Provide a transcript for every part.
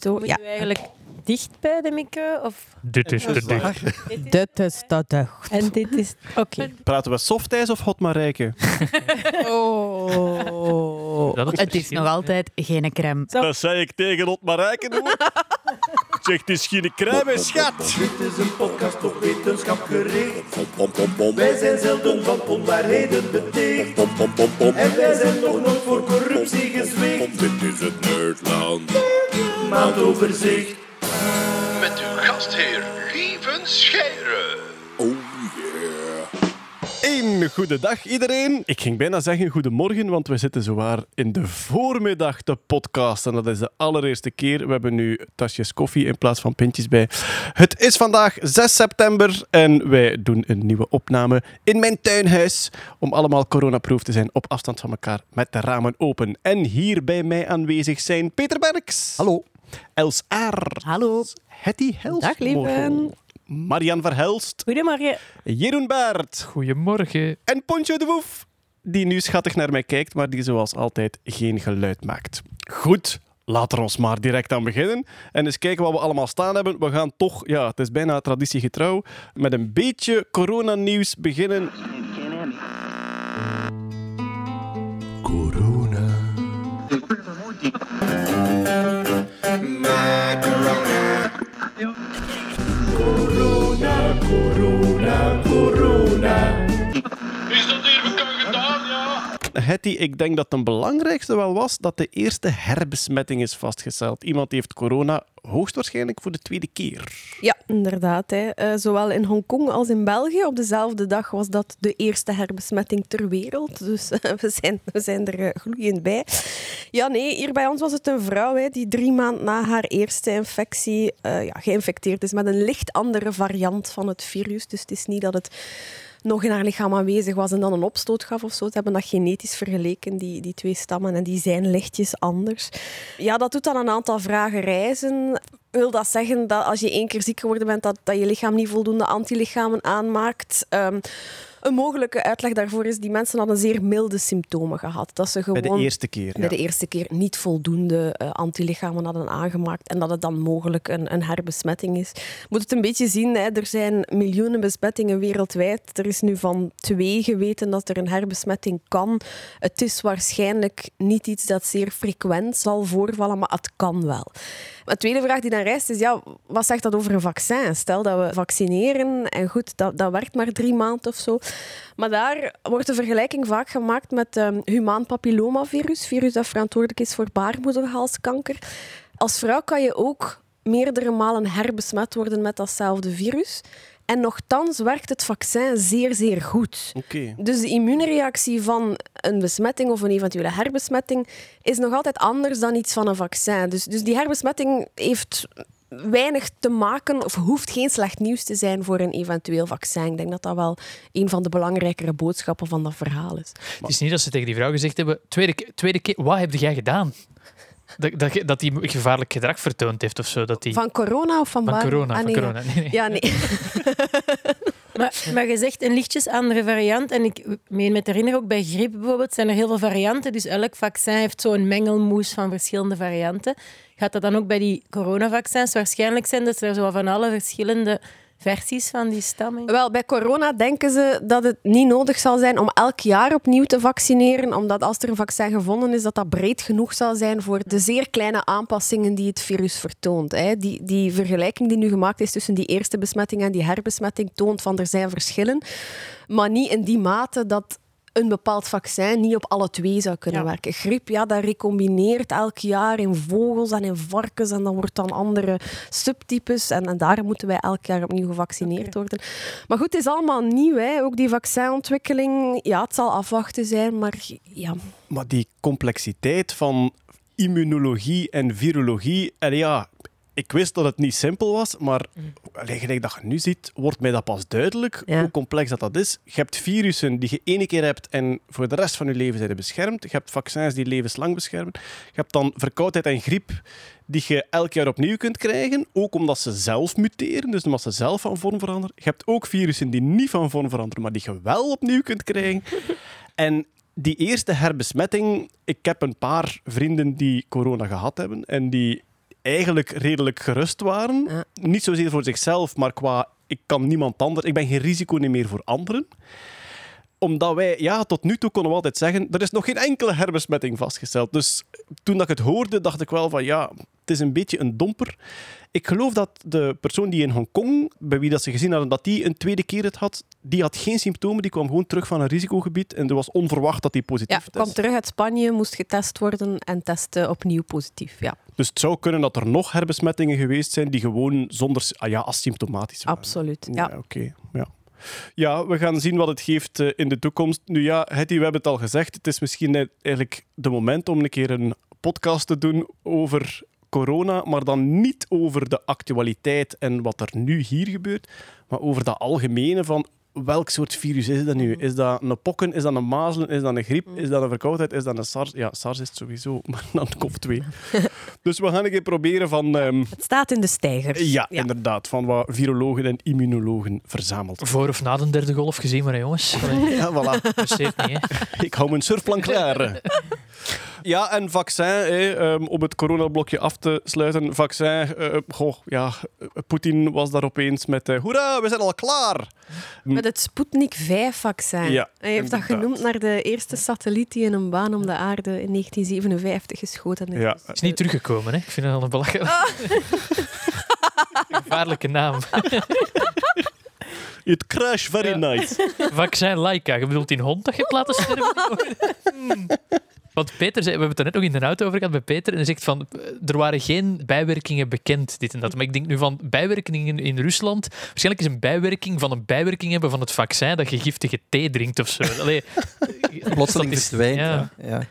Zo, Moet ja. je eigenlijk dicht bij de micro? Of... Dit is te dicht. Dit is de dag. En dit is... Oké. Praten we softijs of hot Marijke? Oh. Dat is Het is nog altijd geen crème. Zo. Dat zei ik tegen hot Marijke zeg, het is geen schat. Dit is een podcast op wetenschap gericht. Wij zijn zelden van onwaarheden beticht. En wij zijn nog nooit voor corruptie gezwicht. Dit is het Nerdland. Maandoverzicht. Met uw gastheer Lieven Scheire. Oh yeah. Een goede dag iedereen. Ik ging bijna zeggen goedemorgen, want we zitten zowaar in de voormiddag te podcasten. Dat is de allereerste keer. We hebben nu tasjes koffie in plaats van pintjes bij. Het is vandaag 6 september en wij doen een nieuwe opname in mijn tuinhuis. Om allemaal coronaproof te zijn op afstand van elkaar met de ramen open. En hier bij mij aanwezig zijn Peter Berks. Hallo. Els Aar. Hallo. Hetty Hels. Dag, lieven. Marian Verhelst. Goedemorgen. Jeroen Baert. Goedemorgen. En Poncho de Woef, die nu schattig naar mij kijkt, maar die zoals altijd geen geluid maakt. Goed, laten we ons maar direct aan beginnen. En eens kijken wat we allemaal staan hebben. We gaan toch, ja, het is bijna traditiegetrouw, met een beetje coronanieuws beginnen. Corona. Corona, corona, corona. Hetty, ik denk dat het belangrijkste wel was dat de eerste herbesmetting is vastgesteld. Iemand heeft corona hoogstwaarschijnlijk voor de tweede keer. Ja, inderdaad. Hè. Eh, zowel in Hongkong als in België op dezelfde dag was dat de eerste herbesmetting ter wereld. Dus eh, we, zijn, we zijn er eh, gloeiend bij. Ja, nee, hier bij ons was het een vrouw hè, die drie maanden na haar eerste infectie ja, geïnfecteerd is met een licht andere variant van het virus. Dus het is niet dat het nog in haar lichaam aanwezig was en dan een opstoot gaf of zo. Ze hebben dat genetisch vergeleken, die, die twee stammen, en die zijn lichtjes anders. Ja, dat doet dan een aantal vragen reizen. Wil dat zeggen dat als je één keer ziek geworden bent, dat, dat je lichaam niet voldoende antilichamen aanmaakt? Ehm, een mogelijke uitleg daarvoor is, die mensen hadden zeer milde symptomen gehad. Dat ze gewoon Bij de eerste keer. bij Ja. de eerste keer niet voldoende eh, antilichamen hadden aangemaakt en dat het dan mogelijk een, een herbesmetting is. Je moet het een beetje zien, hè. er zijn miljoenen besmettingen wereldwijd. Er is nu van twee geweten dat er een herbesmetting kan. Het is waarschijnlijk niet iets dat zeer frequent zal voorvallen, maar het kan wel. Een tweede vraag die dan rijst is, ja, wat zegt dat over een vaccin? Stel dat we vaccineren en goed, dat, dat werkt maar drie maanden of zo. Maar daar wordt de vergelijking vaak gemaakt met um, humaan papillomavirus, virus dat verantwoordelijk is voor baarmoederhalskanker. Als vrouw kan je ook meerdere malen herbesmet worden met datzelfde virus. En nochtans werkt het vaccin zeer, zeer goed. Oké. Dus de immuunreactie van een besmetting of een eventuele herbesmetting is nog altijd anders dan iets van een vaccin. Dus, dus die herbesmetting heeft weinig te maken of hoeft geen slecht nieuws te zijn voor een eventueel vaccin. Ik denk dat dat wel een van de belangrijkere boodschappen van dat verhaal is. Het is niet dat ze tegen die vrouw gezegd hebben: tweede, tweede keer, wat heb jij gedaan? Dat, dat, dat die gevaarlijk gedrag vertoond heeft of zo. Dat die, Van corona of van, van corona. Ah, van corona. Nee, nee. Ja, nee. Maar, maar je zegt een lichtjes andere variant. En ik meen me te herinneren, ook bij griep bijvoorbeeld, zijn er heel veel varianten. Dus elk vaccin heeft zo'n mengelmoes van verschillende varianten. Gaat dat dan ook bij die coronavaccins? Waarschijnlijk zijn dat er zo van alle verschillende versies van die stam. in. Wel, bij corona denken ze dat het niet nodig zal zijn om elk jaar opnieuw te vaccineren, omdat als er een vaccin gevonden is, dat dat breed genoeg zal zijn voor de zeer kleine aanpassingen die het virus vertoont. hè. Die, die vergelijking die nu gemaakt is tussen die eerste besmetting en die herbesmetting toont van er zijn verschillen, maar niet in die mate dat een bepaald vaccin niet op alle twee zou kunnen Ja. werken. Griep, ja, dat recombineert elk jaar in vogels en in varkens en dan wordt dan andere subtypes en, en daar moeten wij elk jaar opnieuw gevaccineerd worden. Maar goed, het is allemaal nieuw, hè. ook die vaccinontwikkeling. Ja, het zal afwachten zijn, maar ja, Maar die complexiteit van immunologie en virologie, en ja, ik wist dat het niet simpel was, maar allee, gelijk dat je nu ziet, wordt mij dat pas duidelijk Ja. hoe complex dat, dat is. Je hebt virussen die je ene keer hebt en voor de rest van je leven zijn beschermd. Je hebt vaccins die levenslang beschermen. Je hebt dan verkoudheid en griep die je elk jaar opnieuw kunt krijgen, ook omdat ze zelf muteren, dus omdat ze zelf van vorm veranderen. Je hebt ook virussen die niet van vorm veranderen, maar die je wel opnieuw kunt krijgen. En die eerste herbesmetting, ik heb een paar vrienden die corona gehad hebben en die eigenlijk redelijk gerust waren. Ja. Niet zozeer voor zichzelf, maar qua ik kan niemand anders. Ik ben geen risico meer voor anderen. Omdat wij, ja, tot nu toe konden we altijd zeggen, er is nog geen enkele herbesmetting vastgesteld. Dus toen dat ik het hoorde, dacht ik wel van ja, het is een beetje een domper. Ik geloof dat de persoon die in Hongkong, bij wie dat ze gezien hadden dat die een tweede keer het had, die had geen symptomen, die kwam gewoon terug van een risicogebied en er was onverwacht dat hij Ja, positief kwam was. terug uit Spanje, moest getest worden en testen opnieuw positief. Ja, Dus het zou kunnen dat er nog herbesmettingen geweest zijn die gewoon zonder ah ja, asymptomatisch waren. absoluut. Ja. Ja, oké. Ja. Ja, we gaan zien wat het geeft eh, in de toekomst. Nu ja, Hetty, we hebben het al gezegd. Het is misschien net eigenlijk de moment om een keer een podcast te doen over corona, maar dan niet over de actualiteit en wat er nu hier gebeurt, maar over dat algemene van welk soort virus is dat nu? Is dat een pokken? Is dat een mazelen? Is dat een griep? Is dat een verkoudheid? Is dat een SARS? Ja, SARS is het sowieso, maar dan kop 2. dus we gaan een keer proberen van... ehm, Het staat in de stijgers. ja, inderdaad. Van wat virologen en immunologen verzameld. Voor of na de derde golf gezien, maar hè, jongens. Ja, voilà. interesseert niet, hè. Ik hou mijn surfplan klaar. Ja, en vaccin, hè, ehm, om het coronablokje af te sluiten. Vaccin, eh, goh, ja, Poetin was daar opeens met uh, hoera, we zijn al klaar. Met het Sputnik 5-vaccin. Ja, Hij heeft dat genoemd naar de eerste satelliet die in een baan om de aarde in 1957 geschoten is. Ja, Is niet teruggekomen, hè. Ik vind het al een belachelijk. Gevaarlijke naam. it crash very Ja. nice. Vaccin Laika. Je bedoelt die hond dat je hebt laten sterven? Want Peter zei, we hebben het er net nog in de auto over gehad bij Peter. En hij zegt van, eh, er waren geen bijwerkingen bekend, dit en dat. Maar ik denk nu van bijwerkingen in Rusland. Waarschijnlijk is een bijwerking van een bijwerking hebben van het vaccin dat je giftige thee drinkt of zo. Allee, Plotseling verdwijnt. ja. Ja.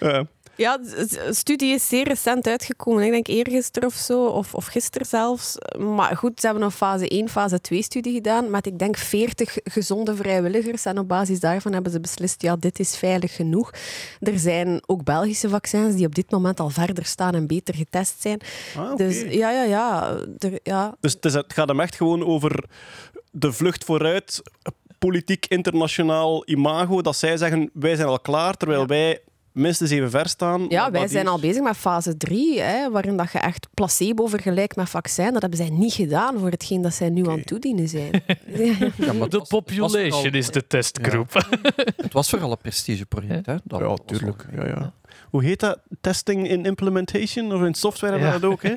Ja. Ja. De studie is zeer recent uitgekomen. Ik denk eergisteren of zo, of, of gisteren zelfs. Maar goed, ze hebben een fase 1, fase 2 studie gedaan met ik denk 40 gezonde vrijwilligers. En op basis daarvan hebben ze beslist, ja, dit is veilig genoeg. Er zijn ook Belgische vaccins die op dit moment al verder staan en beter getest zijn. Ah. Dus ja, ja, ja. Er, ja. Dus het, is- het gaat hem echt gewoon over de vlucht vooruit, politiek, internationaal imago, dat zij zeggen, wij zijn al klaar, terwijl Ja. wij minstens even ver staan. Ja, wij zijn hier- al bezig met fase 3, hè, waarin dat je echt placebo vergelijkt met vaccin. Dat hebben zij niet gedaan voor hetgeen dat zij nu aan het toedienen zijn. Ja. Maar de was- het was population vooral- is de testgroep. Het was vooral een prestigeproject. Hè? Dat Ja, tuurlijk. Ja, ja. Hoe heet dat? Testing in implementation? Of in software hebben we dat ook, hè?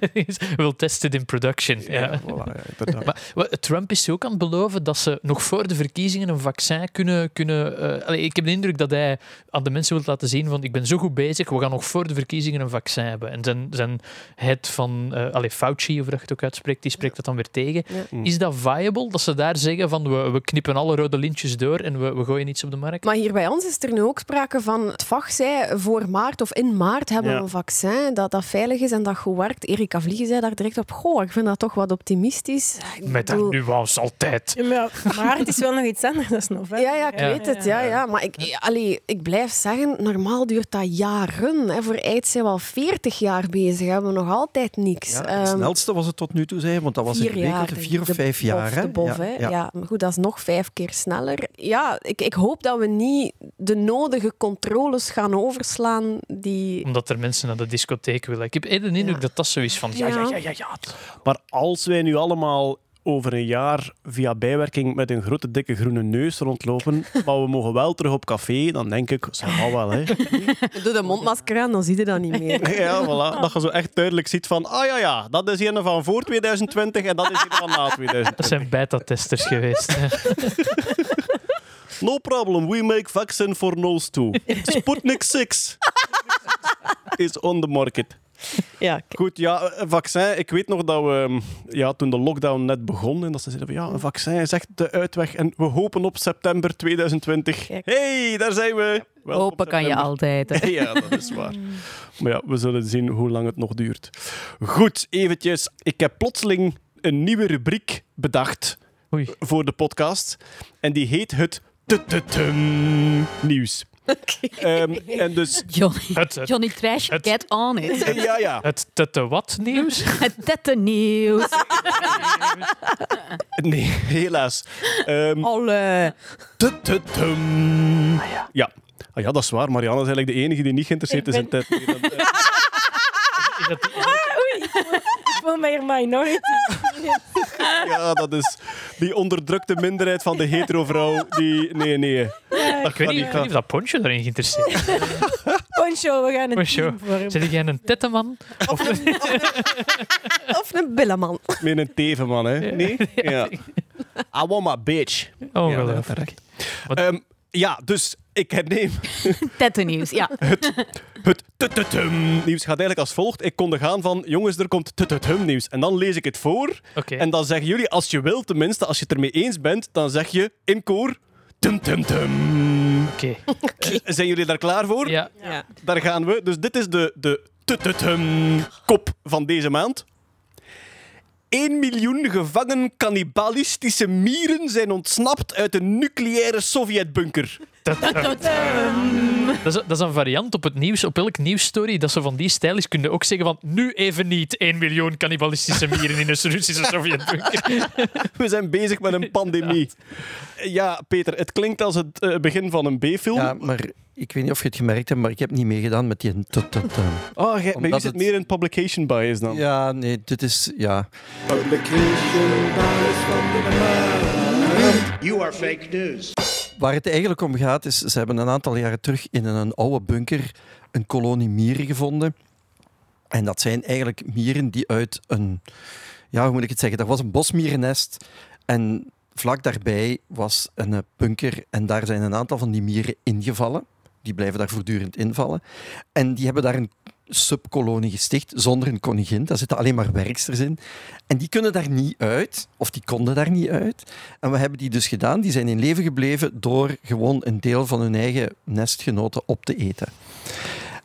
We'll test it in production. Ja. voilà, ja, inderdaad. Maar Trump is ook aan het beloven dat ze nog voor de verkiezingen een vaccin kunnen. kunnen eh, allee, ik heb de indruk dat hij aan de mensen wil laten zien: van ik ben zo goed bezig, we gaan nog voor de verkiezingen een vaccin hebben. En zijn, zijn head van eh allee, Fauci, of dat je het ook uitspreekt, die spreekt dat dan weer tegen. Ja. Is dat viable dat ze daar zeggen van we, we knippen alle rode lintjes door en we, we gooien iets op de markt? Maar hier bij ons is er nu ook sprake van het VAG zei voor maart of in maart hebben we Ja. een vaccin dat, dat veilig is en dat goed werkt. Erika Vliegen zei daar direct op, goh, ik vind dat toch wat optimistisch. Ik Met dat bedoel- nuance altijd. Ja, maar, maar het is wel nog iets anders dan november. Ja, ja, ik Ja. weet het. Ja, ja. Maar ik, allee, ik blijf zeggen, normaal duurt dat jaren. Hè. Voor AIDS zijn we al 40 jaar bezig. Hebben we nog altijd niks. Ja, het Ehm, snelste was het tot nu toe, zei, want dat was jaar. Vier of vijf jaar. De bof, ja, hè. ja. Ja. maar goed, dat is nog vijf keer sneller. Ja, ik, ik hoop dat we niet de nodige controles gaan overslaan die... Omdat er mensen naar de discotheek willen. Ik heb eerder de indruk Ja. dat dat zoiets van ja, ja, Ja. ja, ja. ja. Maar als wij nu allemaal over een jaar via bijwerking met een grote dikke groene neus rondlopen, maar we mogen wel terug op café, dan denk ik, zal wel wel, hè. Doe de mondmasker aan, dan zie je dat niet meer. Ja, voilà. Dat je zo echt duidelijk ziet van, ah ja, ja, dat is een van voor 2020 en dat is een van na 2020. Dat zijn beta-testers geweest. hè. No problem, we make vaccine for nose too. Sputnik 6 is on the market. Ja, Goed, ja, een vaccin. Ik weet nog dat we, ja, toen de lockdown net begon, en dat ze zeiden van ja, een vaccin is echt de uitweg. En we hopen op september 2020. Kijk. hey, daar zijn we. Hopen kan je altijd. hè. Ja, dat is waar. Maar ja, we zullen zien hoe lang het nog duurt. Goed, eventjes. Ik heb plotseling een nieuwe rubriek bedacht Oei. voor de podcast. En die heet het tututum nieuws. Ehm, en dus, Johnny, Het, het, Johnny Trash, het- get on it. ja, ja. het tete wat nieuws? Het tettennieuws. Nee, helaas. Ehm Alle. tututum. ja. Ah ja, dat is waar. Marianne is eigenlijk de enige die niet geïnteresseerd is in. Is dat, Ik voel me hier minority. Ja, dat is die onderdrukte minderheid van de hetero-vrouw. Die... Nee, nee. Ik weet niet, ik weet niet of dat Poncho daarin geïnteresseerd is. Poncho, we gaan een Poncho, team vormen. Zit jij een tetteman? Of Of een billeman. Met een tevenman, hè? Nee? Ja. I want my bitch. Ongelooflijk. Ehm, ja, dus ik herneem Tettennieuws, ja. het tututum nieuws gaat eigenlijk als volgt. Ik kondig aan van, jongens, er komt tututum nieuws. En dan lees ik het voor. Oké. En dan zeggen jullie, als je wilt tenminste, als je het ermee eens bent, dan zeg je in koor... Tum, tum, tum. Oké. Eh, Zijn jullie daar klaar voor? Ja. Ja. Daar gaan we. Dus dit is de, de tututum kop van deze maand. 1 miljoen gevangen cannibalistische mieren zijn ontsnapt uit een nucleaire Sovjetbunker. Dat, dat, is, dat is een variant op het nieuws, op elk nieuwsstory dat zo van die stijl is, kun je ook zeggen van nu even niet 1 miljoen cannibalistische mieren in een Russische Sovjetbunker. We zijn bezig met een pandemie. Ja, Peter, het klinkt als het eh, begin van een B-film. Ja, maar ik weet niet of je het gemerkt hebt, maar ik heb niet meegedaan met die... Oh, bij Omdat zit het- meer in publication bias dan? Ja, nee, dit is... Ja. Publication bias van de. You are fake news. Waar het eigenlijk om gaat, is ze hebben een aantal jaren terug in een oude bunker een kolonie mieren gevonden. En dat zijn eigenlijk mieren die uit een... Ja, hoe moet ik het zeggen? Er was een bosmierennest en vlak daarbij was een bunker en daar zijn een aantal van die mieren ingevallen. Die blijven daar voortdurend invallen. En die hebben daar een subkolonie gesticht zonder een koningin. Daar zitten alleen maar werksters in. En die kunnen daar niet uit, of die konden daar niet uit. En we hebben die dus gedaan. Die zijn in leven gebleven door gewoon een deel van hun eigen nestgenoten op te eten.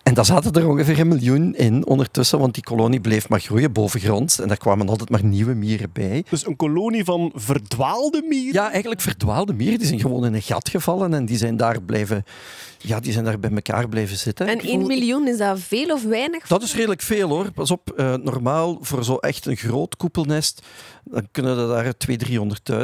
En daar zaten er ongeveer een miljoen in ondertussen, want die kolonie bleef maar groeien bovengronds. En daar kwamen altijd maar nieuwe mieren bij. Dus een kolonie van verdwaalde mieren? Ja, eigenlijk verdwaalde mieren. Die zijn gewoon in een gat gevallen en die zijn daar blijven... Ja, die zijn daar bij elkaar blijven zitten. En Ik 1 voel- miljoen, is dat veel of weinig? Dat is redelijk veel hoor. Pas op, eh, normaal voor zo echt een groot koepelnest, dan kunnen er daar 200.000,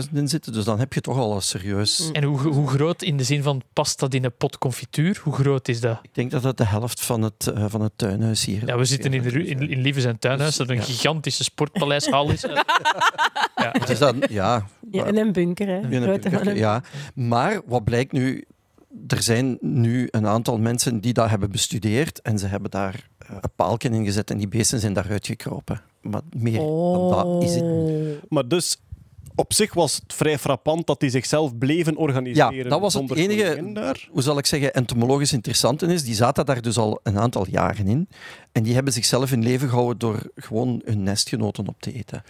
300.000 in zitten. Dus dan heb je toch al een serieus. En hoe, hoe groot in de zin van past dat in een pot confituur? Hoe groot is dat? Ik denk dat dat de helft van het, eh, van het tuinhuis hier Ja, we zitten in, de, in, in Lieve zijn tuinhuis, dat een Ja. gigantische sportpaleishal is. Ja. Het is dan, ja, Ja, in een bunker, hè. in een Grote bunker, van een- ja. Maar wat blijkt nu, er zijn nu een aantal mensen die dat hebben bestudeerd en ze hebben daar eh, een paaltje in gezet en die beesten zijn daaruit gekropen. Maar meer dan dat is het niet. Maar dus, op zich was het vrij frappant dat die zichzelf bleven organiseren. Ja, dat was het enige- hoe zal ik zeggen, entomologisch interessant in is, die zaten daar dus al een aantal jaren in. En die hebben zichzelf in leven gehouden door gewoon hun nestgenoten op te eten.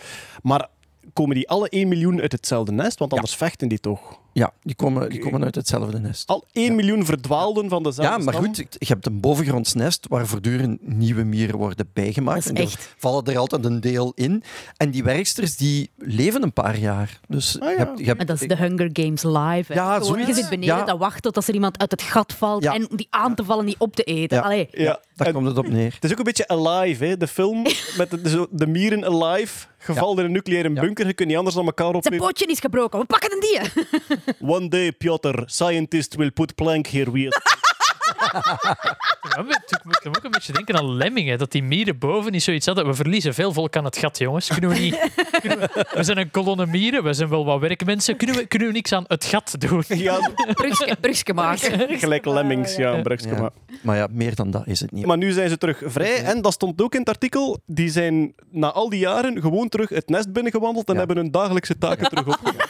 Maar komen die alle 1 miljoen uit hetzelfde nest? Want anders vechten die toch? Ja, die komen, die komen uit hetzelfde nest. Al 1 miljoen verdwaalden van dezelfde Ja, maar stam? goed, je hebt een bovengronds nest waar voortdurend nieuwe mieren worden bijgemaakt. Dat is en echt. vallen er altijd een deel in. En die werksters die leven een paar jaar. Dus Ah, ja. je hebt, je hebt- En dat is de Hunger Games live. Ja, zoiets. Je zit beneden, Ja. dat wacht tot er iemand uit het gat valt Ja. en die aan te vallen, die op te eten. Ja. Allee. Ja, daar en komt het op neer. het is ook een beetje alive, hè? de film met de, zo, de mieren alive. Geval in een nucleaire Ja. bunker, je kunt niet anders dan elkaar Zijn opnemen. pootje is gebroken, we pakken een die. One day, Piotr, scientist will put plank here. We Ja, maar Ik moet ook een beetje denken aan lemmingen, dat die mieren boven niet zoiets hadden. We verliezen veel volk aan het gat, jongens. Kunnen we niet... kunnen we, we zijn een kolonne mieren, we zijn wel wat werkmensen. Kunnen we, kunnen we niks aan het gat doen? ja, Brugske, maken. gelijk lemmings, ja, een brugske, Ja. maar- Maar ja, meer dan dat is het niet. Maar nu zijn ze terug vrij. En dat stond ook in het artikel. Die zijn na al die jaren gewoon terug het nest binnengewandeld en Ja. hebben hun dagelijkse taken terug opgenomen.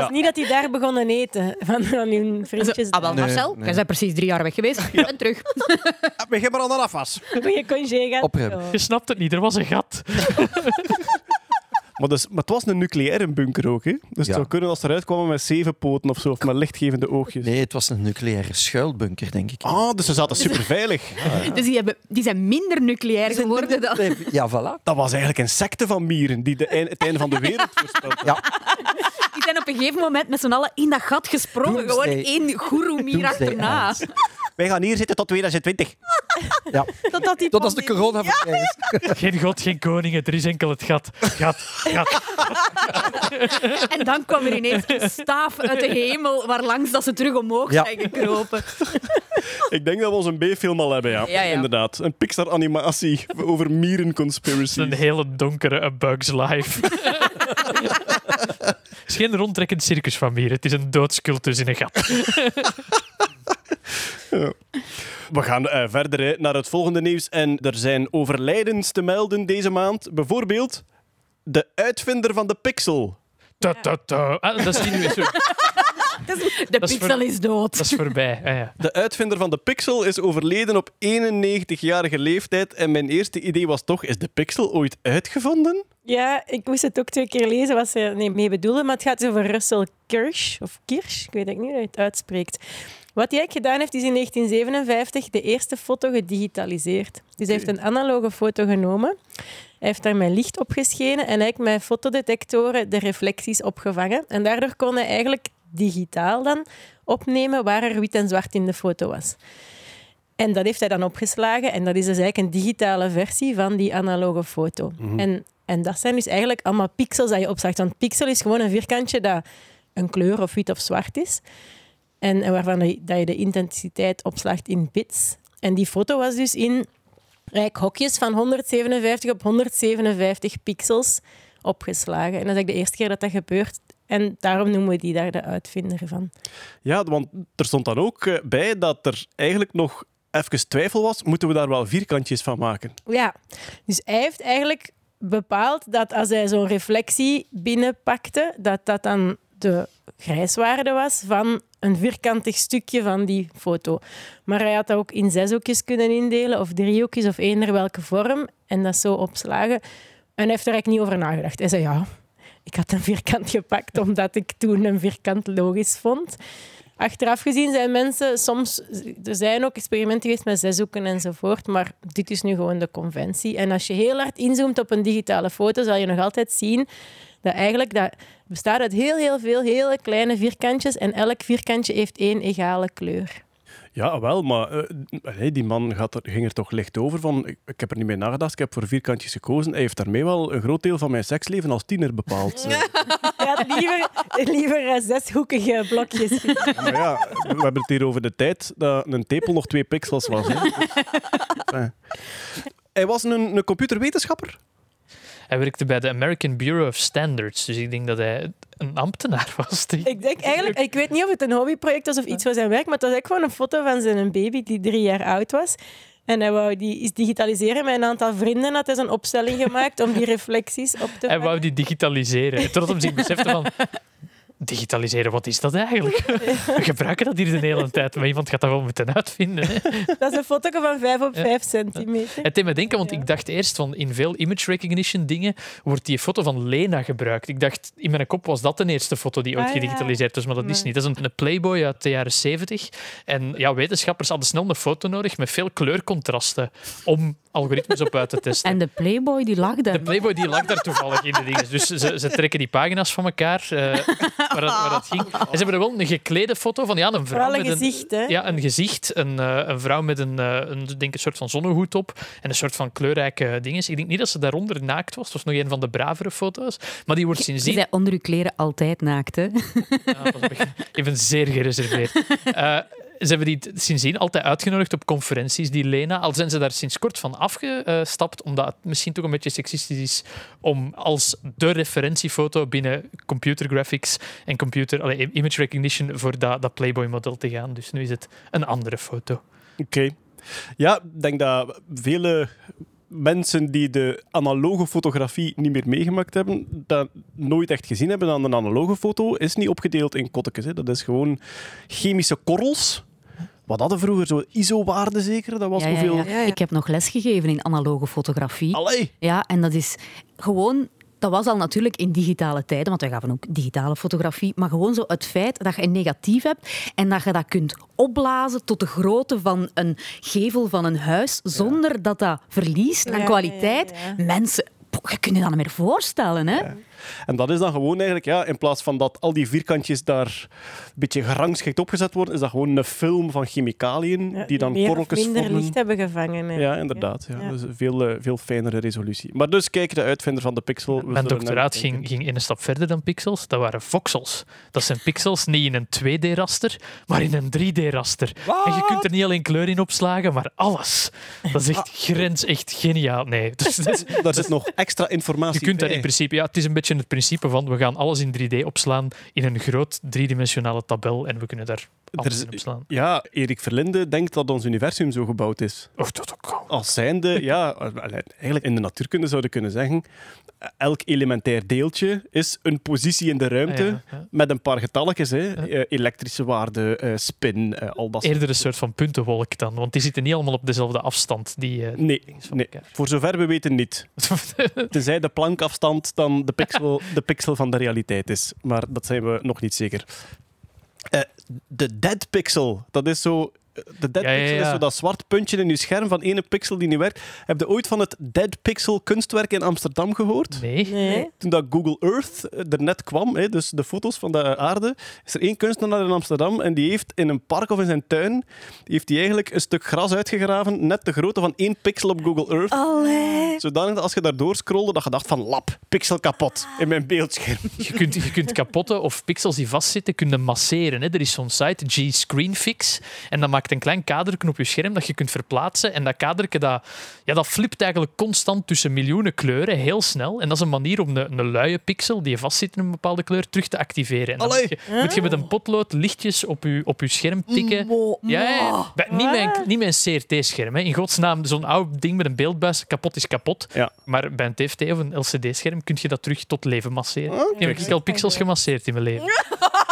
Het is niet dat die daar begonnen eten van, van hun vriendjes. Ah, wel, Nee, Marcel, nee. jij bent precies drie jaar weg geweest. En terug. We gaan maar al naar afwas. Congé gehad. Opremmen. Ja. Je snapt het niet, er was een gat. Maar, dus, maar het was een nucleaire bunker ook. Hè? Dus het Ja. zou kunnen als ze eruit kwamen met zeven poten of zo, of met lichtgevende oogjes. Nee, het was een nucleaire schuilbunker, denk ik. Ah, dus ze zaten super veilig. Dus die, hebben, die zijn minder nucleair geworden dan... Ja, voilà. Dat was eigenlijk een secte van mieren die de, het einde van de wereld voorspelde. Ja. Zijn op een gegeven moment met z'n allen in dat gat gesprongen. Gewoon Doomsday. één goeroe-mier achterna. Wij gaan hier zitten tot 2020. Ja. Totdat die Tot als de corona voorbij is. Geen god, geen koningen, er is enkel het gat. Gat, gat. En dan kwam er ineens een staaf uit de hemel waarlangs dat ze terug omhoog Ja. zijn gekropen. Ik denk dat we onze B-film al hebben, ja. Ja, ja. Inderdaad. Een Pixar-animatie over mierenconspiracy. Een hele donkere A Bug's Life. Het is geen rondtrekkend circus van mieren. Het is een doodscultus in een gat. We gaan eh, verder hè, naar het volgende nieuws. En er zijn overlijdens te melden deze maand. Bijvoorbeeld de uitvinder van de Pixel. Ta, ta, ta. Ah, dat is die nu weer zo. De Dat pixel is dood. Dat is voorbij. Ah, ja. De uitvinder van de Pixel is overleden op 91-jarige leeftijd. En mijn eerste idee was toch, is de Pixel ooit uitgevonden? Ja, ik moest het ook twee keer lezen wat ze ermee bedoelen, maar het gaat over Russell Kirsch, of Kirsch, ik weet niet hoe je het uitspreekt. Wat hij eigenlijk gedaan heeft, is in 1957 de eerste foto gedigitaliseerd. Dus hij heeft een analoge foto genomen, hij heeft daar met licht op geschenen en eigenlijk met fotodetectoren de reflecties opgevangen. En daardoor kon hij eigenlijk digitaal dan opnemen waar er wit en zwart in de foto was. En dat heeft hij dan opgeslagen. En dat is dus eigenlijk een digitale versie van die analoge foto. en, en dat zijn dus eigenlijk allemaal pixels dat je opslaagt. Want pixel is gewoon een vierkantje dat een kleur of wit of zwart is. En, en waarvan je, dat je de intensiteit opslaagt in bits. En die foto was dus in eigenlijk hokjes van 157 op 157 pixels opgeslagen. En dat is eigenlijk de eerste keer dat dat gebeurt. En daarom noemen we die daar de uitvinder van. Ja, want er stond dan ook eh, bij dat er eigenlijk nog even twijfel was. Moeten we daar wel vierkantjes van maken? Ja, dus hij heeft eigenlijk bepaald dat als hij zo'n reflectie binnenpakte, dat dat dan de grijswaarde was van een vierkantig stukje van die foto. Maar hij had dat ook in zes hoekjes kunnen indelen, of drie hoekjes, of eender welke vorm, en dat zo opslagen. En hij heeft er eigenlijk niet over nagedacht. Hij zei, ja, ik had een vierkant gepakt omdat ik toen een vierkant logisch vond. Achteraf gezien zijn mensen soms... Er zijn ook experimenten geweest met zeshoeken enzovoort, maar dit is nu gewoon de conventie. En als je heel hard inzoomt op een digitale foto, zal je nog altijd zien dat eigenlijk dat bestaat uit heel, heel veel hele kleine vierkantjes en elk vierkantje heeft één egale kleur. Ja, wel, maar eh, die man gaat er, ging er toch licht over van... Ik, ik heb er niet mee nagedacht, ik heb voor vierkantjes gekozen. Hij heeft daarmee wel een groot deel van mijn seksleven als tiener bepaald. Hij had liever, liever zeshoekige blokjes. maar ja, we hebben het hier over de tijd dat een tepel nog twee pixels was. Hè. Dus, eh. Hij was een, een computerwetenschapper. Hij werkte bij de American Bureau of Standards. Dus ik denk dat hij een ambtenaar was. Ik denk eigenlijk, ik weet niet of het een hobbyproject was of iets voor zijn werk, maar het was eigenlijk gewoon een foto van zijn baby die drie jaar oud was. En hij wou die eens digitaliseren. Met een aantal vrienden had hij zo'n opstelling gemaakt om die reflecties op te Hij vangen. wou die digitaliseren. Tot hij zich besefte van... Digitaliseren, wat is dat eigenlijk? We gebruiken dat hier de hele tijd, maar iemand gaat dat wel moeten uitvinden. Hè? Dat is een foto van 5 op Ja. 5 centimeter. Het deed me denken, want ik dacht eerst van in veel image recognition dingen wordt die foto van Lena gebruikt. Ik dacht, in mijn kop was dat de eerste foto die ooit Ah, gedigitaliseerd was, maar dat is niet. Dat is een, een Playboy uit de jaren 70. En ja, wetenschappers hadden snel een foto nodig met veel kleurcontrasten om algoritmes op uit te testen. En de Playboy die lag daar. De Playboy die lag daar toevallig in de dingen. Dus ze, ze trekken die pagina's van elkaar eh, waar, dat, waar dat ging. En ze hebben er wel een geklede foto van ja, een vrouw Vooral een met een, gezicht, hè? ja, een gezicht. Een, eh, een vrouw met een, eh, een, denk een soort van zonnehoed op en een soort van kleurrijke dingen. Ik denk niet dat ze daaronder naakt was. Het was nog een van de bravere foto's. Maar die wordt Je sindsdien... bent onder je kleren altijd naakt, hè? Ja, dat was een- ik ben zeer gereserveerd. Eh, ze hebben die sindsdien altijd uitgenodigd op conferenties, die Lena. Al zijn ze daar sinds kort van afgestapt, omdat het misschien toch een beetje seksistisch is om als de referentiefoto binnen computer graphics en computer, allee, image recognition voor dat, dat Playboy-model te gaan. Dus nu is het een andere foto. Oké. Ja, ik denk dat vele mensen die de analoge fotografie niet meer meegemaakt hebben, dat nooit echt gezien hebben aan een analoge foto, is niet opgedeeld in kottekes. Dat is gewoon chemische korrels. Wat hadden vroeger zo ISO-waarde zeker? Dat was Ja, ja, hoeveel... ja. Ik heb nog les gegeven in analoge fotografie. Allee! Ja, en dat is gewoon... Dat was al natuurlijk in digitale tijden, want wij gaven ook digitale fotografie. Maar gewoon zo het feit dat je een negatief hebt en dat je dat kunt opblazen tot de grootte van een gevel van een huis, zonder dat dat verliest aan Ja, kwaliteit. ja, ja. Mensen je kunt je dat niet meer voorstellen, hè? En dat is dan gewoon eigenlijk, ja, in plaats van dat al die vierkantjes daar een beetje gerangschikt opgezet worden, is dat gewoon een film van chemicaliën Ja, die dan meer korreltjes minder vormen. licht hebben gevangen. hè. Ja, inderdaad. Ja. Ja. Dus een veel, eh, veel fijnere resolutie. Maar dus, kijk, de uitvinder van de pixel. Mijn doctoraat ging, ging een stap verder dan pixels. Dat waren voxels. Dat zijn pixels niet in een 2D-raster, maar in een 3D-raster. En je kunt er niet alleen kleur in opslagen, maar alles. Dat is echt grens, echt geniaal. Nee, dus, dus. Daar zit nog extra informatie je kunt daar in principe... Ja, het is een beetje het principe van we gaan alles in 3D opslaan in een groot driedimensionale tabel en we kunnen daar Ja, Erik Verlinde denkt dat ons universum zo gebouwd is. Of dat ook al. Als zijnde, ja, eigenlijk in de natuurkunde zouden kunnen zeggen, elk elementair deeltje is een positie in de ruimte Ja, ja. met een paar getalletjes, hè. Eh, elektrische waarde, eh, spin, eh, al dat Eerder een soort van puntenwolk dan, want die zitten niet allemaal op dezelfde afstand. Die, Nee, voor zover we weten niet. Tenzij de plankafstand dan de pixel, de pixel van de realiteit is. Maar dat zijn we nog niet zeker. Eh, de dead pixel, dat is zo... De dead Ja, ja, pixel ja. is zo dat zwart puntje in je scherm van ene pixel die niet werkt. Heb je ooit van het dead pixel kunstwerk in Amsterdam gehoord? Nee. Nee. Toen dat Google Earth eh, er net kwam, hè, dus de foto's van de aarde, is er één kunstenaar in Amsterdam en die heeft in een park of in zijn tuin heeft hij eigenlijk een stuk gras uitgegraven, net de grootte van één pixel op Google Earth. Allee. Zodanig dat als je daardoor scrolde, dat je dacht van lap, pixel kapot in mijn beeldscherm. Je kunt, je kunt kapotte of pixels die vastzitten, kunnen masseren. Hè. Er is zo'n site, G-Screenfix, en dat maakt een klein kadertje op je scherm dat je kunt verplaatsen. En dat kadertje dat, ja, dat flipt eigenlijk constant tussen miljoenen kleuren, heel snel. En dat is een manier om een, een luie pixel die vastzit in een bepaalde kleur terug te activeren. En dan moet je, moet je met een potlood lichtjes op je, op je scherm tikken. Ja, ja, niet, Wat? niet een CRT-scherm. hè. In godsnaam, zo'n oud ding met een beeldbuis, kapot is kapot. Ja. Maar bij een TFT of een LCD-scherm kun je dat terug tot leven masseren. Oh, ik heb al pixels gemasseerd in mijn leven.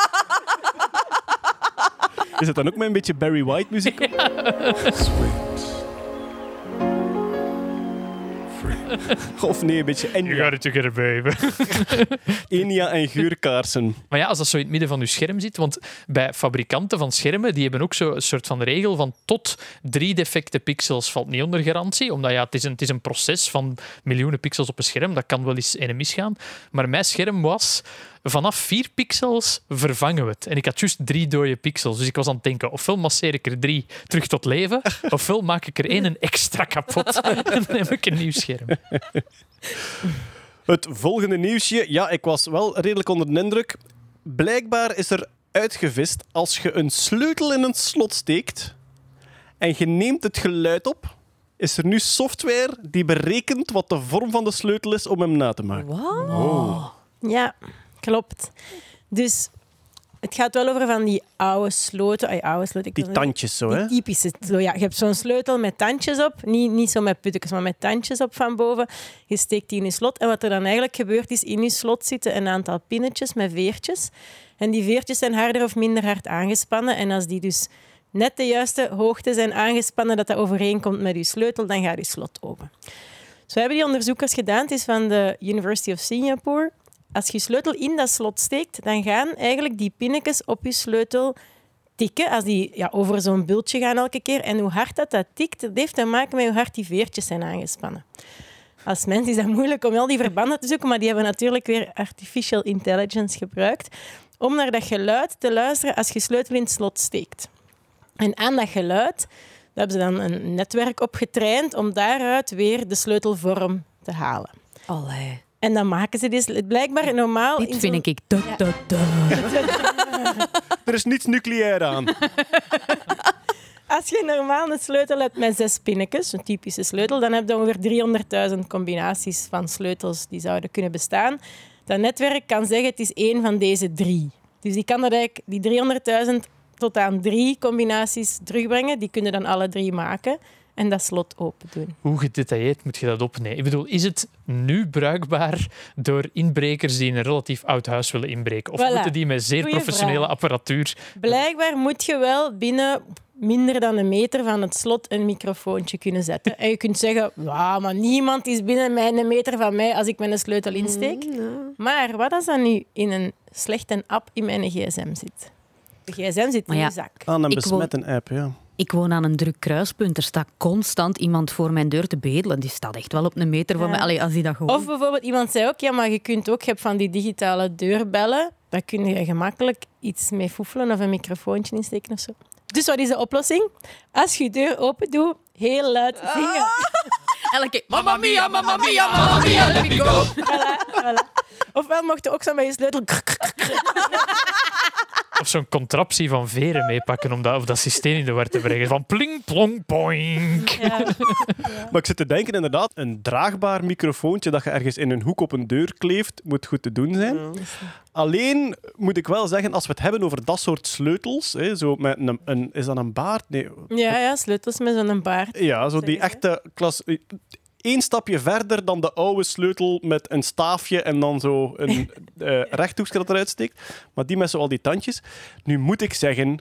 Is het dan ook met een beetje Barry White muziek? Of nee, een beetje You Enya, got it together, baby. Enya en geurkaarsen. Maar ja, als dat zo in het midden van je scherm zit, want bij fabrikanten van schermen, die hebben ook zo een soort van regel van tot drie defecte pixels valt niet onder garantie, omdat ja, het, is een, het is een proces van miljoenen pixels op een scherm, dat kan wel eens een misgaan. Maar mijn scherm was, vanaf vier pixels vervangen we het. En ik had juist drie dode pixels, dus ik was aan het denken, ofwel masseer ik er drie terug tot leven, ofwel maak ik er één een extra kapot en dan heb ik een nieuw scherm. Het volgende nieuwsje. Ja, ik was wel redelijk onder de indruk. Blijkbaar is er uitgevist als je een sleutel in een slot steekt en je neemt het geluid op, is er nu software die berekent wat de vorm van de sleutel is om hem na te maken. Wat? Ja, klopt. Dus het gaat wel over van die oude sloten. Ay, oude sloten Die tandjes zo, hè? typische. Zo, ja, je hebt zo'n sleutel met tandjes op. Niet, niet zo met puttekens, maar met tandjes op van boven. Je steekt die in je slot. En wat er dan eigenlijk gebeurt, is in je slot zitten een aantal pinnetjes met veertjes. En die veertjes zijn harder of minder hard aangespannen. En als die dus net de juiste hoogte zijn aangespannen, dat dat overeenkomt met je sleutel, dan gaat je slot open. Zo hebben die onderzoekers gedaan. Het is van de University of Singapore. Als je sleutel in dat slot steekt, dan gaan eigenlijk die pinnetjes op je sleutel tikken. Als die ja, over zo'n bultje gaan elke keer. En hoe hard dat, dat tikt, dat heeft te maken met hoe hard die veertjes zijn aangespannen. Als mens is dat moeilijk om al die verbanden te zoeken, maar die hebben natuurlijk weer artificial intelligence gebruikt om naar dat geluid te luisteren als je sleutel in het slot steekt. En aan dat geluid daar hebben ze dan een netwerk op getraind om daaruit weer de sleutelvorm te halen. Allee. En dan maken ze dus blijkbaar normaal... in Dit vind ik... Da, da, da. Er is niets nucleair aan. Als je normaal een sleutel hebt met zes pinnetjes, een typische sleutel, dan heb je ongeveer 300.000 combinaties van sleutels die zouden kunnen bestaan. Dat netwerk kan zeggen het is één van deze drie. Dus die kan dat eigenlijk, die 300.000 tot aan drie combinaties terugbrengen. Die kunnen dan alle drie maken en dat slot open doen. Hoe gedetailleerd moet je dat opnemen? Ik bedoel, is het nu bruikbaar door inbrekers die in een relatief oud huis willen inbreken? Of Voilà. moeten die met zeer Goeie professionele vraag. apparatuur... Blijkbaar moet je wel binnen minder dan een meter van het slot een microfoontje kunnen zetten. En je kunt zeggen, "Ja, maar niemand is binnen mijn een meter van mij als ik mijn sleutel insteek. Maar wat als dat nu in een slechte app in mijn gsm zit? De gsm zit in ja. je zak. Aan een app, ja. Ik woon aan een druk kruispunt. Er staat constant iemand voor mijn deur te bedelen. Die staat echt wel op een meter van Ja. mij. Allee, als die dat gewoon... Of bijvoorbeeld, iemand zei ook, ja, maar je kunt ook, je hebt van die digitale deurbellen, daar kun je gemakkelijk iets mee foefelen of een microfoontje insteken of zo. Dus wat is de oplossing? Als je je deur open doet, heel luid zingen. Elke keer, Mamma mia, mamma mia, mamma mia, let me go. Voilà, voilà. Ofwel mocht je ook zo met je sleutel... Of zo'n contraptie van veren meepakken om dat, of dat systeem in de war te brengen. Van pling, plong, poink. Ja. Maar ik zit te denken, inderdaad, een draagbaar microfoontje dat je ergens in een hoek op een deur kleeft, moet goed te doen zijn. Alleen moet ik wel zeggen, als we het hebben over dat soort sleutels, hè, zo met een, een, is dat een baard? Nee. Ja, ja, sleutels met zo'n baard. Ja, zo die echte klas. Eén stapje verder dan de oude sleutel met een staafje en dan zo een eh rechthoekje dat eruit steekt. Maar die met zo al die tandjes. Nu moet ik zeggen,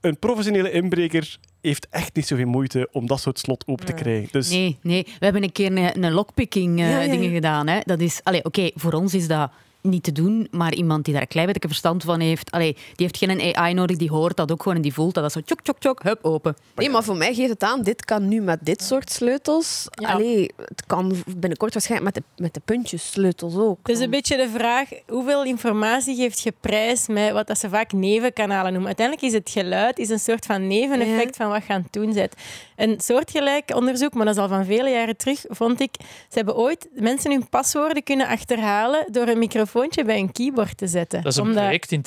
een professionele inbreker heeft echt niet zoveel moeite om dat soort slot open te krijgen. Dus Nee, nee. We hebben een keer een, een lockpicking eh, Ja, ja, ja. dingen gedaan. Hè. Dat is, oké, voor ons is dat niet te doen, maar iemand die daar een klein beetje verstand van heeft, allee, die heeft geen AI nodig, die hoort dat ook gewoon en die voelt dat. Dat is zo tjok, tjok, tjok, hup, open. Nee, maar voor mij geeft het aan, dit kan nu met dit soort sleutels. Ja. Allee, het kan binnenkort waarschijnlijk met de, met de puntjessleutels ook. Het is een beetje de vraag, hoeveel informatie geeft je prijs met wat dat ze vaak nevenkanalen noemen. Uiteindelijk is het geluid is een soort van neveneffect van wat je aan het doen bent. Een soortgelijk onderzoek, maar dat is al van vele jaren terug, vond ik. Ze hebben ooit mensen hun paswoorden kunnen achterhalen door een microfoontje bij een keyboard te zetten. Dat is een Omdat- project in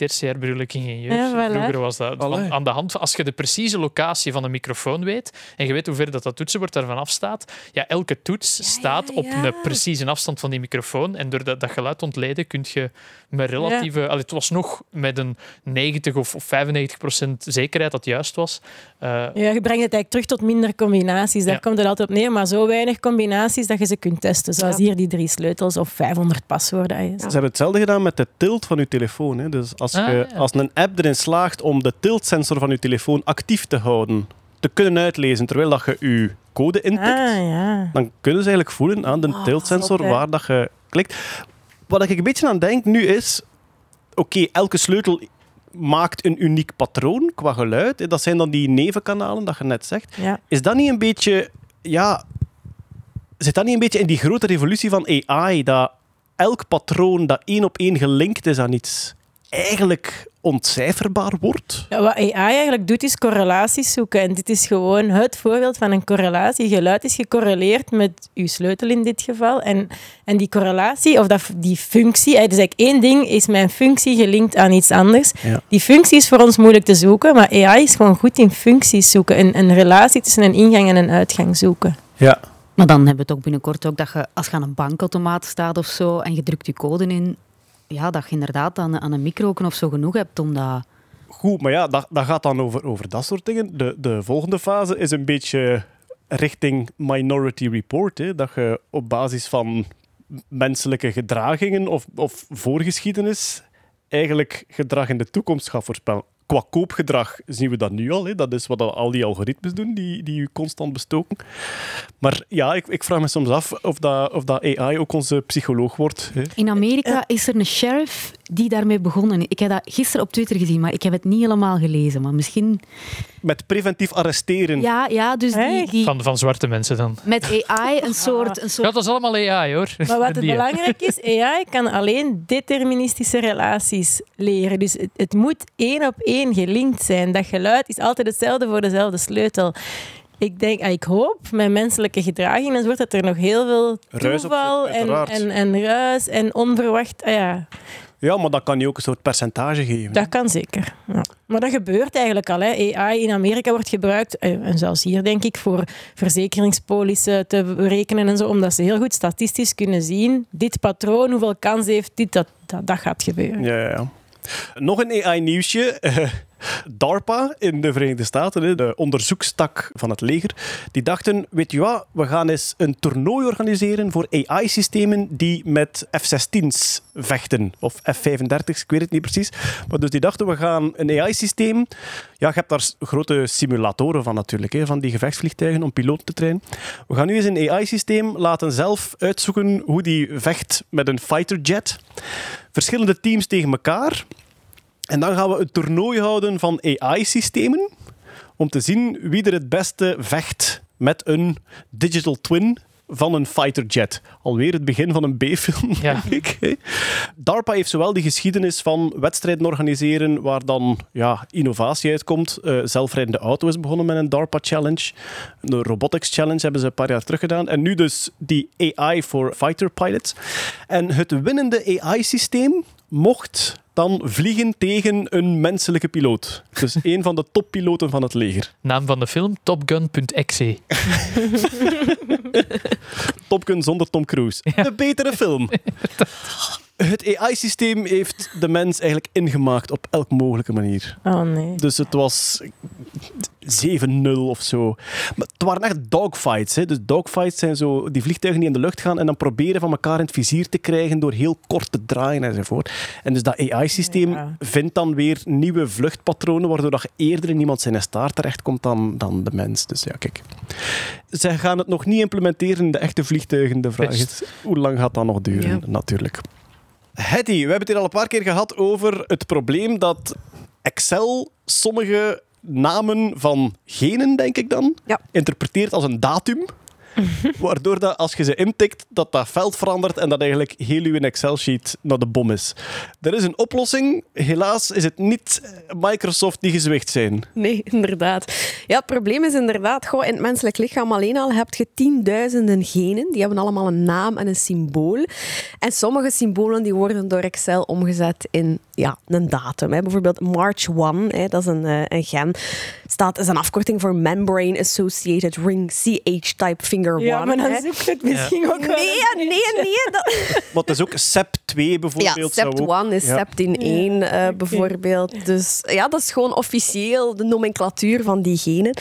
ik ingenieur. Ja, voilà. Vroeger was dat Allee. aan de hand van, als je de precieze locatie van een microfoon weet en je weet hoe ver dat, dat toetsenbord daarvan afstaat, ja, elke toets staat op ja. een precieze afstand van die microfoon en door dat, dat geluid te ontleden kun je met relatieve... Allee, het was nog met een 90 of of 95 procent zekerheid dat het juist was. Eh, Ja, je brengt het eigenlijk terug tot minder combinaties. Daar Ja. komt het altijd op neer, maar zo weinig combinaties dat je ze kunt testen. Zoals Ja. hier die drie sleutels of 500 paswoorden. Ze hebben hetzelfde gedaan met de tilt van je telefoon. Hè. Dus als, Ah, je, ja. als een app erin slaagt om de tiltsensor van je telefoon actief te houden, te kunnen uitlezen terwijl dat je je code intikt, Ah, ja. dan kunnen ze eigenlijk voelen aan de Ah, tiltsensor waar dat je klikt. Wat ik een beetje aan denk nu is, oké, elke sleutel maakt een uniek patroon qua geluid. hè. Dat zijn dan die nevenkanalen dat je net zegt. ja. Is dat niet een beetje, ja, zit dat niet een beetje in die grote revolutie van AI, dat elk patroon dat één op één gelinkt is aan iets, eigenlijk ontcijferbaar wordt? Ja, wat AI eigenlijk doet, is correlaties zoeken. En dit is gewoon het voorbeeld van een correlatie. Geluid is gecorreleerd met uw sleutel in dit geval. En, en die correlatie, of dat, die functie, eh, dus eigenlijk één ding is mijn functie gelinkt aan iets anders. Ja. Die functie is voor ons moeilijk te zoeken, maar AI is gewoon goed in functies zoeken. Een, een relatie tussen een ingang en een uitgang zoeken. Ja. Maar dan hebben we het ook binnenkort ook dat je, als je aan een bankautomaat staat of zo en je drukt je code in, ja, dat je inderdaad aan, aan een micro of zo genoeg hebt om dat... Goed, maar ja, dat, dat gaat dan over, over dat soort dingen. De, de volgende fase is een beetje richting Minority Report. Hè, dat je op basis van menselijke gedragingen of, of voorgeschiedenis eigenlijk gedrag in de toekomst gaat voorspellen. Qua koopgedrag zien we dat nu al. Hè. Dat is wat al die algoritmes doen, die, die je constant bestoken. Maar ja, ik, ik vraag me soms af of dat, of dat AI ook onze psycholoog wordt. Hè. In Amerika is er een sheriff die daarmee begonnen. Ik heb dat gisteren op Twitter gezien, maar ik heb het niet helemaal gelezen. Maar misschien... Met preventief arresteren. Ja, ja dus die, die van, van zwarte mensen dan. met AI een soort... Een Ja, soort dat is allemaal AI hoor. Maar wat het belangrijk is, AI kan alleen deterministische relaties leren. Dus het, het moet één op één gelinkt zijn. Dat geluid is altijd hetzelfde voor dezelfde sleutel. Ik denk, ah, ik hoop met menselijke gedraging enzovoort dat er nog heel veel Ruis op toeval en, en, en ruis en onverwacht. Ah ja, Ja, maar dan kan je ook een soort percentage geven. dat kan zeker. Ja. Maar dat gebeurt eigenlijk al. Hè. AI in Amerika wordt gebruikt, eh, en zelfs hier denk ik, voor verzekeringspolissen te berekenen en zo, omdat ze heel goed statistisch kunnen zien, dit patroon, hoeveel kans heeft dit, dat, dat, dat gaat gebeuren. Ja, ja, ja. Nog een AI-nieuwsje. DARPA in de Verenigde Staten, de onderzoekstak van het leger, die dachten, weet je wat, we gaan eens een toernooi organiseren voor AI-systemen die met F-16's vechten. Of F-35's, ik weet het niet precies. Maar dus die dachten, we gaan een AI-systeem... Ja, je hebt daar grote simulatoren van natuurlijk, van die gevechtsvliegtuigen om piloten te trainen. We gaan nu eens een AI-systeem laten zelf uitzoeken hoe die vecht met een fighterjet. Verschillende teams tegen elkaar. En dan gaan we een toernooi houden van AI-systemen om te zien wie er het beste vecht met een digital twin van een fighterjet. Alweer het begin van een B-film, Ja. denk ik. DARPA heeft zowel die geschiedenis van wedstrijden organiseren waar dan ja, innovatie uitkomt. Eh, zelfrijdende auto is begonnen met een DARPA Challenge. Een Robotics Challenge hebben ze een paar jaar terug gedaan. En nu dus die AI voor fighter pilots. En het winnende AI-systeem mocht dan vliegen tegen een menselijke piloot. Dus een van de toppiloten van het leger. Naam van de film, topgun.exe. Top Gun zonder Tom Cruise. De betere film. Het AI-systeem heeft de mens eigenlijk ingemaakt op elke mogelijke manier. Oh nee. Dus het was 7-0 of zo. Maar het waren echt dogfights. Hè. Dus dogfights zijn zo die vliegtuigen die in de lucht gaan en dan proberen van elkaar in het vizier te krijgen door heel kort te draaien enzovoort. En dus dat AI-systeem Ja. vindt dan weer nieuwe vluchtpatronen, waardoor dat je eerder in iemand zijn staart terechtkomt dan, dan de mens. Dus ja, kijk. Ze gaan het nog niet implementeren in de echte vliegtuigen. De vraag is, hoe lang gaat dat nog duren? Ja. Natuurlijk. Hetty, we hebben het hier al een paar keer gehad over het probleem dat Excel sommige namen van genen, denk ik dan, Ja. interpreteert als een datum. Waardoor dat als je ze intikt, dat dat veld verandert en dat eigenlijk heel uw Excel-sheet naar de bom is. Er is een oplossing. Helaas is het niet Microsoft die gezwicht zijn. Nee, inderdaad. Ja, het probleem is inderdaad, goh, in het menselijk lichaam alleen al heb je tienduizenden genen. Die hebben allemaal een naam en een symbool. En sommige symbolen die worden door Excel omgezet in ja, een datum. Hè. Bijvoorbeeld March 1, hè, dat is een, eh, een gen. Staat, is een afkorting voor Membrane Associated Ring CH-type Finger 1. Ja, maar dan hè. zoek je het misschien ook wel Nee, een nee, beetje. nee. Dat, Maar het is ook SEP2 ja, bijvoorbeeld. zou Sept ook- 1 is Ja. Septin 1 eh, bijvoorbeeld. Dus ja, dat is gewoon officieel de nomenclatuur van die genen.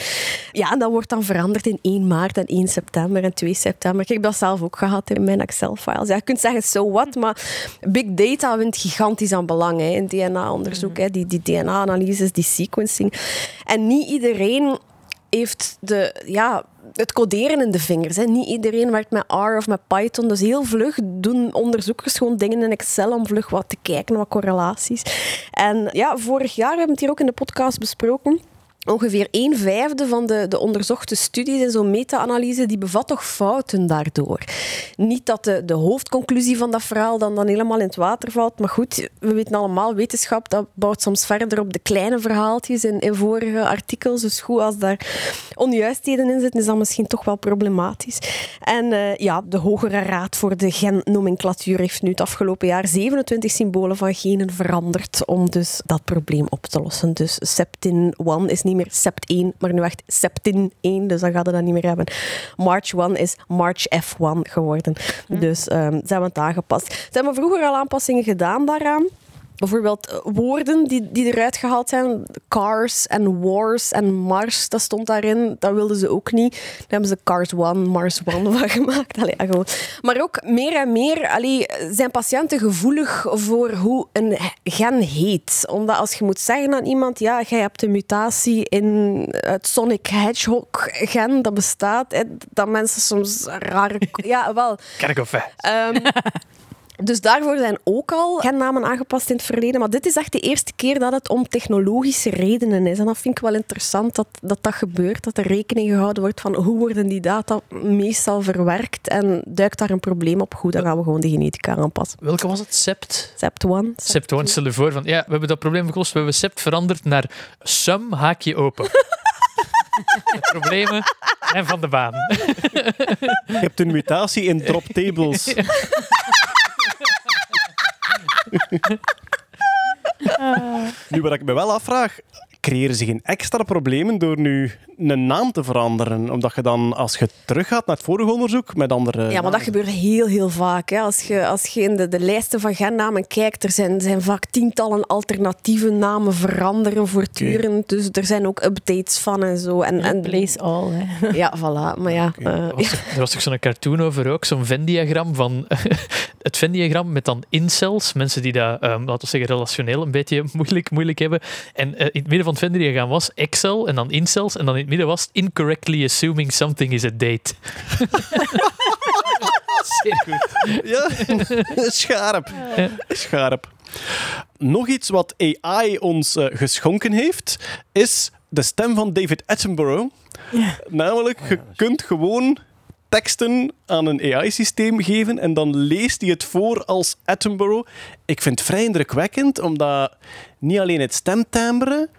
Ja, en dat wordt dan veranderd in 1 maart en 1 september en 2 september. Ik heb dat zelf ook gehad in mijn Excel-files. Ja, je kunt zeggen, so what, maar big data wint gigantisch aan belang hè, in DNA-onderzoek. hè. Die, die DNA-analyses, die sequencing. En niet iedereen heeft de, ja, het coderen in de vingers. Hè. Niet iedereen werkt met R of met Python. Dus heel vlug doen onderzoekers gewoon dingen in Excel om vlug wat te kijken, wat correlaties. En ja, vorig jaar hebben we het hier ook in de podcast besproken. Ongeveer een vijfde van de, de onderzochte studies in zo'n meta-analyse die bevat toch fouten daardoor. Niet dat de, de hoofdconclusie van dat verhaal dan, dan helemaal in het water valt, maar goed, we weten allemaal, wetenschap dat bouwt soms verder op de kleine verhaaltjes in, vorige artikels. Dus goed, als daar onjuistheden in zitten, is dat misschien toch wel problematisch. En eh, ja, de Hogere Raad voor de Gennomenclatuur heeft nu het afgelopen jaar 27 symbolen van genen veranderd om dus dat probleem op te lossen. Dus Septin 1 is niet meer Sept 1, maar nu echt Septin 1, dus dan gaat het dat niet meer hebben. March 1 is March F1 geworden. Dus ehm, ze hebben het aangepast. Ze hebben vroeger al aanpassingen gedaan daaraan. Bijvoorbeeld eh, woorden die, die eruit gehaald zijn. Cars en Wars en Mars, dat stond daarin. Dat wilden ze ook niet. Daar hebben ze Cars 1, Mars 1 van gemaakt. Allee, gewoon. Maar ook meer en meer allee, zijn patiënten gevoelig voor hoe een gen heet. Omdat als je moet zeggen aan iemand, ja, jij hebt een mutatie in het Sonic Hedgehog gen, dat bestaat, dat mensen soms rare... Ja, wel. Kerkhoff. Dus daarvoor zijn ook al gennamen aangepast in het verleden. Maar dit is echt de eerste keer dat het om technologische redenen is. En dat vind ik wel interessant dat dat, dat gebeurt. Dat er rekening gehouden wordt van hoe worden die data meestal verwerkt. En duikt daar een probleem op, goed, dan gaan we gewoon de genetica aanpassen. Welke was het? Sept? Sept 1. Sept 1, stel je voor van, ja, we hebben dat probleem opgelost. We hebben Sept veranderd naar Sum haakje open. de problemen en van de baan. Je hebt een mutatie in drop tables. Nu, wat ik me wel afvraag, creëren ze geen extra problemen door nu een naam te veranderen? Omdat je dan, als je teruggaat naar het vorige onderzoek, met andere... Ja, maar dat gebeurt heel, heel vaak. Hè. Als, je, als je in de, de lijsten van gennamen kijkt, er zijn, zijn vaak tientallen alternatieve namen veranderen voortdurend. Dus er zijn ook updates van en zo. En, en, Place all. Hè. ja, voilà. Maar ja, eh, Er was, toch, er was toch zo'n cartoon over ook, zo'n Venn-diagram van het Venn-diagram met dan incels, mensen die dat, ehm, laten we zeggen, relationeel een beetje moeilijk, moeilijk hebben. En eh, in het midden van het Venn-diagram was Excel en dan incels en dan in het midden was incorrectly assuming something is a date. Zeer goed. Ja, scherp. Scherp. Nog iets wat AI ons eh, geschonken heeft, is de stem van David Attenborough. Namelijk, je kunt gewoon teksten aan een AI-systeem geven en dan leest hij het voor als Attenborough. Ik vind het vrij indrukwekkend, omdat niet alleen het stemtimbre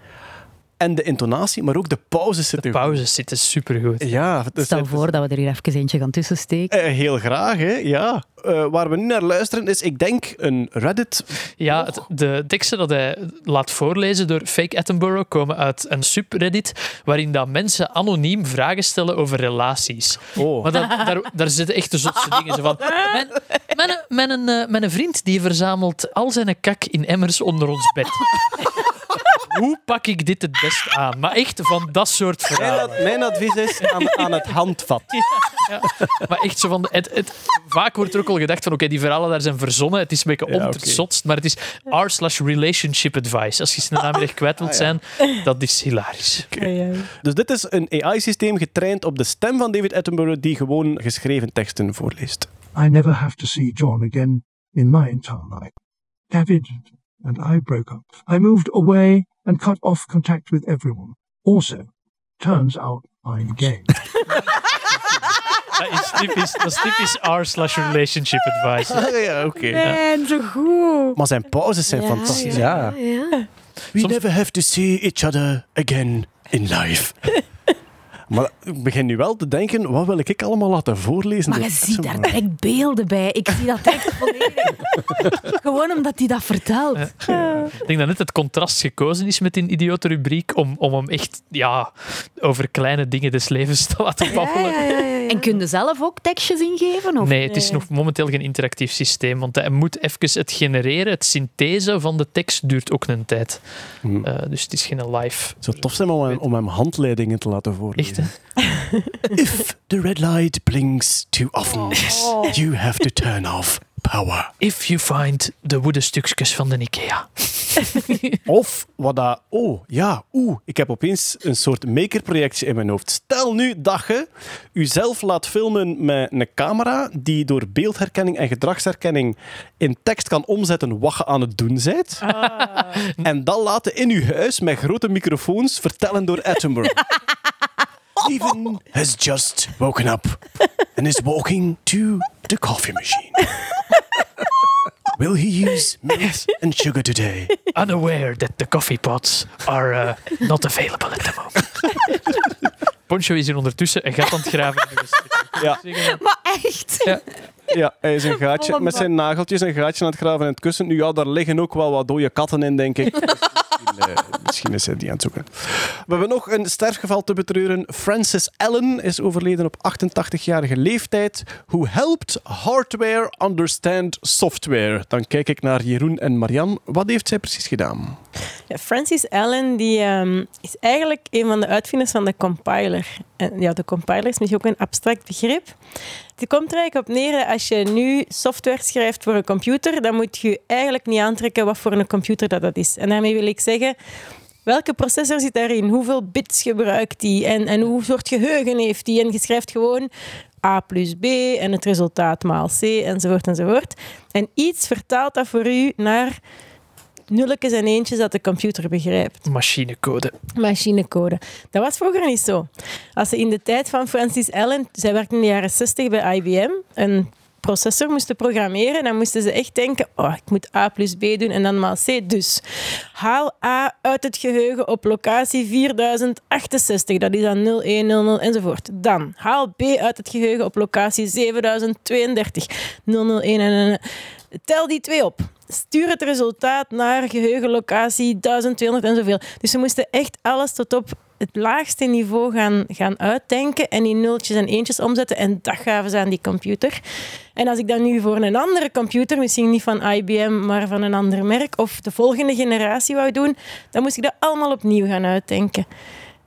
en de intonatie, maar ook de pauzes De zitten goed. pauzes zitten supergoed. Ja, dus Stel het- voor dat we er hier even eentje gaan tussensteken. Eh, heel graag, hè? ja. Eh, waar we nu naar luisteren is, ik denk, een Reddit. Ja, de teksten dat hij laat voorlezen door Fake Attenborough komen uit een subreddit waarin dat mensen anoniem vragen stellen over relaties. Oh. Maar dat, daar, daar zitten echt de zotste dingen. Zo van, mijn, mijn, mijn, eh, mijn vriend die verzamelt al zijn kak in emmers onder ons bed. Hoe pak ik dit het best aan? Maar echt van dat soort Mijn, verhalen. ad- mijn advies is aan, aan het handvat. Maar echt zo van... Het, het, vaak wordt er ook al gedacht van, oké, die verhalen daar zijn verzonnen. Het is een beetje Ja, maar het is r slash relationship advice. Als je snel namiddag kwijt wilt zijn, dat is hilarisch. Dus dit is een AI-systeem getraind op de stem van David Attenborough die gewoon geschreven teksten voorleest. I never have to see John again in my entire life. David and I broke up. I moved away and cut off contact with everyone. Also, turns out I'm gay. Dat is typisch, dat is typisch r slash relationship advice. ja, oké. En zo goed. Maar zijn pauzes zijn fantastisch. Ja. ja. We never have to see each other again in life. maar ik begin nu wel te denken, wat wil ik allemaal laten voorlezen? Maar je ziet daar direct beelden bij. Ik zie dat echt volledig. Gewoon omdat hij dat vertelt. Ik denk dat net het contrast gekozen is met die idiote rubriek om, om hem echt ja, over kleine dingen des levens te laten babbelen. ja, ja, ja, ja. En kun je zelf ook tekstjes ingeven? Of? Nee, het is nog momenteel geen interactief systeem, want hij moet even het genereren, het synthese van de tekst duurt ook een tijd. Hm. Eh, dus het is geen live. Het zou tof zijn om hem, om hem handleidingen te laten voorlezen. Echt? If the red light blinks too often, you have to turn off power. If you find de wooden stukjes van de Ikea. Of wat dat... Oh, ja, oeh. Ik heb opeens een soort makerprojectje in mijn hoofd. Stel nu dat je jezelf laat filmen met een camera die door beeldherkenning en gedragsherkenning in tekst kan omzetten wat je aan het doen bent. En dat laten in je huis met grote microfoons vertellen door Attenborough. Steven has just woken up and is walking to the coffee machine. Will he use milk and sugar today? Unaware that the coffee pots are uh, not available at the moment. Poncho is hier ondertussen een gat aan het graven. Ja. Maar echt? Ja. Ja, hij is een gaatje met zijn nageltjes een gaatje aan het graven in het kussen. Nu ja, daar liggen ook wel wat dode katten in, denk ik. Dus misschien, eh, misschien is hij die aan het zoeken. We hebben nog een sterfgeval te betreuren. Francis Allen is overleden op 88-jarige leeftijd. Who helped hardware understand software? Dan kijk ik naar Jeroen en Marian. Wat heeft zij precies gedaan? Ja, Francis Allen die, ehm, is eigenlijk een van de uitvinders van de compiler. En ja, de compiler is misschien ook een abstract begrip. Het komt er eigenlijk op neer als je nu software schrijft voor een computer, dan moet je eigenlijk niet aantrekken wat voor een computer dat, dat is. En daarmee wil ik zeggen, welke processor zit daarin? Hoeveel bits gebruikt die? En, en hoe soort geheugen heeft die? En je schrijft gewoon A plus B en het resultaat maal C enzovoort enzovoort. En iets vertaalt dat voor u naar nulletjes en eentjes dat de computer begrijpt. Machinecode. Machinecode. Dat was vroeger niet zo. Als ze in de tijd van Francis Allen, zij werkte in de jaren 60 bij IBM, een processor moesten programmeren, dan moesten ze echt denken, oh, ik moet A plus B doen en dan maal C. Dus haal A uit het geheugen op locatie 4068, dat is dan 0100 enzovoort. Dan haal B uit het geheugen op locatie 7032, 001 en tel die twee op. Stuur het resultaat naar geheugenlocatie 1200 en zoveel. Dus ze moesten echt alles tot op het laagste niveau gaan, gaan uitdenken en in nultjes en eentjes omzetten. En dat gaven ze aan die computer. En als ik dan nu voor een andere computer, misschien niet van IBM, maar van een ander merk, of de volgende generatie wou doen, dan moest ik dat allemaal opnieuw gaan uitdenken.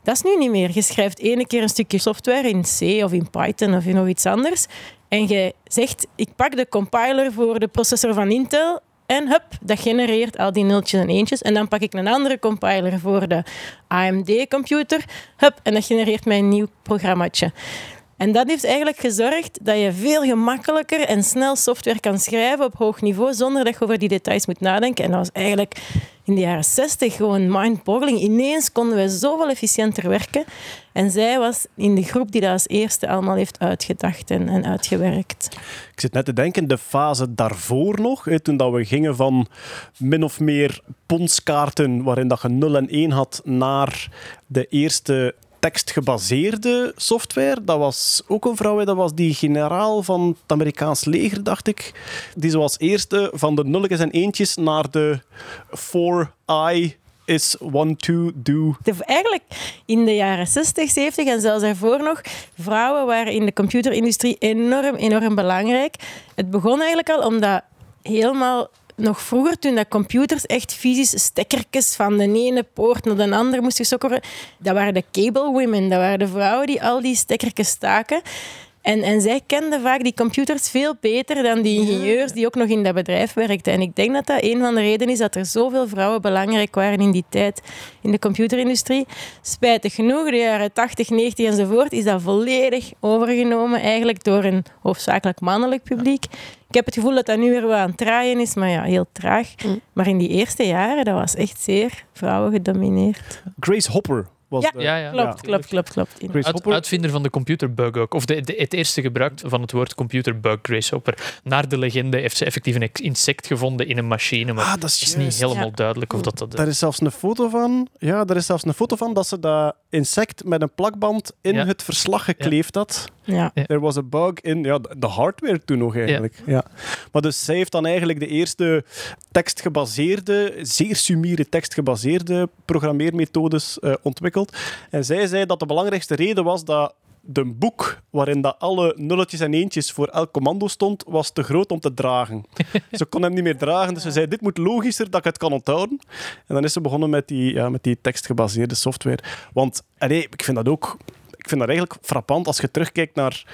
Dat is nu niet meer. Je schrijft ene keer een stukje software in C of in Python of in nog iets anders. En je zegt, ik pak de compiler voor de processor van Intel en hup, dat genereert al die nultjes en eentjes. En dan pak ik een andere compiler voor de AMD-computer. Hup, en dat genereert mij een nieuw programmaatje. En dat heeft eigenlijk gezorgd dat je veel gemakkelijker en snel software kan schrijven op hoog niveau, zonder dat je over die details moet nadenken. En dat was eigenlijk in de jaren 60 gewoon mind-boggling. Ineens konden wij zoveel efficiënter werken. En zij was in de groep die dat als eerste allemaal heeft uitgedacht en, en uitgewerkt. Ik zit net te denken, de fase daarvoor nog, toen dat we gingen van min of meer ponskaarten waarin dat je 0 en 1 had, naar de eerste tekstgebaseerde software. Dat was ook een vrouw, dat was die generaal van het Amerikaans leger, dacht ik. Die zoals eerste van de nulletjes en eentjes naar de 4i is one, two, do. Eigenlijk in de jaren 60, 70 en zelfs daarvoor nog, vrouwen waren in de computerindustrie enorm, enorm belangrijk. Het begon eigenlijk al omdat helemaal nog vroeger, toen dat computers echt fysisch stekkertjes van de ene poort naar de andere moesten sokkeren, dat waren de cable women, dat waren de vrouwen die al die stekkertjes staken. En, en zij kenden vaak die computers veel beter dan die ingenieurs die ook nog in dat bedrijf werkten. En ik denk dat dat een van de redenen is dat er zoveel vrouwen belangrijk waren in die tijd in de computerindustrie. Spijtig genoeg, de jaren 80, 90 enzovoort, is dat volledig overgenomen eigenlijk door een hoofdzakelijk mannelijk publiek. Ik heb het gevoel dat dat nu weer wat aan het draaien is, maar ja, heel traag. Maar in die eerste jaren, dat was echt zeer vrouwen gedomineerd. Grace Hopper was Ja, de- Ja, ja. Klopt, klopt, klopt, klopt. Grace Uit- Hopper. uitvinder van de computerbug ook. Of de, de- het eerste gebruik van het woord computerbug, Grace Hopper. Naar de legende heeft ze effectief een insect gevonden in een machine. Maar Ah, dat is het is niet helemaal Ja. duidelijk of dat dat... Daar is zelfs een foto van. Ja, daar is zelfs een foto van dat ze dat insect met een plakband in Ja. het verslag gekleefd had. Ja. Er was een bug in ja, de hardware toen nog eigenlijk. Ja. Maar dus zij heeft dan eigenlijk de eerste tekstgebaseerde, zeer sumiere tekstgebaseerde programmeermethodes eh, ontwikkeld. En zij zei dat de belangrijkste reden was dat de boek waarin dat alle nulletjes en eentjes voor elk commando stond, was te groot om te dragen. ze kon hem niet meer dragen, dus ze zei, dit moet logischer dat ik het kan onthouden. En dan is ze begonnen met die, ja, met die tekstgebaseerde software. Want allee, ik vind dat ook... Ik vind dat eigenlijk frappant als je terugkijkt naar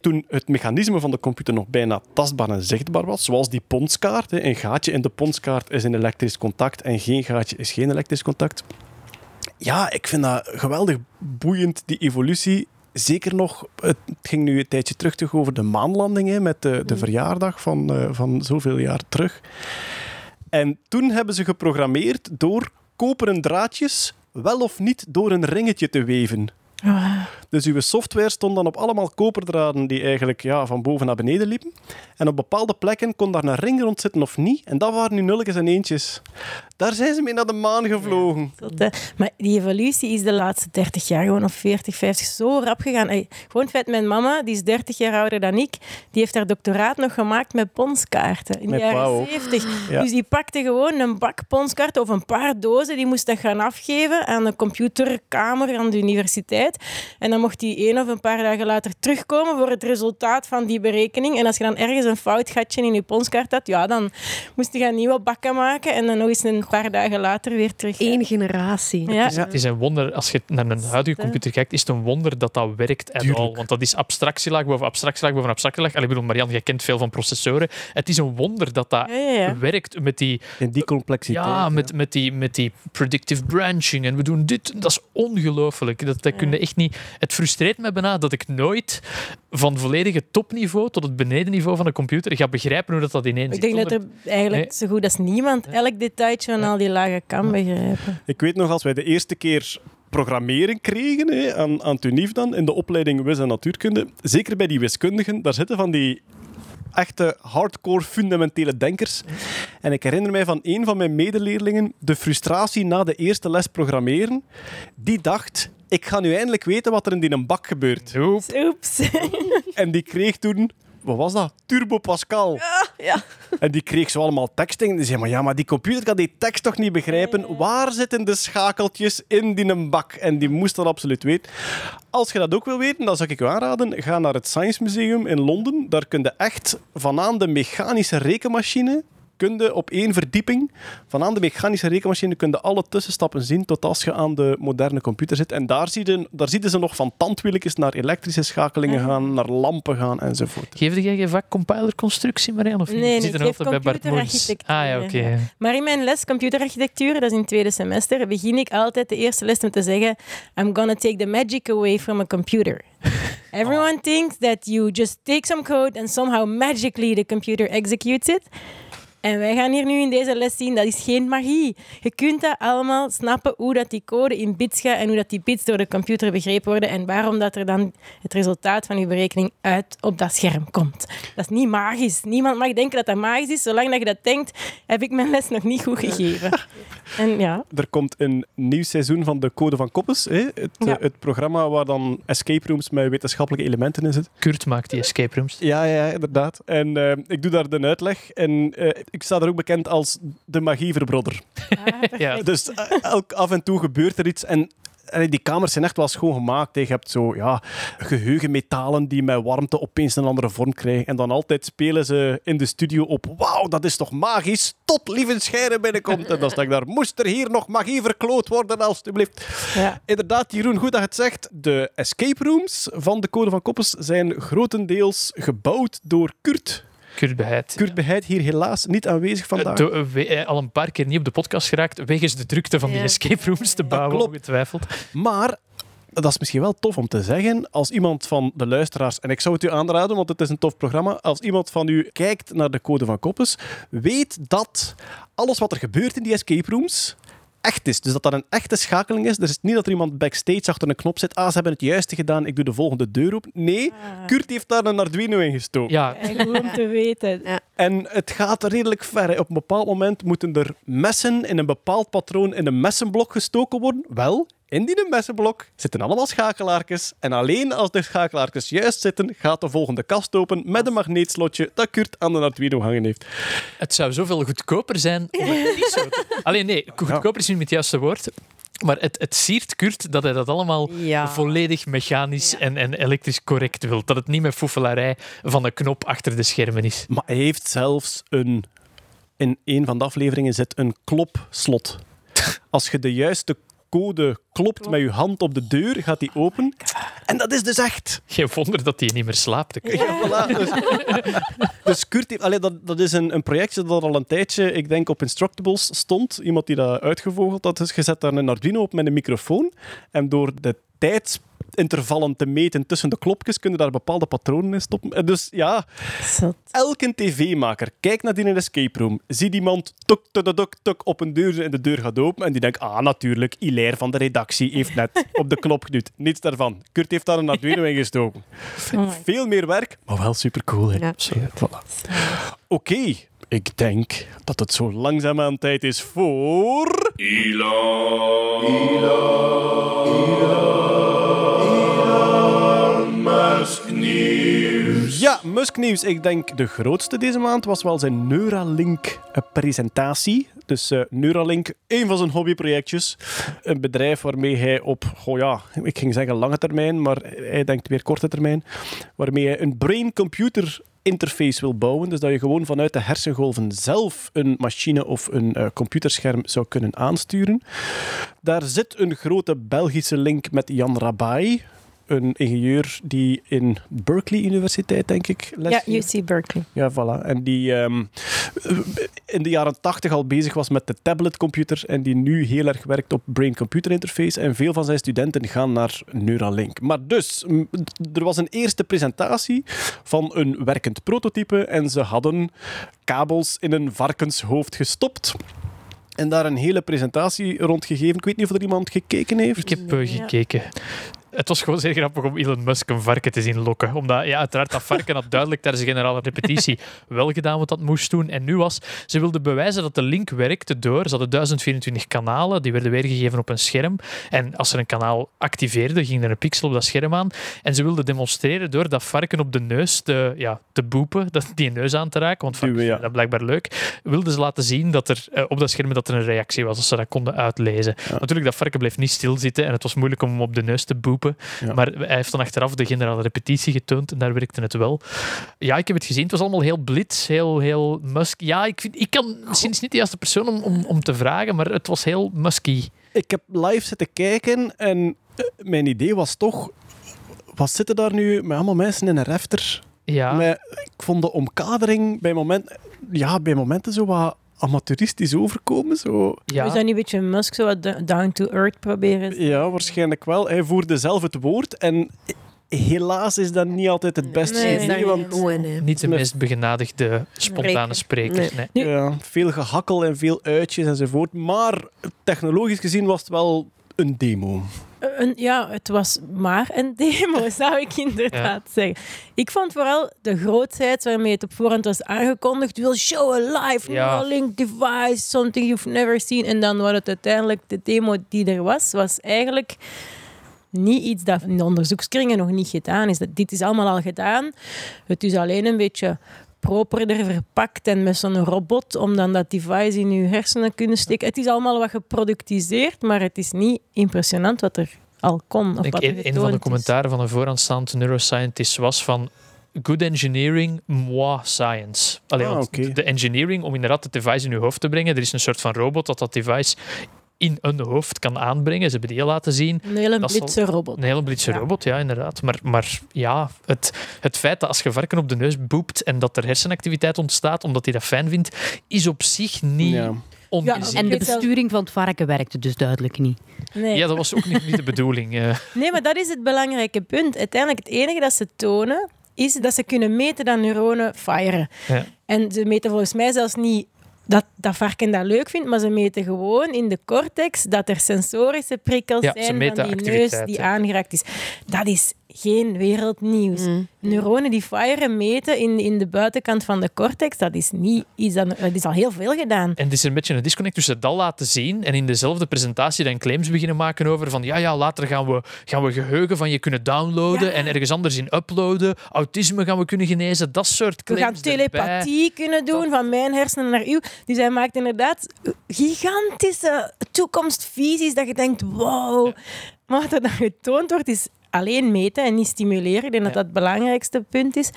toen het mechanisme van de computer nog bijna tastbaar en zichtbaar was, zoals die ponskaart. Een gaatje in de ponskaart is een elektrisch contact en geen gaatje is geen elektrisch contact. Ja, ik vind dat geweldig boeiend, die evolutie. Zeker nog, het ging nu een tijdje terug over de maanlanding, hè, met de, de verjaardag van, eh, van zoveel jaar terug. En toen hebben ze geprogrammeerd door koperen draadjes wel of niet door een ringetje te weven. Dus uw software stond dan op allemaal koperdraden die eigenlijk ja, van boven naar beneden liepen. En op bepaalde plekken kon daar een ring rond zitten of niet. En dat waren nu nulletjes en eentjes. Daar zijn ze mee naar de maan gevlogen. Eh, maar die evolutie is de laatste 30 jaar, gewoon of 40, 50, zo rap gegaan. Ey, gewoon feit, mijn mama, die is 30 jaar ouder dan ik, die heeft haar doctoraat nog gemaakt met ponskaarten in Met de jaren Pauw ook. 70. Ja. Dus die pakte gewoon een bak ponskaarten of een paar dozen, die moest dat gaan afgeven aan een computerkamer aan de universiteit. En dan mocht die één of een paar dagen later terugkomen voor het resultaat van die berekening. En als je dan ergens een foutgatje in je ponskaart had, ja, dan moest je gaan nieuwe bakken maken en dan nog eens een paar dagen later weer terug. Eén generatie. Ja. Het is een wonder, als je naar een huidige computer kijkt, is het een wonder dat dat werkt Tuurlijk. all. Want dat is abstractielaag boven abstractielaag boven abstractielaag. Allee, Ik bedoel, Marianne, jij kent veel van processoren. Het is een wonder dat dat Ja, ja, ja. werkt met die, In die complexiteit. ja, met, met, die, met die predictive branching. En we doen dit. Dat is ongelooflijk. Dat, dat kun je echt niet... Het frustreert me bijna dat ik nooit van volledige topniveau tot het benedenniveau van een computer ga begrijpen hoe dat, dat ineens Ik denk dat er eigenlijk Nee. zo goed als niemand elk detailtje al die lagen kan begrijpen. Ik weet nog, als wij de eerste keer programmeren kregen hè, aan, aan TUNIF dan, in de opleiding Wis- en Natuurkunde, zeker bij die wiskundigen, daar zitten van die echte hardcore fundamentele denkers. En ik herinner mij van een van mijn medeleerlingen de frustratie na de eerste les programmeren. Die dacht, ik ga nu eindelijk weten wat er in die bak gebeurt. Oeps. En die kreeg toen, wat was dat? Turbo Pascal. ja. En die kreeg zo allemaal teksten. En die zei, maar ja, maar die computer kan die tekst toch niet begrijpen? Waar zitten de schakeltjes in die bak? En die moest dat absoluut weten. Als je dat ook wil weten, dan zou ik je aanraden, ga naar het Science Museum in Londen. Daar kun je echt vanaan de mechanische rekenmachine kun je op één verdieping vanaan de mechanische rekenmachine kun je alle tussenstappen zien tot als je aan de moderne computer zit. En daar zie je, daar zie je ze nog van tandwieltjes naar elektrische schakelingen gaan, naar lampen gaan enzovoort. Geefde jij je vak compilerconstructie, Marianne? Of niet? Nee, er ik geef altijd bij Bart Moens. computerarchitectuur, Ah ja, oké. Maar in mijn les computerarchitectuur, dat is in het tweede semester, begin ik altijd de eerste les met te zeggen I'm gonna take the magic away from a computer. Everyone thinks that you just take some code and somehow magically the computer executes it. En wij gaan hier nu in deze les zien, dat is geen magie. Je kunt dat allemaal snappen, hoe dat die code in bits gaat en hoe dat die bits door de computer begrepen worden en waarom dat er dan het resultaat van je berekening uit op dat scherm komt. Dat is niet magisch. Niemand mag denken dat dat magisch is. Zolang dat je dat denkt, heb ik mijn les nog niet goed gegeven. En ja, Er komt een nieuw seizoen van de Code van Koppes. Hè? Het, Ja. eh, het programma waar dan escape rooms met wetenschappelijke elementen in zitten. Kurt maakt die escape rooms. Ja, ja, inderdaad. En eh, ik doe daar de uitleg. En eh, ik sta er ook bekend als de magieverbrodder. Ja. Dus eh, elk af en toe gebeurt er iets. En die kamers zijn echt wel schoon gemaakt. Je hebt zo ja, geheugenmetalen die met warmte opeens een andere vorm krijgen. En dan altijd spelen ze in de studio op. Wauw, dat is toch magisch? Tot lieve schijnen binnenkomt. En dan sta ik daar. Moest er hier nog magie verkloot worden, alstublieft? ja. Inderdaad, Jeroen, goed dat je het zegt. De escape rooms van de Code van Koppes zijn grotendeels gebouwd door Kurt. Kurt Beheid. Kurt Beheid hier helaas niet aanwezig vandaag. Eh, do- we- eh, al een paar keer niet op de podcast geraakt, wegens de drukte van die escape rooms te bouwen, klopt. ongetwijfeld. Maar dat is misschien wel tof om te zeggen. Als iemand van de luisteraars, en ik zou het u aanraden, want het is een tof programma. Als iemand van u kijkt naar de Code van Koppes, weet dat alles wat er gebeurt in die escape rooms echt is. Dus dat dat een echte schakeling is. Er is niet dat er iemand backstage achter een knop zit. Ah, ze hebben het juiste gedaan, ik doe de volgende deur op. Nee, Kurt heeft daar een Arduino in gestoken. Ja, En goed om te weten. En het gaat redelijk ver. hè. Op een bepaald moment moeten er messen in een bepaald patroon in een messenblok gestoken worden. Wel, in die messenblok zitten allemaal schakelaartjes. En alleen als de schakelaartjes juist zitten, gaat de volgende kast open met een magneetslotje dat Kurt aan de Arduino hangen heeft. het zou zoveel goedkoper zijn om het niet zo te... Alleen nee, goedkoper is niet het juiste woord. Maar het, het siert Kurt dat hij dat allemaal Ja. volledig mechanisch en, en elektrisch correct wil. Dat het niet met foefelarij van een knop achter de schermen is. Maar hij heeft zelfs een... In een van de afleveringen zit een klopslot. Als je de juiste code klopt met je hand op de deur, gaat die open. En dat is dus echt. Geen wonder dat hij niet meer slaapt. Ja, voilà. Dus, dus Kurt heeft, allee, dat, dat is een, een projectje dat al een tijdje, ik denk, op Instructables stond. Iemand die dat uitgevogeld had. Dus je zet daar een Arduino op met een microfoon. En door de tijdsintervallen te meten tussen de klopjes, kun je daar bepaalde patronen in stoppen. En dus ja, Zot. elke tv-maker kijkt naar die in een escape room, ziet iemand tuk, tuk, tuk, tuk, tuk, op een deur en de deur gaat open en die denkt, ah, natuurlijk, Hilaire van de redactie heeft net op de knop geduwd. Niets daarvan. Kurt heeft daar een Arduino in gestoken. Veel meer werk, maar wel supercool. hè. Ja. Voilà. Oké, ik denk dat het zo langzaamaan tijd is voor... Musk nieuws. Ik denk de grootste deze maand was wel zijn Neuralink-presentatie. Dus eh, Neuralink, een van zijn hobbyprojectjes. Een bedrijf waarmee hij op, oh ja, ik ging zeggen lange termijn, maar hij denkt weer korte termijn. Waarmee hij een brain-computer interface wil bouwen. Dus dat je gewoon vanuit de hersengolven zelf een machine of een eh, computerscherm zou kunnen aansturen. Daar zit een grote Belgische link met Jan Rabai. Een ingenieur die in Berkeley Universiteit, denk ik, les Ja. UC Berkeley. Ja, voilà. En die ehm, in de jaren tachtig al bezig was met de tabletcomputer en die nu heel erg werkt op brain-computer interface. En veel van zijn studenten gaan naar Neuralink. Maar dus, er was een eerste presentatie van een werkend prototype en ze hadden kabels in een varkenshoofd gestopt. En daar een hele presentatie rond gegeven. Ik weet niet of er iemand gekeken heeft. Ik heb eh, gekeken. Het was gewoon zeer grappig om Elon Musk een varken te zien lokken. Omdat, ja, uiteraard, dat varken had duidelijk tijdens de generale repetitie wel gedaan wat dat moest doen. En nu was, ze wilden bewijzen dat de link werkte door, ze hadden 1024 kanalen, die werden weergegeven op een scherm. En als er een kanaal activeerde, ging er een pixel op dat scherm aan. En ze wilden demonstreren door dat varken op de neus te, ja, te boepen, dat, die neus aan te raken, want varkens Duwen, ja. dat blijkbaar leuk. Wilden ze laten zien dat er eh, op dat scherm dat er een reactie was, als ze dat konden uitlezen. Natuurlijk, dat varken bleef niet stilzitten en het was moeilijk om hem op de neus te boepen. Ja. Maar hij heeft dan achteraf de generale repetitie getoond en daar werkte het wel. Ja, ik heb het gezien. Het was allemaal heel blitz, heel, heel musk. Ja, ik, vind, ik kan misschien is niet de juiste persoon om, om, om te vragen, maar het was heel musky. Ik heb live zitten kijken en eh, mijn idee was toch... Wat zitten daar nu met allemaal mensen in een refter? Ja, Met, ik vond de omkadering bij, moment, ja, bij momenten zo wat amateuristisch overkomen. Zo. ja. We zijn nu een beetje Musk zo wat down to earth proberen. Ja, waarschijnlijk wel. Hij voerde zelf het woord en helaas is dat niet altijd het beste Nee, idee, want nee. Niet de meest begenadigde spontane Spreker. ja, veel gehakkel en veel uitjes enzovoort. Maar technologisch gezien was het wel een demo. Een, ja, het was maar een demo, zou ik inderdaad zeggen. Ik vond vooral de grootheid waarmee het op voorhand was aangekondigd. We'll show a live Ja. Neuralink device, something you've never seen. En dan wat het uiteindelijk, de demo die er was, was eigenlijk niet iets dat in de onderzoekskringen nog niet gedaan is. Dat, dit is allemaal al gedaan. Het is alleen een beetje properder verpakt en met zo'n robot om dan dat device in je hersenen kunnen steken. Het is allemaal wat geproductiseerd, maar het is niet impressionant wat er al kon. Of wat er een, een van de is. commentaren van een vooraanstaand neuroscientist was van good engineering, moi science. Allee, Ah. De engineering om inderdaad het device in je hoofd te brengen. Er is een soort van robot dat dat device in een hoofd kan aanbrengen. Ze hebben die laten zien. Een hele blitse robot. Een hele blitse Ja. robot, ja, inderdaad. Maar, maar ja, het, het feit dat als je varken op de neus boept en dat er hersenactiviteit ontstaat omdat hij dat fijn vindt, is op zich niet Ja. ongezien. Ja, En de besturing van het varken werkte dus duidelijk niet. Nee. Ja, dat was ook niet, niet de bedoeling. eh. nee, maar dat is het belangrijke punt. Uiteindelijk, het enige dat ze tonen, is dat ze kunnen meten dat neuronen firen. Ja. En ze meten volgens mij zelfs niet dat dat varken dat leuk vindt, maar ze meten gewoon in de cortex dat er sensorische prikkels Ja, zijn van die neus die aangeraakt is. Dat is geen wereldnieuws. Neuronen die firen meten in, in de buitenkant van de cortex, dat is niet iets dat, dat is al heel veel gedaan. En het is een beetje een disconnect tussen dat laten zien en in dezelfde presentatie dan claims beginnen maken over van ja, ja, later gaan we, gaan we geheugen van je kunnen downloaden Ja. en ergens anders in uploaden. Autisme gaan we kunnen genezen, dat soort We claims gaan erbij. telepathie kunnen doen van mijn hersenen naar uw. Dus hij maakt inderdaad gigantische toekomstvisies dat je denkt, wow. Maar wat er dan getoond wordt, is alleen meten en niet stimuleren. Ik denk dat dat het belangrijkste punt is.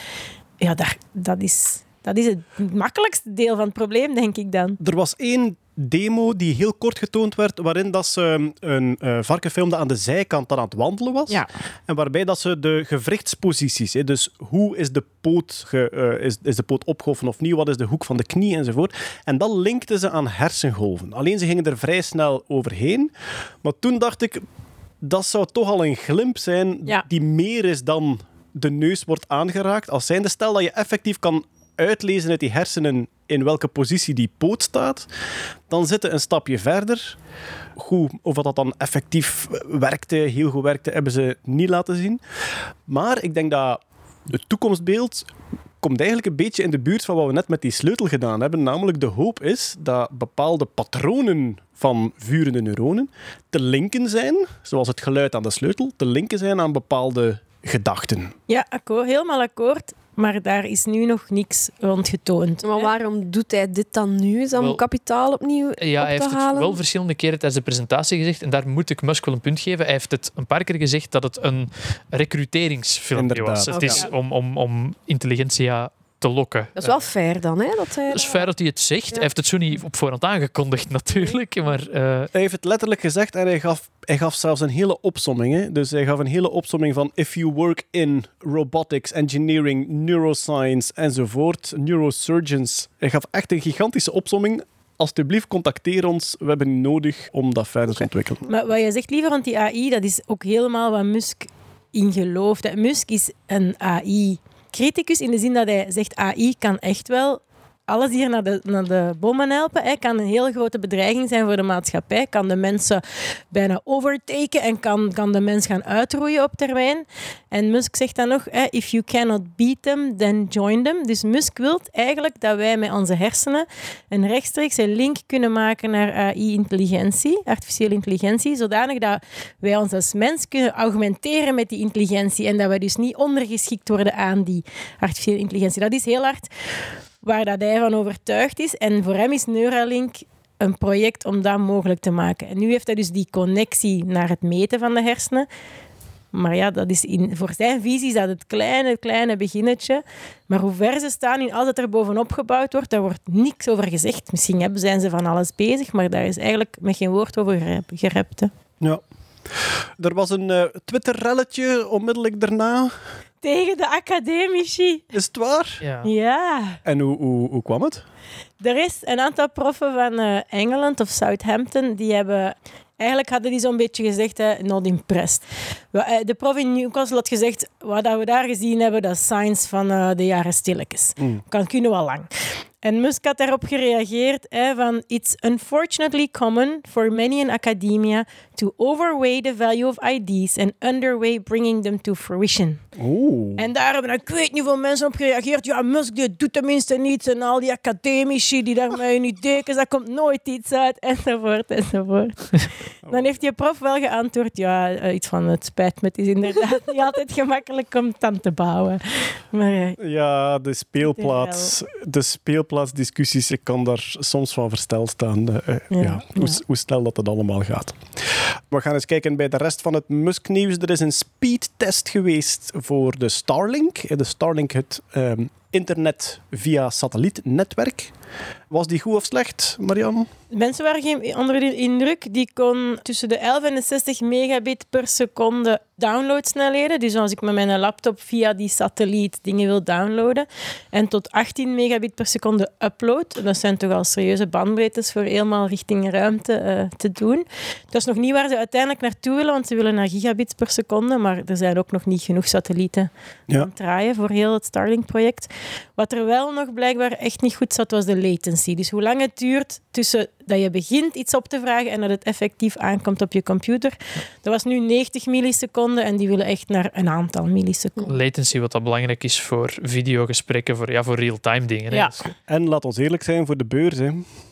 Ja, daar, dat, is, dat is het makkelijkste deel van het probleem, denk ik dan. Er was één demo die heel kort getoond werd, waarin dat ze een eh varken filmde aan de zijkant dat aan het wandelen was. Ja. En waarbij dat ze de gewrichtsposities, hè, dus hoe is de, poot ge, eh, is, is de poot opgehoven of niet, wat is de hoek van de knie enzovoort. En dat linkten ze aan hersengolven. Alleen ze gingen er vrij snel overheen. Maar toen dacht ik, dat zou toch al een glimp zijn Ja. die meer is dan de neus wordt aangeraakt. Als zijnde, stel dat je effectief kan uitlezen uit die hersenen in welke positie die poot staat, dan zitten een stapje verder. Goed, of dat dan effectief werkte, heel goed werkte, hebben ze niet laten zien. Maar ik denk dat het toekomstbeeld komt eigenlijk een beetje in de buurt van wat we net met die sleutel gedaan hebben. Namelijk de hoop is dat bepaalde patronen van vurende neuronen te linken zijn, zoals het geluid aan de sleutel, te linken zijn aan bepaalde gedachten. Ja, akkoord, helemaal akkoord. Maar daar is nu nog niks rond getoond. Maar waarom doet hij dit dan nu? Is dat om Wel, kapitaal opnieuw Ja, op hij heeft het wel verschillende keren tijdens de presentatie gezegd. En daar moet ik Musk wel een punt geven. Hij heeft het een paar keer gezegd dat het een recruteringsfilmpje was. Inderdaad. Het is om, om, om intelligentia te lokken. Dat is wel fair dan, hè? Dat hij... Het is fijn dat hij het zegt. Hij heeft het zo niet op voorhand aangekondigd, natuurlijk. Maar eh, Hij heeft het letterlijk gezegd en hij gaf, hij gaf zelfs een hele opsomming. Hè? Dus hij gaf een hele opsomming van if you work in robotics, engineering, neuroscience enzovoort, neurosurgeons. Hij gaf echt een gigantische opsomming. Alsjeblieft, contacteer ons. We hebben nodig om dat verder te ontwikkelen. Maar wat je zegt liever rond die AI, dat is ook helemaal wat Musk in gelooft. Musk is een AI-criticus in de zin dat hij zegt AI kan echt wel alles hier naar de, naar de bommen helpen. Hij kan een heel grote bedreiging zijn voor de maatschappij. Kan de mensen bijna overtaken en kan, kan de mens gaan uitroeien op termijn. En Musk zegt dan nog, hè, if you cannot beat them, then join them. Dus Musk wil eigenlijk dat wij met onze hersenen een rechtstreekse link kunnen maken naar AI-intelligentie, artificiële intelligentie, zodanig dat wij ons als mens kunnen augmenteren met die intelligentie en dat wij dus niet ondergeschikt worden aan die artificiële intelligentie. Dat is heel hard waar dat hij van overtuigd is. En voor hem is Neuralink een project om dat mogelijk te maken. En nu heeft hij dus die connectie naar het meten van de hersenen. Maar ja, dat is in, voor zijn visie is dat het kleine, kleine beginnetje. Maar hoe ver ze staan in als het er bovenop gebouwd wordt, daar wordt niks over gezegd. Misschien hebben, zijn ze van alles bezig, maar daar is eigenlijk met geen woord over gerep- gerept. Ja. Er was een eh, Twitter-relletje onmiddellijk daarna. Tegen de academici. Is het waar? ja. Ja. En hoe, hoe, hoe kwam het? Er is een aantal proffen van eh, Engeland of Southampton die hebben eigenlijk hadden die zo'n beetje gezegd, hè, not impressed. Eh, De prof in Newcastle had gezegd, wat dat we daar gezien hebben, dat is science van eh, de jaren stilletjes. Kan kunnen wel lang. En Musk had daarop gereageerd hè, van It's unfortunately common for many in academia to overweigh the value of ideas and underweigh bringing them to fruition. Oeh. En daar hebben ik weet niet veel mensen op gereageerd. Ja, Musk die doet tenminste niets. En al die academici die daar met hun ideeën, daar komt nooit iets uit. Enzovoort, enzovoort. Dan heeft die prof wel geantwoord. Ja, eh, iets van het spijt me. Het is inderdaad niet altijd gemakkelijk om het aan te bouwen. Maar eh, Ja, de speelplaats, de speelplaatsdiscussies, ik kan daar soms van versteld staan. eh, ja, Ja, hoe, hoe snel dat het allemaal gaat. We gaan eens kijken bij de rest van het Musk-nieuws. Er is een speedtest geweest voor de Starlink. De Starlink, het ehm, internet via satellietnetwerk. Was die goed of slecht, Marianne? Mensen waren geen onder de indruk. Die kon tussen de 11 en de 60 megabit per seconde downloadsnelheden. Dus als ik met mijn laptop via die satelliet dingen wil downloaden. En tot 18 megabit per seconde upload. Dat zijn toch al serieuze bandbreedtes voor helemaal richting ruimte eh, te doen. Dat is nog niet waar ze uiteindelijk naartoe willen, want ze willen naar gigabits per seconde. Maar er zijn ook nog niet genoeg satellieten Ja. aan het draaien voor heel het Starlink-project. Wat er wel nog blijkbaar echt niet goed zat, was de latency. Dus hoe lang het duurt tussen dat je begint iets op te vragen en dat het effectief aankomt op je computer. Dat was nu 90 milliseconden en die willen echt naar een aantal milliseconden. Latency, wat dat belangrijk is voor videogesprekken, voor, ja, voor real-time dingen. Ja. Dus- En laat ons eerlijk zijn voor de beurs. Hè.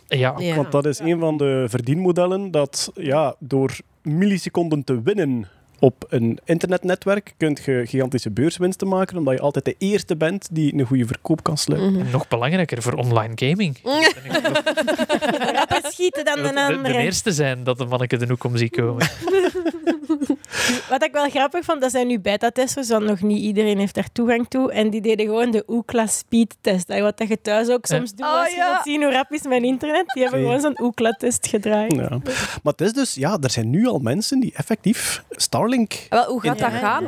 ja. Ja. Want dat is een van de verdienmodellen dat ja, door milliseconden te winnen op een internetnetwerk kun je gigantische beurswinsten maken, omdat je altijd de eerste bent die een goede verkoop kan sluiten. En nog belangrijker voor online gaming. Rapper schieten dan De, een de, de andere. eerste zijn dat de manneke de hoek om zie komen. Wat ik wel grappig vond, dat zijn nu beta-testers, want nog niet iedereen heeft daar toegang toe. En die deden gewoon de Ookla speed-test. Wat dat je thuis ook soms doet Oh, als je ja. wilt zien hoe rap is mijn internet. Die hebben gewoon zo'n Ookla-test gedraaid. Ja. Maar het is dus, ja, er zijn nu al mensen die effectief Starlink. Wel, hoe gaat dat Ja. gaan?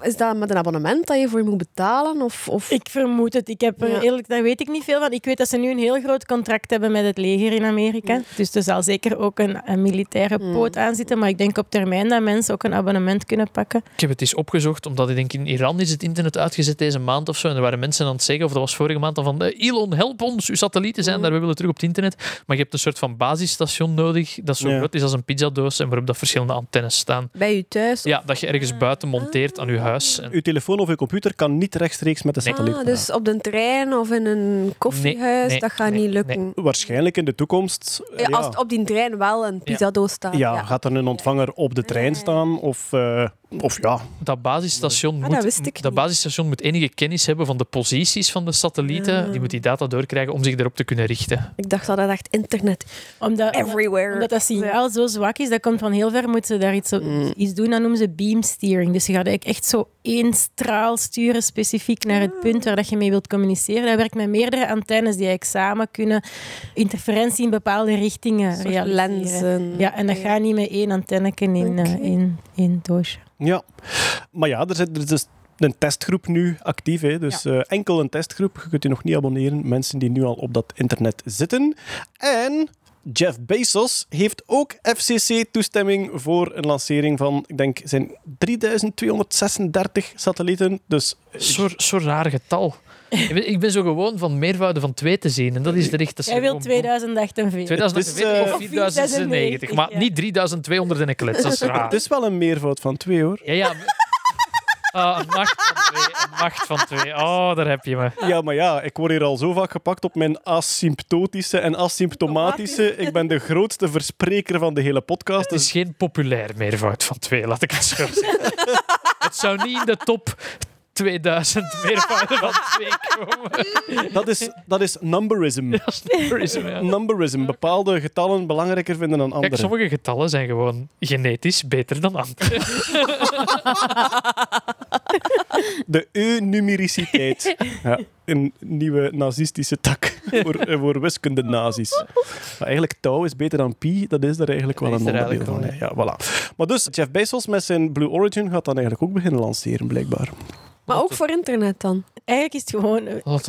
Is dat met een abonnement dat je voor moet betalen? Of, of... Ik vermoed het. Ik heb er Ja. eerlijk, daar weet ik niet veel van. Ik weet dat ze nu een heel groot contract hebben met het leger in Amerika. Dus er zal zeker ook een, een militaire poot aan zitten. Maar ik denk op termijn dat mensen ook een abonnement kunnen pakken. Ik heb het eens opgezocht, omdat ik denk in Iran is het internet uitgezet deze maand of zo. En er waren mensen aan het zeggen, of dat was vorige maand, van eh, Elon, help ons, uw satellieten zijn daar, we willen terug op het internet. Maar je hebt een soort van basisstation nodig, dat zo Ja. groot is als een pizzadoos en waarop dat verschillende antennes staan. Bij je thuis? Ja, dat je ergens buiten monteert aan je huis. En Uw telefoon of uw computer kan niet rechtstreeks met de Nee. satelliet. Ah, dus op de trein of in een koffiehuis, nee, dat gaat nee, niet lukken. nee. Waarschijnlijk in de toekomst. eh, Ja, ja, Als het op die trein wel een pizzadoos staat. ja, gaat er een ontvanger op de trein staan? Of, eh, of ja, dat basisstation, Ah, moet, dat basisstation moet enige kennis hebben van de posities van de satellieten. Ah. Die moet die data doorkrijgen om zich daarop te kunnen richten. Ik dacht dat dat echt internet Omdat, everywhere. omdat dat signaal zo zwak is, dat komt van heel ver, moeten ze daar iets, Mm. iets doen. Dat noemen ze beam steering. Dus je gaat eigenlijk echt zo één straal sturen, specifiek naar het punt waar dat je mee wilt communiceren. Dat werkt met meerdere antennes die eigenlijk samen kunnen interferentie in bepaalde richtingen realiseren. lenzen. Ja, en dat gaat niet met één antenneke in eh, Oké. één één doosje. ja. Maar ja, er, zit, er is dus een testgroep nu actief. Hè? Dus eh, enkel een testgroep. Je kunt je nog niet abonneren. Mensen die nu al op dat internet zitten. En Jeff Bezos heeft ook FCC-toestemming voor een lancering van, ik denk, zijn 3236 satellieten. Dus Zo'n zo raar getal. Ik ben, ik ben zo gewoon van meervouden van twee te zien. En dat is de richting. Jij wilt 2048. 2040 Het is, of eh, 4096, maar ja. niet 3200 en een klets. Dat is raar. het is wel een meervoud van twee, hoor. Ja, ja. Ah, een macht van twee. Een macht van twee. Oh, daar heb je me. Ja, maar ja, ik word hier al zo vaak gepakt op mijn asymptotische en asymptomatische. Ik ben de grootste verspreker van de hele podcast. Het is Dus geen populair meervoud van twee, laat ik het zo zeggen. Het zou niet in de top 2000 meervouden van twee komen. dat is, dat is numberism. Dat is numberism, ja. Numberism. Bepaalde getallen belangrijker vinden dan andere. Kijk, sommige getallen zijn gewoon genetisch beter dan andere. De eunumericiteit. Ja, een nieuwe nazistische tak voor, eh, voor wiskunde-nazi's. Maar eigenlijk touw is beter dan pi. Dat is er eigenlijk wel een er onderdeel van. hè. Ja, voilà. Maar dus, Jeff Bezos met zijn Blue Origin gaat dan eigenlijk ook beginnen lanceren, blijkbaar. Maar ook voor internet dan. Eigenlijk is het gewoon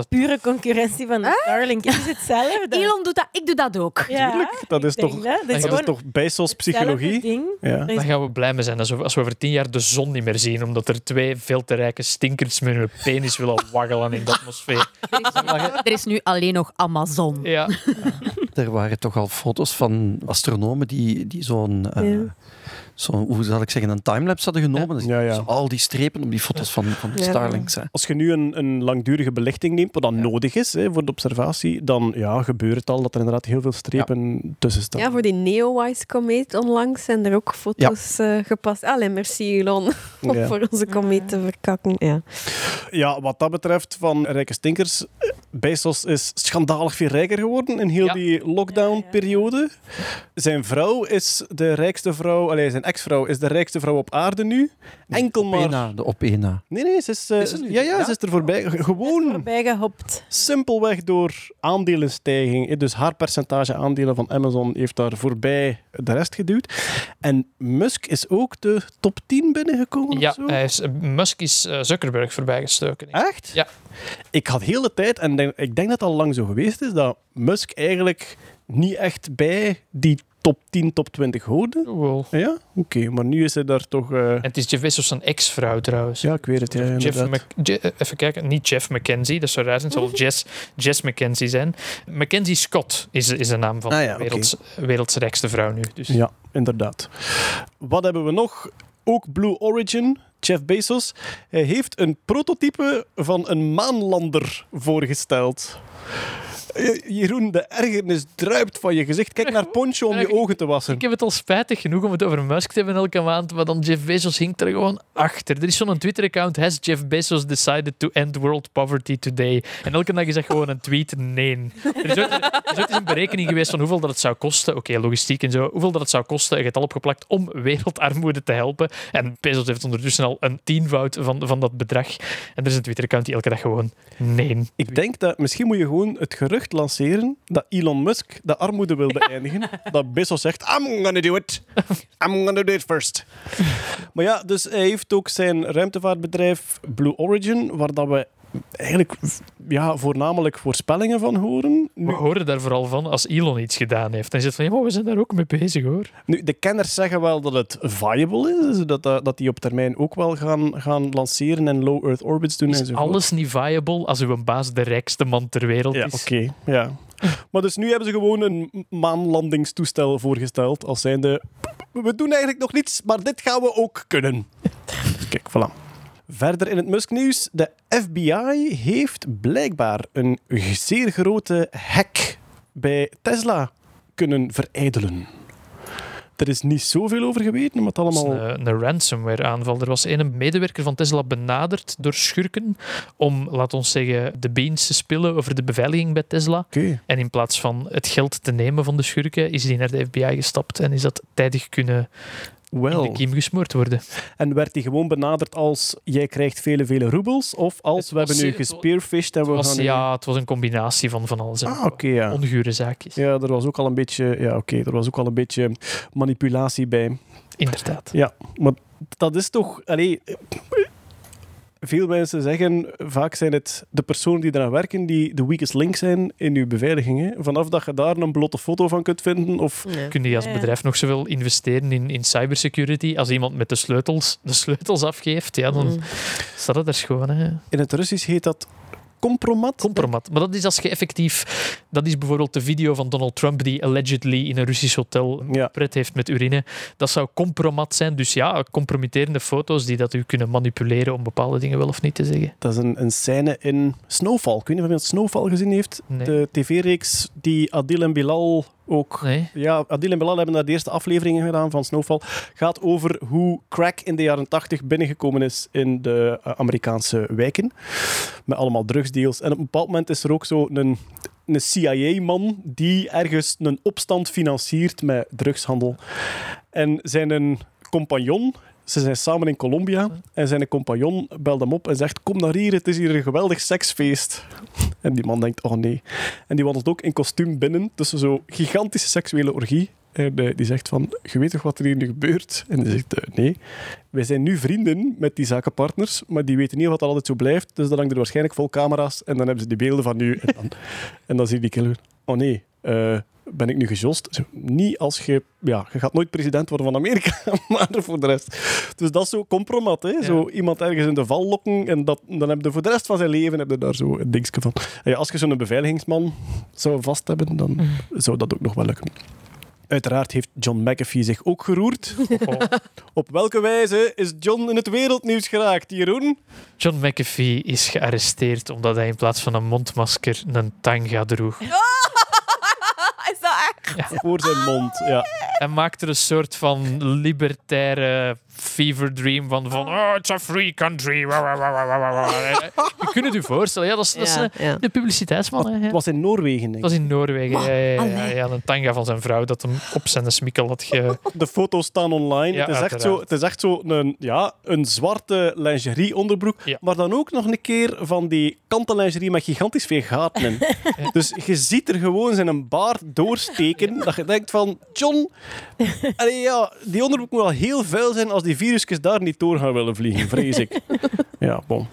pure concurrentie van de Starlink. Het is hetzelfde. Elon doet dat, ik doe dat ook. Ja, Tuurlijk, dat is toch- dat. Dat is Dat is gewoon toch Bezos psychologie? Ja. Dan gaan we blij mee zijn als we, als we over tien jaar de zon niet meer zien, omdat er twee veel te rijke stinkers met hun penis willen waggelen in de atmosfeer. Er is nu alleen nog Amazon. Ja, Er waren toch al foto's van astronomen die, die zo'n, eh, Zo'n, hoe zal ik zeggen, een timelapse hadden genomen. Dus Ja, ja. zo al die strepen op die foto's van, van Ja. Starlinks. Hè. Als je nu een, een langdurige belichting neemt, wat dan nodig is hè, voor de observatie, dan ja, gebeurt het al dat er inderdaad heel veel strepen tussen staan. Ja, voor die Neowise komeet onlangs zijn er ook foto's eh, gepast. Alleen merci Elon om voor onze komeet te verkakken. Ja. Ja, wat dat betreft van rijke stinkers, Bezos is schandalig veel rijker geworden in heel Ja. die lockdown-periode. Zijn vrouw is de rijkste vrouw, allee, zijn ex-vrouw is de rijkste vrouw op aarde nu. Enkel maar... Opena, de op één na. Nee, nee, ze is, eh, Is ja, ja, Ja? ze is er voorbij. Gewoon voorbij gehopt. simpelweg door aandelenstijging. Eh, Dus haar percentage aandelen van Amazon heeft daar voorbij de rest geduwd. En Musk is ook de top 10 binnengekomen. ja of zo? hij is, Musk is eh, Zuckerberg voorbijgestoken. Echt? Ja. Ik had heel de tijd, en denk- ik denk dat het al lang zo geweest is, dat Musk eigenlijk niet echt bij die top 10, top 20 hoorde. Wel. Ja, oké. maar nu is hij daar toch... eh, En het is Jeff Bezos zijn ex-vrouw trouwens. Ja, ik weet het. Ja, Jeff Je- eh, even kijken, niet Jeff McKenzie, dat zou raar zijn. Het zal Jess, Jess McKenzie zijn. Mackenzie Scott is, is de naam van Ah ja, de oké. werelds, werelds rijkste vrouw nu. Dus. Ja, inderdaad. Wat hebben we nog? Ook Blue Origin, Jeff Bezos. Hij heeft een prototype van een maanlander voorgesteld. Jeroen, de ergernis druipt van je gezicht. Kijk naar Poncho om je ogen te wassen. Ik heb het al spijtig genoeg om het over Musk te hebben elke maand, maar dan Jeff Bezos hinkt er gewoon achter. Er is zo'n Twitter-account, has Jeff Bezos decided to end world poverty today? En elke dag is dat gewoon een tweet, nee. Er is ooit, er is ooit een berekening geweest van hoeveel dat het zou kosten, oké, logistiek en zo, hoeveel dat het zou kosten, een getal opgeplakt, om wereldarmoede te helpen. En Bezos heeft ondertussen al een tienvoud van, van dat bedrag. En er is een Twitter-account die elke dag gewoon nee. Ik denk dat misschien moet je gewoon het gerucht lanceren dat Elon Musk de armoede wil beëindigen. dat Bezos zegt, I'm gonna do it. I'm gonna do it first. maar ja, dus hij heeft ook zijn ruimtevaartbedrijf Blue Origin, waar dat we eigenlijk ja, voornamelijk voorspellingen van horen. We horen daar vooral van als Elon iets gedaan heeft. Dan is het van, ja, maar we zijn daar ook mee bezig hoor. nu, de kenners zeggen wel dat het viable is, dus dat, dat dat die op termijn ook wel gaan, gaan lanceren en low Earth orbits doen Is alles niet viable als uw baas de rijkste man ter wereld Ja, is? oké. ja. Maar dus nu hebben ze gewoon een maanlandingstoestel voorgesteld als zijnde... We doen eigenlijk nog niets, maar dit gaan we ook kunnen. Kijk, voilà. Verder in het Musk-nieuws. De FBI heeft blijkbaar een zeer grote hack bij Tesla kunnen verijdelen. Er is niet zoveel over geweten, maar het allemaal... een, een ransomware aanval. Er was een medewerker van Tesla benaderd door schurken om, laat ons zeggen, de beans te spillen over de beveiliging bij Tesla. En in plaats van het geld te nemen van de schurken, is die naar de FBI gestapt en is dat tijdig kunnen in Wel. de kiem gesmoord worden. En werd hij gewoon benaderd als jij krijgt vele, vele roebels? Of als we hebben nu gespearfished en we was, gaan ja, het was een combinatie van van alles. Ah, oké, ja. Ongure zaakjes. Ja, er was ook al een beetje, ja, oké, er was ook al een beetje manipulatie bij. Inderdaad. Ja, maar dat is toch, allee, veel mensen zeggen, vaak zijn het de personen die eraan werken die de weakest link zijn in uw beveiliging. Hè. Vanaf dat je daar een blote foto van kunt vinden, of Ja. Kun je als bedrijf nog zoveel investeren in, in cybersecurity? Als iemand met de sleutels, de sleutels afgeeft, ja, dan Mm. staat het er gewoon. Hè. in het Russisch heet dat compromat. Compromat. Maar dat is als je effectief... Dat is bijvoorbeeld de video van Donald Trump die allegedly in een Russisch hotel Ja. pret heeft met urine. Dat zou compromat zijn. Dus ja, compromitterende foto's die dat u kunnen manipuleren om bepaalde dingen wel of niet te zeggen. Dat is een, een scène in Snowfall. Ik weet niet of iemand Snowfall gezien heeft. Nee. De tv-reeks die Adil en Bilal ook Nee? Ja, Adil en Bilal hebben daar de eerste afleveringen gedaan van Snowfall. Gaat over hoe crack in de jaren 80 binnengekomen is in de eh, Amerikaanse wijken. Met allemaal drugsdeals. En op een bepaald moment is er ook zo een, een CIA-man die ergens een opstand financiert met drugshandel. En zijn een compagnon... Ze zijn samen in Colombia en zijn compagnon belt hem op en zegt: Kom naar hier, het is hier een geweldig seksfeest. En die man denkt: Oh nee. En die wandelt ook in kostuum binnen tussen zo'n gigantische seksuele orgie. En eh, die zegt van, je weet toch wat er hier nu gebeurt? En die zegt, eh, nee. Wij zijn nu vrienden met die zakenpartners, maar die weten niet of dat altijd zo blijft. Dus dan hangt er waarschijnlijk vol camera's en dan hebben ze die beelden van nu. En dan, en dan zie je die killer. Oh nee, eh, ben ik nu gejost? Niet als je... Ja, je gaat nooit president worden van Amerika, maar voor de rest. Dus dat is zo compromat, hè. Zo iemand ergens in de val lokken en dat, dan heb je voor de rest van zijn leven heb je daar zo een dingetje van. En ja, als je zo'n beveiligingsman zou vast hebben, dan zou dat ook nog wel lukken. Uiteraard heeft John McAfee zich ook geroerd. Op welke wijze is John in het wereldnieuws geraakt, Jeroen? John McAfee is gearresteerd omdat hij in plaats van een mondmasker een tanga droeg. Echt? Voor zijn mond, ja. Hij maakt er een soort van libertaire fever dream van, van oh, it's a free country. Wa, wa, wa, wa, wa, wa, wa. Je kunt het je voorstellen. Ja, dat is, dat is Ja, een, ja. een publiciteitsman. Het was in Noorwegen, denk Dat was ik. in Noorwegen. Ja, ja, ja, een tanga van zijn vrouw dat hem op zijn smikkel had ge... De foto's staan online. Ja, het, is echt zo, het is echt zo een, ja, een zwarte lingerie onderbroek, Ja. maar dan ook nog een keer van die kanten lingerie met gigantisch veel gaten in. Dus je ziet er gewoon zijn baard doorsteken, dat je denkt van, John, allee, ja, die onderbroek moet wel heel vuil zijn als die virusjes daar niet door gaan willen vliegen, vrees ik. Ja, bon.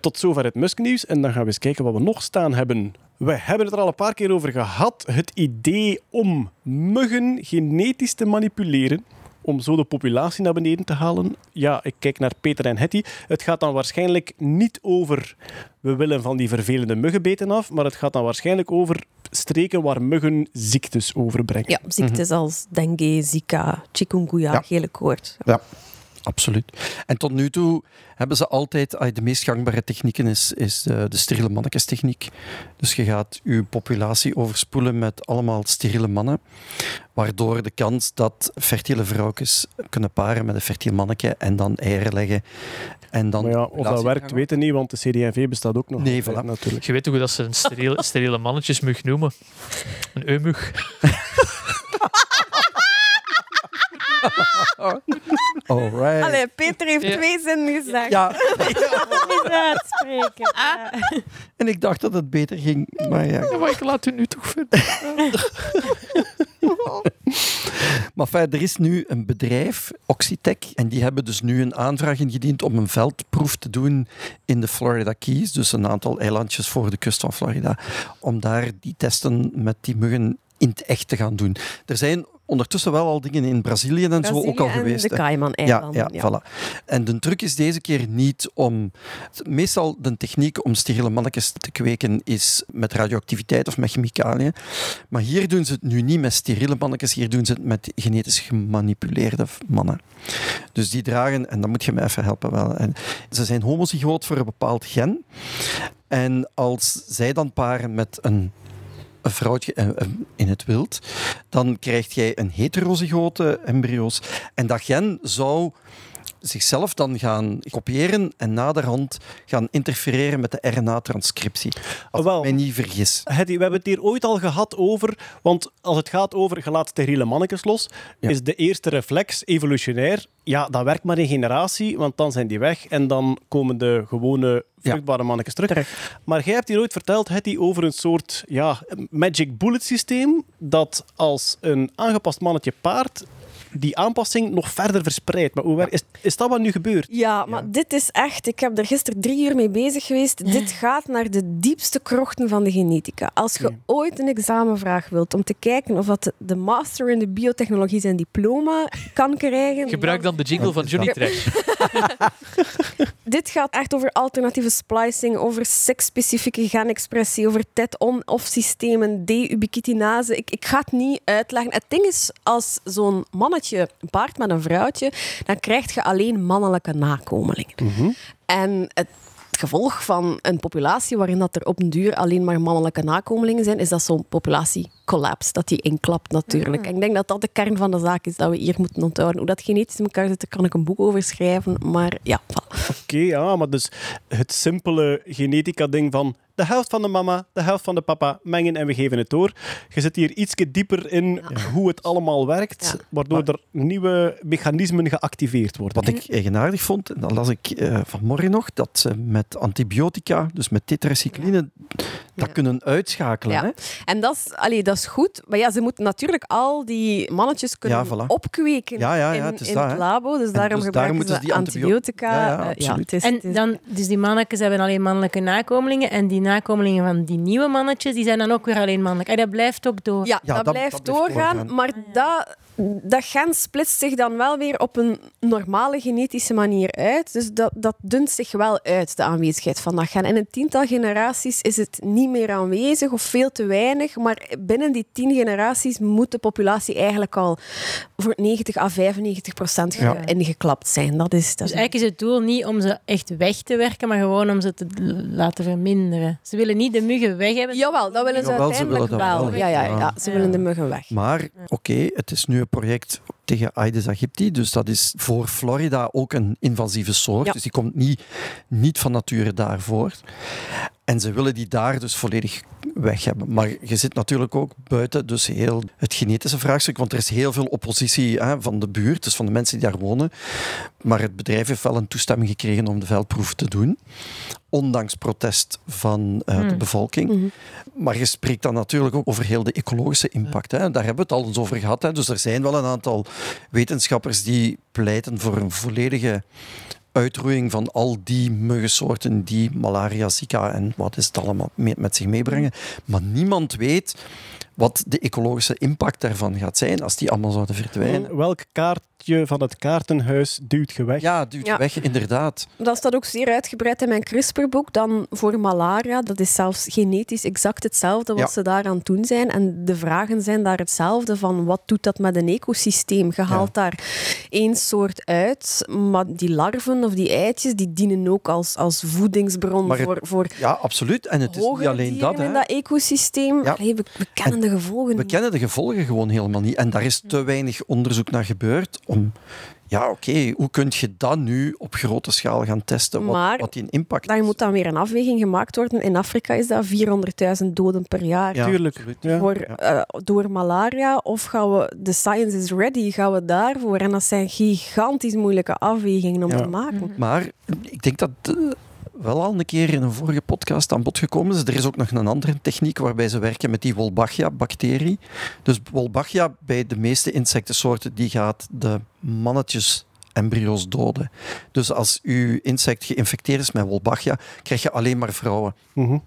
Tot zover het Musk-nieuws. En dan gaan we eens kijken wat we nog staan hebben. We hebben het er al een paar keer over gehad. Het idee om muggen genetisch te manipuleren. Om zo de populatie naar beneden te halen. Ja, ik kijk naar Peter en Hetty. Het gaat dan waarschijnlijk niet over we willen van die vervelende muggenbeten af. Maar het gaat dan waarschijnlijk over streken waar muggen ziektes overbrengen. Ja, ziektes als dengue, zika, chikungunya, Ja. gele koorts. Ja, absoluut. En tot nu toe hebben ze altijd... De meest gangbare technieken is, is de, de steriele mannekestechniek. Dus je gaat je populatie overspoelen met allemaal steriele mannen. Waardoor de kans dat fertiele vrouwtjes kunnen paren met een fertiel manneke en dan eieren leggen. En dan Maar ja, of dat werkt, gaan- weten niet, want de CD&V bestaat ook nog. Nee, voilà. natuurlijk. Je weet toch hoe dat ze een steriele, steriele mannetjesmug noemen? Een eumug. Alright. Allee, Peter heeft Ja. twee zinnen gezegd. Ja, Niet uitspreken. Ja. en ik dacht dat het beter ging. Maar ja, Ja, maar ik laat u nu toch verder. Maar fijn, er is nu een bedrijf, Oxitec, en die hebben dus nu een aanvraag ingediend om een veldproef te doen in de Florida Keys, dus een aantal eilandjes voor de kust van Florida, om daar die testen met die muggen in het echt te gaan doen. Er zijn ondertussen wel al dingen in Brazilië en zo ook al en geweest. de hè. Ja, Cayman-eilanden. ja, voilà. En de truc is deze keer niet om... Meestal de techniek om steriele mannetjes te kweken is met radioactiviteit of met chemicaliën. Maar hier doen ze het nu niet met steriele mannetjes, hier doen ze het met genetisch gemanipuleerde mannen. Dus die dragen, en dan moet je me even helpen wel, en ze zijn homozygoot voor een bepaald gen. En als zij dan paren met een een vrouwtje eh, eh, in het wild, dan krijg jij een heterozygote embryo's. En dat gen zou zichzelf dan gaan kopiëren en naderhand gaan interfereren met de RNA-transcriptie. Als Wel. ik mij niet vergis. Hetty, we hebben het hier ooit al gehad over, want als het gaat over je laat steriele mannetjes los, Ja. is de eerste reflex evolutionair, ja, dat werkt maar een generatie, want dan zijn die weg en dan komen de gewone vruchtbare mannetjes terug. Maar jij hebt hier ooit verteld, Hetty, over een soort ja, magic bullet systeem, dat als een aangepast mannetje paart, die aanpassing nog verder verspreidt. Maar hoe werkt, is, is dat wat nu gebeurt? Ja, maar dit is echt... Ik heb er gisteren drie uur mee bezig geweest. Dit gaat naar de diepste krochten van de genetica. Als je ooit een examenvraag wilt om te kijken of dat de- de master in de biotechnologie zijn diploma kan krijgen... Gebruik dan de jingle van Johnny Trash. Dit gaat echt over alternatieve splicing, over seksspecifieke genexpressie, over TET-on-off systemen, D-ubiquitinase. Ik, ik ga het niet uitleggen. Het ding is, als zo'n mannetje paart met een vrouwtje, dan krijg je alleen mannelijke nakomelingen. En het gevolg van een populatie waarin dat er op een duur alleen maar mannelijke nakomelingen zijn, is dat zo'n populatie collapse, dat die inklapt natuurlijk. En ik denk dat dat de kern van de zaak is dat we hier moeten onthouden. Hoe dat genetisch in elkaar zit, daar kan ik een boek over schrijven, maar ja, voilà. Oké, ja, maar dus het simpele genetica-ding van de helft van de mama, de helft van de papa mengen en we geven het door. Je zit hier iets dieper in hoe het allemaal werkt, Ja. waardoor er nieuwe mechanismen geactiveerd worden. Wat ik eigenaardig vond, en dat las ik eh, vanmorgen nog, dat ze met antibiotica, dus met tetracycline, dat Ja. kunnen uitschakelen. Ja. Hè? En dat is, allee, dat is goed. Maar ja, ze moeten natuurlijk al die mannetjes kunnen Ja, voilà. opkweken Ja, ja, ja, in, het is in dat, het hè. labo. Dus daarom dus gebruiken daarom moeten ze die antibio- antibiotica. Ja, ja, Eh, het is, En dan, dus die mannetjes hebben alleen mannelijke nakomelingen. En die nakomelingen van die nieuwe mannetjes, die zijn dan ook weer alleen mannelijk. En dat blijft ook door. Ja, Ja, dat, dat- blijft dat blijft doorgaan. doorgaan. Maar dat, dat gen splitst zich dan wel weer op een normale genetische manier uit. Dus dat, dat dunt zich wel uit, de aanwezigheid van dat gen. In een tiental generaties is het niet meer aanwezig of veel te weinig. Maar binnen die tien generaties moet de populatie eigenlijk al voor 90 à 95 procent Ja. ingeklapt zijn. Dat is, dat Dus is eigenlijk is het doel niet om ze echt weg te werken, maar gewoon om ze te laten verminderen. Ze willen niet de muggen weg hebben. Jawel, dat willen ze Jawel, ze uiteindelijk willen wel. wel. Ja, ja, Ja. ja, ze willen de muggen weg. Maar oké, het is nu project tegen Aedes aegypti, dus dat is voor Florida ook een invasieve soort. Ja. Dus die komt niet, niet van nature daar voort. En ze willen die daar dus volledig weg hebben. Maar je zit natuurlijk ook buiten dus heel het genetische vraagstuk, want er is heel veel oppositie hè, van de buurt, dus van de mensen die daar wonen. Maar het bedrijf heeft wel een toestemming gekregen om de veldproef te doen, ondanks protest van eh, de Hmm. bevolking. Mhm. Maar je spreekt dan natuurlijk ook over heel de ecologische impact. Hè. Daar hebben we het al eens over gehad. Hè. Dus er zijn wel een aantal wetenschappers die pleiten voor een volledige uitroeiing van al die muggensoorten die malaria, zika en wat is het allemaal met zich meebrengen. Maar niemand weet wat de ecologische impact daarvan gaat zijn als die allemaal zouden verdwijnen. Welk kaartje van het kaartenhuis duwt je weg? Ja, duwt Ja. weg, inderdaad. Dat staat ook zeer uitgebreid in mijn CRISPR-boek. Dan voor malaria, dat is zelfs genetisch exact hetzelfde wat Ja. ze daar aan doen zijn. En de vragen zijn daar hetzelfde van wat doet dat met een ecosysteem? Je haalt daar één soort uit, maar die larven of die eitjes, die dienen ook als, als voedingsbron het- voor, voor Ja, absoluut. En het is niet alleen dat. in Hè. dat ecosysteem. Ja. Allee, we, we kennen de gevolgen We kennen de gevolgen gewoon helemaal niet. En daar is te weinig onderzoek naar gebeurd om... Ja, oké, hoe kun je dat nu op grote schaal gaan testen? Wat, Maar wat die een impact Daar is? moet dan weer een afweging gemaakt worden. In Afrika is dat 400.000 doden per jaar. Ja, Tuurlijk. Ja. voor, eh, door malaria of gaan we, de science is ready, gaan we daarvoor? En dat zijn gigantisch moeilijke afwegingen om Ja. te maken. Maar ik denk dat wel al een keer in een vorige podcast aan bod gekomen is. Er is ook nog een andere techniek waarbij ze werken met die Wolbachia-bacterie. Dus Wolbachia bij de meeste insectensoorten die gaat de mannetjes embryo's doden. Dus als uw insect geïnfecteerd is met Wolbachia, krijg je alleen maar vrouwen. Mhm.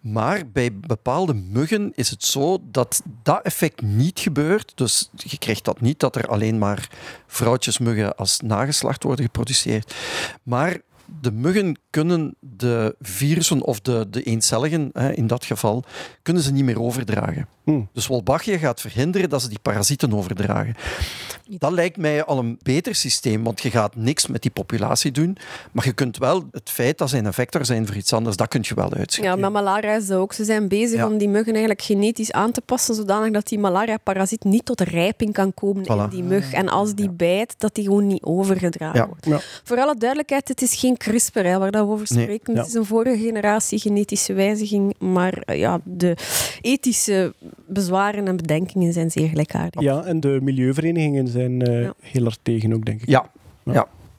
Maar bij bepaalde muggen is het zo dat dat effect niet gebeurt. Dus je krijgt dat niet, dat er alleen maar vrouwtjesmuggen als nageslacht worden geproduceerd. Maar de muggen kunnen de virussen of de, de eencelligen, hè, in dat geval, kunnen ze niet meer overdragen. Hmm. Dus Wolbachia gaat verhinderen dat ze die parasieten overdragen. Dat lijkt mij al een beter systeem, want je gaat niks met die populatie doen, maar je kunt wel het feit dat ze een vector zijn voor iets anders, dat kun je wel Ja, uitschakelen. met malaria is dat ook. Ze zijn bezig Ja. om die muggen eigenlijk genetisch aan te passen, zodanig dat die malaria-parasiet niet tot rijping kan komen in die mug. En als die bijt, dat die gewoon niet overgedragen Ja. wordt. Ja. Voor alle duidelijkheid, het is geen CRISPR hè, waar dat we over Nee. spreken. Ja. Het is een vorige generatie genetische wijziging, maar eh, ja, de ethische bezwaren en bedenkingen zijn zeer gelijkaardig. Ja, en de milieuverenigingen zijn eh, Ja. heel erg tegen ook, denk ik. Ja,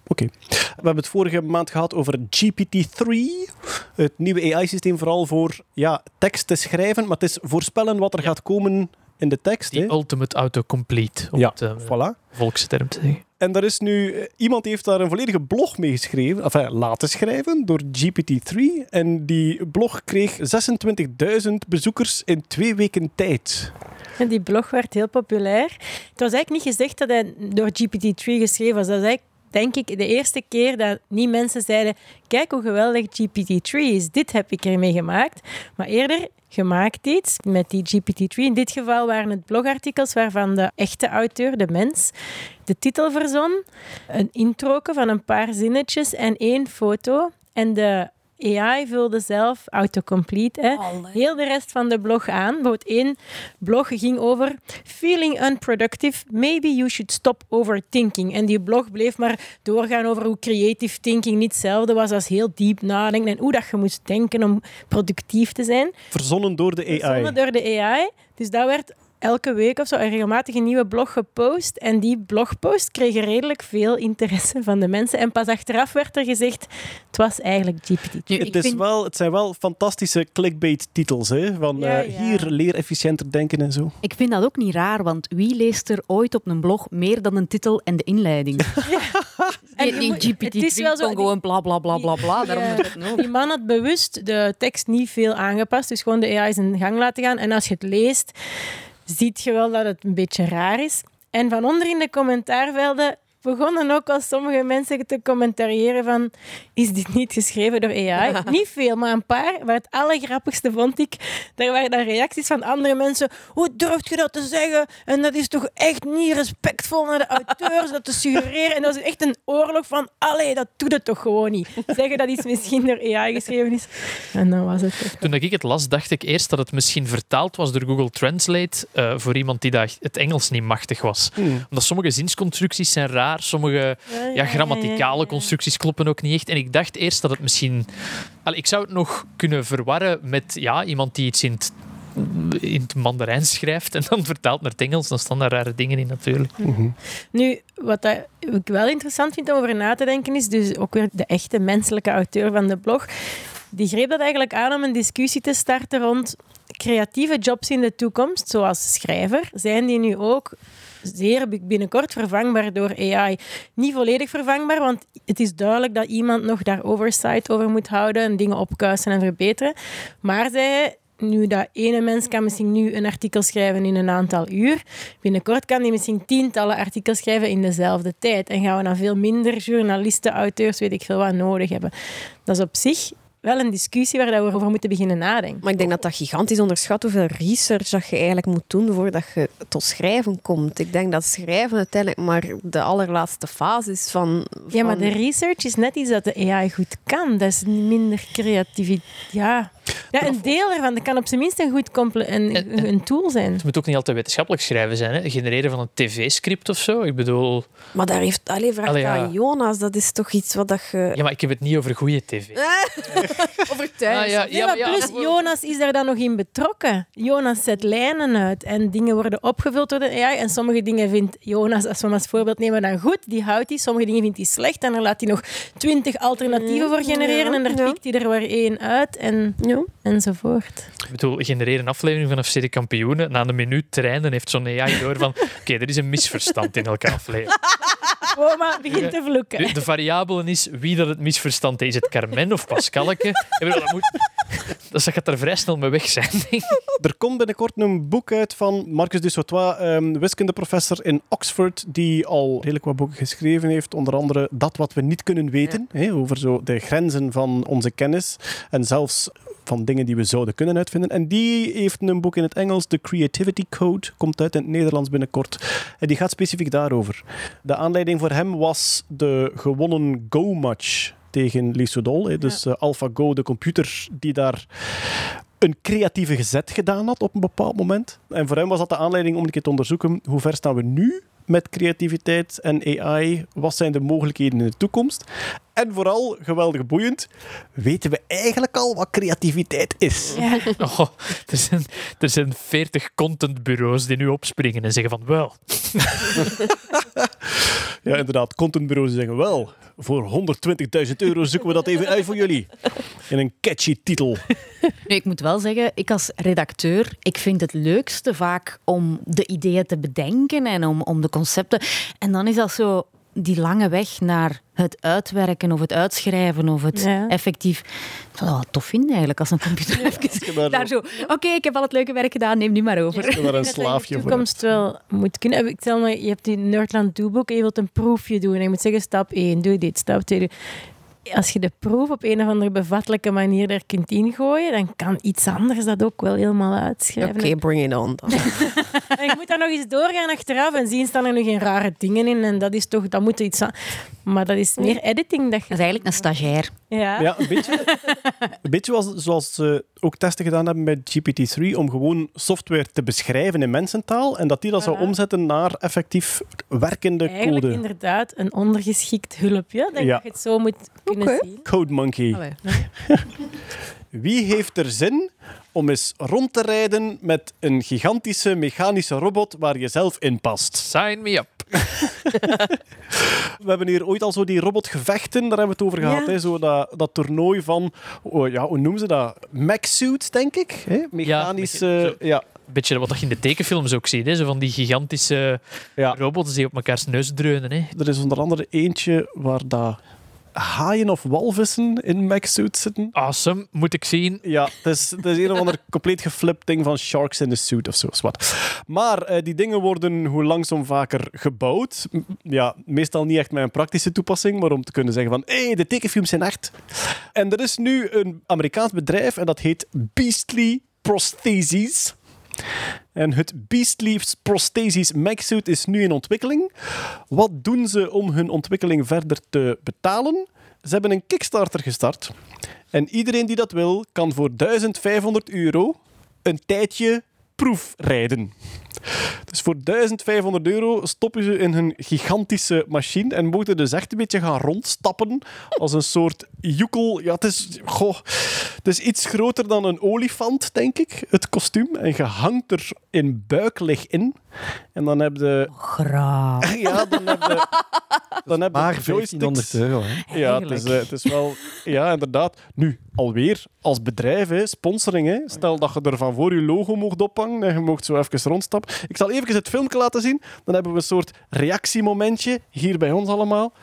Oké. We hebben het vorige maand gehad over GPT-3, het nieuwe AI-systeem vooral voor ja, tekst te schrijven, maar het is voorspellen wat er gaat komen in de tekst. Die hè. ultimate autocomplete, om Ja, het eh, Voilà. volksterm te zeggen. En daar is nu, eh, iemand heeft daar een volledige blog mee geschreven, enfin, laten schrijven door GPT-3. En die blog kreeg 26.000 bezoekers in twee weken tijd. En die blog werd heel populair. Het was eigenlijk niet gezegd dat hij door GPT-3 geschreven was. Dat is eigenlijk, denk ik, de eerste keer dat niet mensen zeiden kijk hoe geweldig GPT-3 is. Dit heb ik ermee gemaakt. Maar eerder gemaakt iets met die GPT-3. In dit geval waren het blogartikels waarvan de echte auteur, de mens, de titel verzon. Een intro van een paar zinnetjes en één foto. En de AI vulde zelf autocomplete. Hè. Heel de rest van de blog aan. Bijvoorbeeld één blog ging over feeling unproductive, maybe you should stop overthinking. En die blog bleef maar doorgaan over hoe creative thinking niet hetzelfde was als heel diep nadenken en hoe dat je moest denken om productief te zijn. Verzonnen door de AI. Verzonnen door de AI. Dus dat werd elke week of zo een regelmatig een nieuwe blog gepost. En die blogpost kreeg redelijk veel interesse van de mensen. En pas achteraf werd er gezegd, het was eigenlijk GPT. Nu, Het, is vind- wel, het zijn wel fantastische clickbait-titels. Hè? Van Ja, eh, ja. hier leer efficiënter denken en zo. Ik vind dat ook niet raar, want wie leest er ooit op een blog meer dan een titel en de inleiding? En Die, die GPT het is wel zo- kon gewoon bla bla bla bla bla. Daarom Ja. doet het ook. Die man had bewust de tekst niet veel aangepast, dus gewoon de AI zijn gang laten gaan. En als je het leest, ziet je wel dat het een beetje raar is. En van onder in de commentaarvelden begonnen ook al sommige mensen te commentariëren van is dit niet geschreven door AI? niet veel, maar een paar. Maar het allergrappigste vond ik, er waren dan reacties van andere mensen. Hoe durft je dat te zeggen? En dat is toch echt niet respectvol naar de auteurs, dat te suggereren. En dat is echt een oorlog van, allee, dat doet het toch gewoon niet. Zeggen dat iets misschien door AI geschreven is. En dan was het toch. Toen ik het las, dacht ik eerst dat het misschien vertaald was door Google Translate eh, voor iemand die dat het Engels niet machtig was. Omdat sommige zinsconstructies zijn raar, sommige ja, grammaticale constructies kloppen ook niet echt. En ik dacht eerst dat het misschien... Allee, ik zou het nog kunnen verwarren met ja, iemand die iets in het, in het Mandarijn schrijft en dan vertaalt naar het Engels. Dan staan daar rare dingen in natuurlijk. Nu, wat ik wel interessant vind om over na te denken, is dus ook weer de echte menselijke auteur van de blog. Die greep dat eigenlijk aan om een discussie te starten rond creatieve jobs in de toekomst, zoals schrijver. Zijn die nu ook zeer binnenkort vervangbaar door AI? Niet volledig vervangbaar, want het is duidelijk dat iemand nog daar oversight over moet houden en dingen opkuisen en verbeteren. Maar zei hij, nu dat ene mens kan misschien nu een artikel schrijven in een aantal uur. Binnenkort kan hij misschien tientallen artikels schrijven in dezelfde tijd. En gaan we dan veel minder journalisten, auteurs, weet ik veel wat, nodig hebben. Dat is op zich wel een discussie waar we over moeten beginnen nadenken. Maar ik denk dat dat gigantisch onderschat hoeveel research dat je eigenlijk moet doen voordat je tot schrijven komt. Ik denk dat schrijven uiteindelijk maar de allerlaatste fase is van... Ja, maar de research is net iets dat de AI goed kan. Dat is minder creativiteit. Ja. Ja, een deel ervan. Dat kan op zijn minst een goed comple- een, En- en- een tool zijn. Het moet ook niet altijd wetenschappelijk schrijven zijn. Hè? Genereren van een tv-script of zo. Ik bedoel... Maar daar heeft... Allee, vraag Allee, ja. aan Jonas. Dat is toch iets wat dat je... Ja, maar ik heb het niet over goede tv. Overtuigd. Ah, ja, Nee, ja, maar ja, plus, Jonas is daar dan nog in betrokken. Jonas zet lijnen uit en dingen worden opgevuld door de AI. En sommige dingen vindt Jonas, als we hem als voorbeeld nemen, dan goed. Die houdt hij. Sommige dingen vindt hij slecht. En dan laat hij nog twintig alternatieven voor genereren. ja, En daar ja. pikt hij er weer één uit. En, Ja. Enzovoort. Ik bedoel, genereren een aflevering van FC de Kampioenen. Na een minuut trainen heeft zo'n AI door van... Oké, er is een misverstand in elke aflevering. Oma begint te vloeken. De, de variabele is wie dat het misverstand is. Is het Carmen of Pascalke? Dat, moet, dat gaat er vrij snel mee weg zijn, denk ik. Er komt binnenkort een boek uit van Marcus Dusautois, um, wiskundeprofessor in Oxford, die al redelijk wat boeken geschreven heeft. Onder andere Dat wat we niet kunnen weten, hè, over zo de grenzen van onze kennis en zelfs van dingen die we zouden kunnen uitvinden. En die heeft een boek in het Engels, The Creativity Code, komt uit in het Nederlands binnenkort. En die gaat specifiek daarover. De aanleiding voor hem was de gewonnen Go-match tegen hè. Dus eh, AlphaGo, de computer die daar een creatieve gezet gedaan had op een bepaald moment. En voor hem was dat de aanleiding om een keer te onderzoeken hoe ver staan we nu met creativiteit en AI? Wat zijn de mogelijkheden in de toekomst? En vooral, geweldig boeiend, weten we eigenlijk al wat creativiteit is? Ja. Oh, er, zijn, er zijn 40 contentbureaus die nu opspringen en zeggen van wel. Ja, inderdaad, contentbureaus zeggen wel, voor 120.000 euro zoeken we dat even uit voor jullie. In een catchy titel. Nu, ik moet wel zeggen, ik als redacteur, ik vind het leukste vaak om de ideeën te bedenken en om, om de concepten. En dan is dat zo die lange weg naar het uitwerken of het uitschrijven of het Ja. effectief. Ik zou dat wel tof vinden eigenlijk als een computer even daar daar zo... Oké, ik heb al het leuke werk gedaan, neem die maar over. Ik daar een slaafje voor. toekomst wel moet kunnen. Ik stel me, je hebt die Nerdland doeboek en je wilt een proefje doen. En je moet zeggen, stap 1, doe dit, stap 2. Als je de proef op een of andere bevattelijke manier er kunt ingooien, dan kan iets anders dat ook wel helemaal Oké, uitschrijven. bring it on. je moet dan nog eens doorgaan achteraf en zien, staan er nu geen rare dingen in. En dat is toch, dat moet er iets aan. Maar dat is meer editing dat Dat je... is eigenlijk een stagiair. Ja. Ja, een beetje, een beetje was, zoals ze ook testen gedaan hebben met GPT-3, om gewoon software te beschrijven in mensentaal en dat die dat zou omzetten naar effectief werkende Eigenlijk code. inderdaad een ondergeschikt hulpje. Dat Ja. je het zo moet kunnen Oké. zien. Code Monkey. Allee. Wie heeft er zin om eens rond te rijden met een gigantische mechanische robot waar je zelf in past? Sign me up. We hebben hier ooit al zo die robotgevechten, daar hebben we het over gehad. Ja. Hè? Zo dat, dat toernooi van, oh, ja, hoe noemen ze dat? Mech-suits, denk ik. Hè? Mechanische... zo. Ja, Beetje wat je in de tekenfilms ook ziet. Hè? Zo van die gigantische ja. robots die op mekaars neus dreunen. Hè? Er is onder andere eentje waar dat haaien of walvissen in mech-suits zitten. Awesome, moet ik zien. Ja, het is, het is een of ander compleet geflipt ding van Sharks in the Suit of zo. wat. Maar eh, die dingen worden hoe langzaam vaker gebouwd. M- Ja, meestal niet echt met een praktische toepassing, maar om te kunnen zeggen van hé, hey, de tekenfilms zijn echt. En er is nu een Amerikaans bedrijf en dat heet Beastly Prostheses. En het Beastly Prostheses Magsuit is nu in ontwikkeling. Wat doen ze om hun ontwikkeling verder te betalen? Ze hebben een Kickstarter gestart. En iedereen die dat wil, kan voor 1500 euro een tijdje proefrijden. Dus voor 1500 euro stoppen ze in hun gigantische machine en moeten dus echt een beetje gaan rondstappen als een soort joekel. Ja, het is, goh, het is iets groter dan een olifant, denk ik, het kostuum. En je hangt er in buiklig in. En dan heb je... Graag. Ja, dan heb je... Dan heb je Maar joysticks. 1500 euro. Hè. Ja, het is, eh, het is wel... Ja, inderdaad. Nu, alweer, als bedrijf, hè, sponsoring. Hè. Stel dat je er van voor je logo mocht ophangen en je mocht zo even rondstappen. Ik zal even het filmpje laten zien. Dan hebben we een soort reactiemomentje hier bij ons allemaal.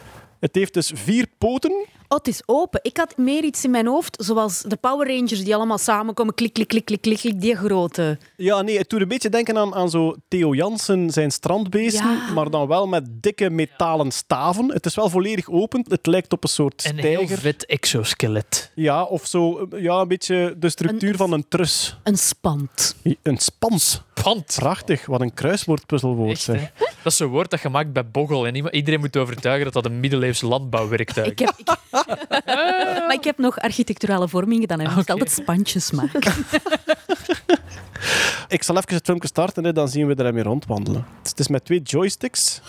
Het heeft dus vier poten. Oh, het is open. Ik had meer iets in mijn hoofd, zoals de Power Rangers die allemaal samenkomen. Klik, klik, klik, klik, klik, klik. Die grote. Ja, nee, het doet een beetje denken aan, aan zo Theo Jansen zijn strandbeesten, Ja. maar dan wel met dikke metalen staven. Het is wel volledig open. Het lijkt op een soort Een heel stijger. vet exoskelet. Ja, of zo, ja, een beetje de structuur Een- van een trus. Een spand. Een spans. Pand. Prachtig, wat een kruiswoordpuzzelwoord Echt, zeg. Dat is een woord dat gemaakt bij Boggel. En iedereen moet overtuigen dat dat een middeleeuws landbouwwerktuig is. Ik heb, ik- maar ik heb nog architecturale vorming gedaan en ik moest Oké. altijd spandjes maken. Ik zal even het filmpje starten, hè, dan zien we er mee rondwandelen. Het is met twee joysticks.